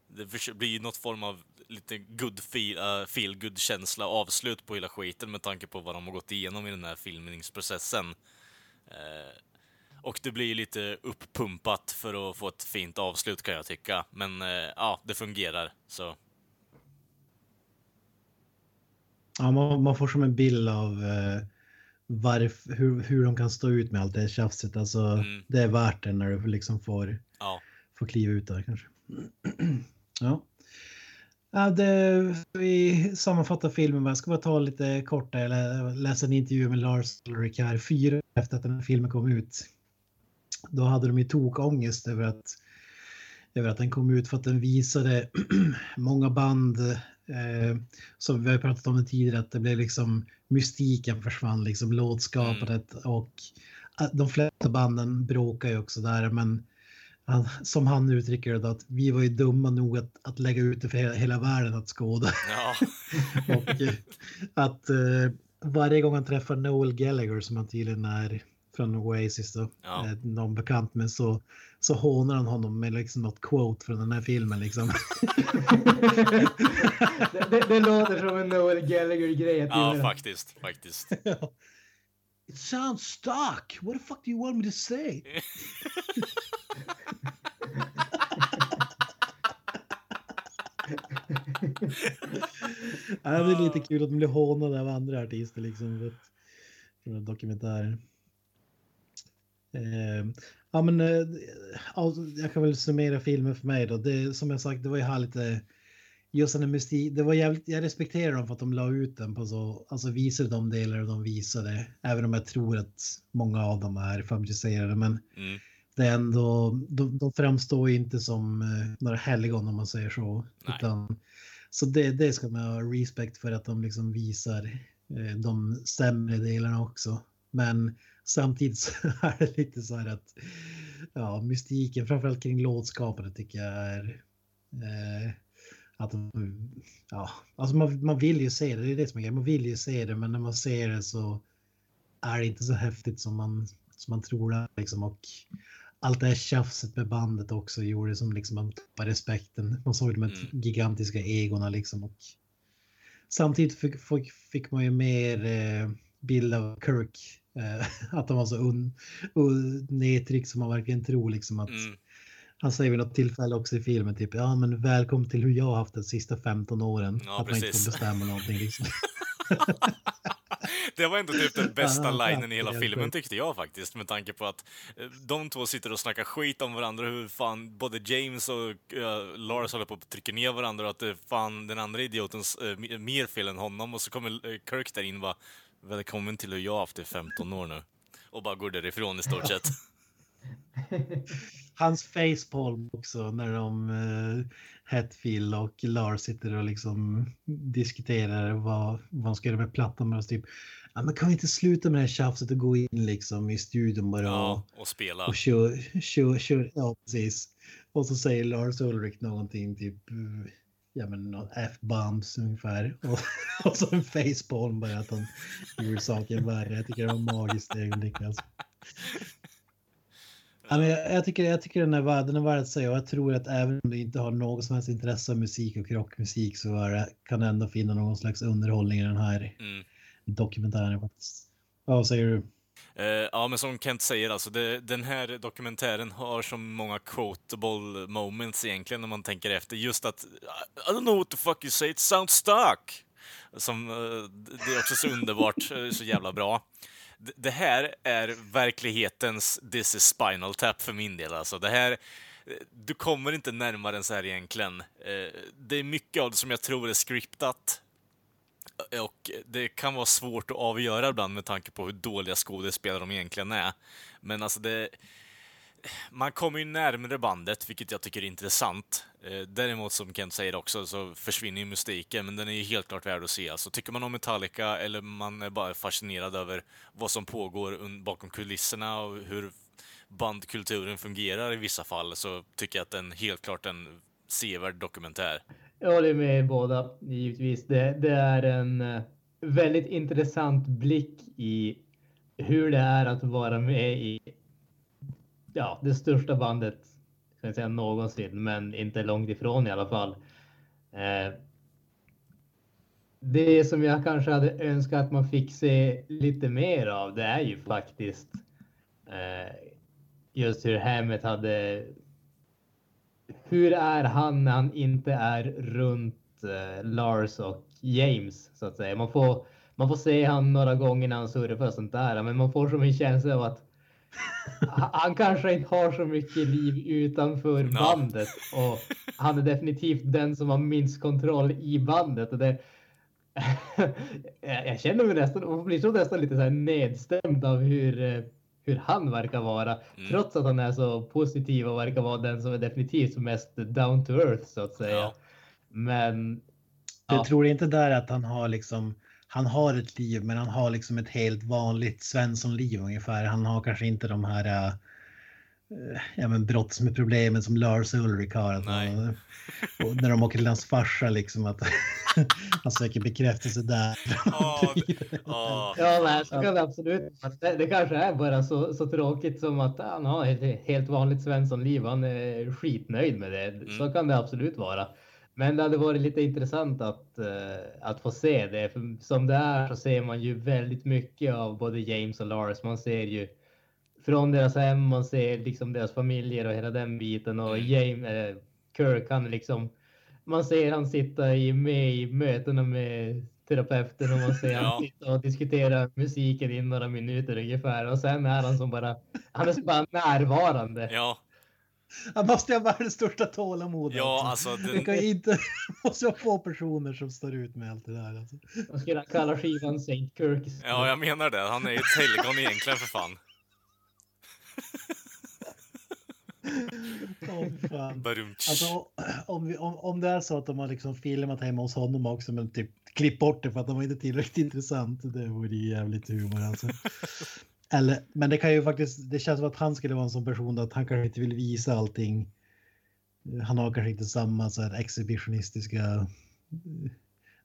Det blir ju något form av lite good feel, uh, feel good känsla avslut på hela skiten med tanke på vad de har gått igenom i den här filmningsprocessen. Eh, och det blir ju lite upppumpat för att få ett fint avslut kan jag tycka. Men eh, ja, det fungerar. Så Ja, man, man får som en bild av eh, varf, hur, hur de kan stå ut med allt det tjafset. Alltså, Mm. Det är värt det när du liksom får, ja, får kliva ut där kanske. ja. Ja, det, vi sammanfattar filmen. men Jag ska bara ta lite kort. Jag läste en intervju med Lars Ulrich här fyra efter att den här filmen kom ut. Då hade de ju tokångest över att, över att den kom ut för att den visade många band eh, som vi har pratat om det tidigare att det blev liksom mystiken försvann liksom låtskapandet och att de flesta banden bråkar ju också där men han, som han uttrycker det att vi var ju dumma nog att, att lägga ut det för hela, hela världen att skåda. ja, Och eh, att eh, varje gång han träffar Noel Gallagher som han tydligen är från Oasis då, Ja. eh, någon bekant med så, så hånar han honom med liksom något quote från den här filmen liksom. det, det, det låter som en Noel Gallagher-grej. ja faktiskt, faktiskt. It sounds stock. What the fuck do you want me to say? Ja, det är lite kul att de blir hånade av andra artister liksom. Från den. Eh, ja, men eh, alltså, jag kan väl summera filmen för mig då. Det, som jag sagt, det var ju här lite eh, just den mystik. Det var jävligt, jag respekterar dem för att de la ut den på så, alltså visade de delar de visade. Även om jag tror att många av dem är fabricerade. Men Mm, det är ändå, de, de framstår inte som eh, några helgon om man säger så. Utan, så det, det ska man ha respekt för att de liksom visar eh, de sämre delarna också. Men samtidigt så är det lite så här att ja, mystiken, framförallt kring låtskapare tycker jag är eh, att ja, alltså man, man vill ju se det, det är det som är grejen. Man vill ju se det, men när man ser det så är det inte så häftigt som man, som man tror det liksom. Och allt det här tjafset med bandet också gjorde som liksom man tappade respekten. Man såg de här Mm. gigantiska egorna liksom. Och samtidigt fick, fick, fick man ju mer eh, bild av Kirk. Eh, att han var så un, un, nedtryckt som man verkligen tror liksom att mm. han säger vid något tillfälle också i filmen typ ja men välkommen till hur jag har haft de sista 15 åren. Ja, att man inte precis. får bestämma någonting liksom. Det var ändå typ den bästa Ja, linen i hela filmen tyckte jag faktiskt, med tanke på att eh, de två sitter och snackar skit om varandra, hur fan både James och eh, Lars håller på att trycka ner varandra och att det är fan den andra idiotens uh, mer fel än honom och så kommer eh, Kirk där in och bara Välkommen till hur jag har haft det i 15 år nu. Och bara går därifrån i stort sett. Hans facepalm också när de uh, Hetfield och Lars sitter och liksom diskuterar vad, vad de ska göra med plattan. Men typ, ja, men kan vi inte sluta med det här tjafset och gå in liksom i studion bara Ja, och spela. och kör, kör, kör, ja precis. Och så säger Lars Ulrich någonting typ, ja men något F-bombs ungefär. Och, och så en facepalm bara att han gjorde saken värre. Jag tycker det var magiskt ögonblick alltså. Ja, men jag, jag, tycker, jag tycker den är värd, den är värd att säga och jag tror att även om du inte har något som helst intresse av musik och rockmusik så det, kan du ändå finna någon slags underhållning i den här Mm. dokumentären faktiskt. Vad säger du? Eh, ja, men som Kent säger, alltså, det, den här dokumentären har så många quotable moments egentligen när man tänker efter. Just att I don't know what the fuck you say, it sounds stuck! Som, eh, det är också så underbart, eh, så jävla bra. Det, här är verklighetens This is Spinal Tap för min del. Alltså, det här, eh, du kommer inte närmare än så här egentligen. Eh, det är mycket av det som jag tror är scriptat. Eh, och det kan vara svårt att avgöra ibland med tanke på hur dåliga skådespelare de egentligen är. Men alltså det... Man kommer ju närmre bandet, vilket jag tycker är intressant. Eh, däremot, som Kent säger också, så försvinner ju mystiken, men den är ju helt klart värd att se. Alltså, tycker man om Metallica, eller man är bara fascinerad över vad som pågår bakom kulisserna och hur bandkulturen fungerar i vissa fall, så tycker jag att den helt klart en sevärd dokumentär. Jag håller med er båda, givetvis. Det, det är en eh, väldigt intressant blick i hur det är att vara med i ja, det största bandet kan jag säga någonsin, men inte långt ifrån i alla fall. Eh, det som jag kanske hade önskat att man fick se lite mer av, det är ju faktiskt eh, just hur Hemmet hade hur är han när han inte är runt eh, Lars och James så att säga? Man får, man får se han några gånger när han surrar och sånt där, men man får som en känsla av att han- kanske inte har så mycket liv utanför No. bandet och han är definitivt den som har minst kontroll i bandet. Och det, jag jag känner mig nästan, och blir så nästan lite så här nedstämd av hur, eh, hur han verkar vara. Mm. Trots att han är så positiv och verkar vara den som är definitivt mest down to earth så att säga. Ja. Men Jag Ja. tror inte där att han har liksom, han har ett liv men han har liksom ett helt vanligt Svensson-liv ungefär. Han har kanske inte de här äh, ja, men brotts med problemen som Lars Ulrik har. Att Nej. han, och när de åker till hans farsa liksom att han söker bekräftelse där. Det- åh. Ja, men så kan det absolut det, det kanske är bara så, så tråkigt som att han har ett helt vanligt Svenssonliv. Han är skitnöjd med det. Så kan det absolut vara. Men det hade varit lite intressant att, eh, att få se det. För som det är så ser man ju väldigt mycket av både James och Lars. Man ser ju från deras hem, man ser liksom deras familjer och hela den biten. Och James, eh, Kirk, han liksom, man ser han sitta i, med i mötena med terapeuten och man ser Ja. han sitta och diskutera musiken i några minuter ungefär. Och sen är han som bara, han är så bara närvarande. Ja, Han måste ha världens största tålamod. ja, alltså Det den, kan ju inte, måste vara få personer som står ut med allt det där. Alltså. Man skulle kalla skivan Saint Kirk. ja, jag menar det. Han är ju ett helgon egentligen för fan. Barumtsch. Alltså, om, vi, om, om det är så att de har liksom filmat hemma hos honom också men typ klippt bort det för att de var inte tillräckligt intressant. Det vore ju jävligt humor alltså. Eller, men det kan ju faktiskt, det känns som att han skulle vara en sån person att han kanske inte vill visa allting. Han har kanske inte samma så här exhibitionistiska eh,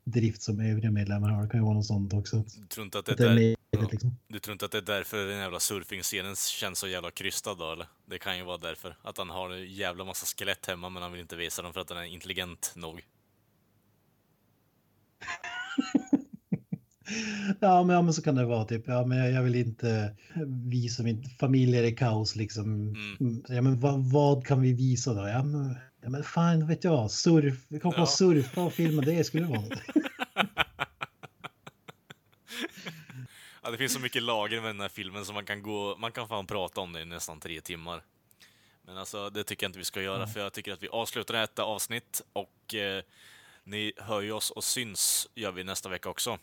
drift som övriga medlemmar har. Det kan ju vara något sånt också. Du tror inte att det det är är, medvetet liksom. du tror inte att det är därför den jävla surfingscenen känns så jävla krystad då, eller? Det kan ju vara därför. Att han har en jävla massa skelett hemma, men han vill inte visa dem för att han är intelligent nog. Ja men, ja, men så kan det vara typ. Ja, men jag, jag vill inte visa min familj är i kaos liksom. Mm. Ja, men vad, vad kan vi visa då? Ja, men, ja, men fan vet jag. Surf. Vi Ja. ja. surfa och filma. Det skulle vara något. Ja, det finns så mycket lager med den här filmen så man kan gå, man kan fan prata om det i nästan tre timmar. Men alltså, det tycker jag inte vi ska göra, för jag tycker att vi avslutar detta avsnitt och eh, ni hör ju oss och syns gör vi nästa vecka också.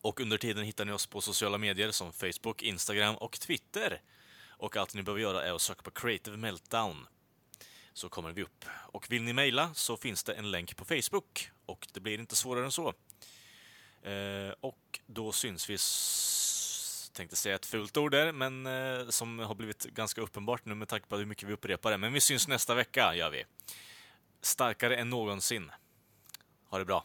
Och under tiden hittar ni oss på sociala medier som Facebook, Instagram och Twitter. Och allt ni behöver göra är att söka på Creative Meltdown. Så kommer vi upp. Och vill ni mejla så finns det en länk på Facebook. Och det blir inte svårare än så. Eh, och då syns vi, tänkte säga ett fult ord där, men eh, som har blivit ganska uppenbart nu med tanke på hur mycket vi upprepar det. Men vi syns nästa vecka, gör vi. Starkare än någonsin. Ha det bra.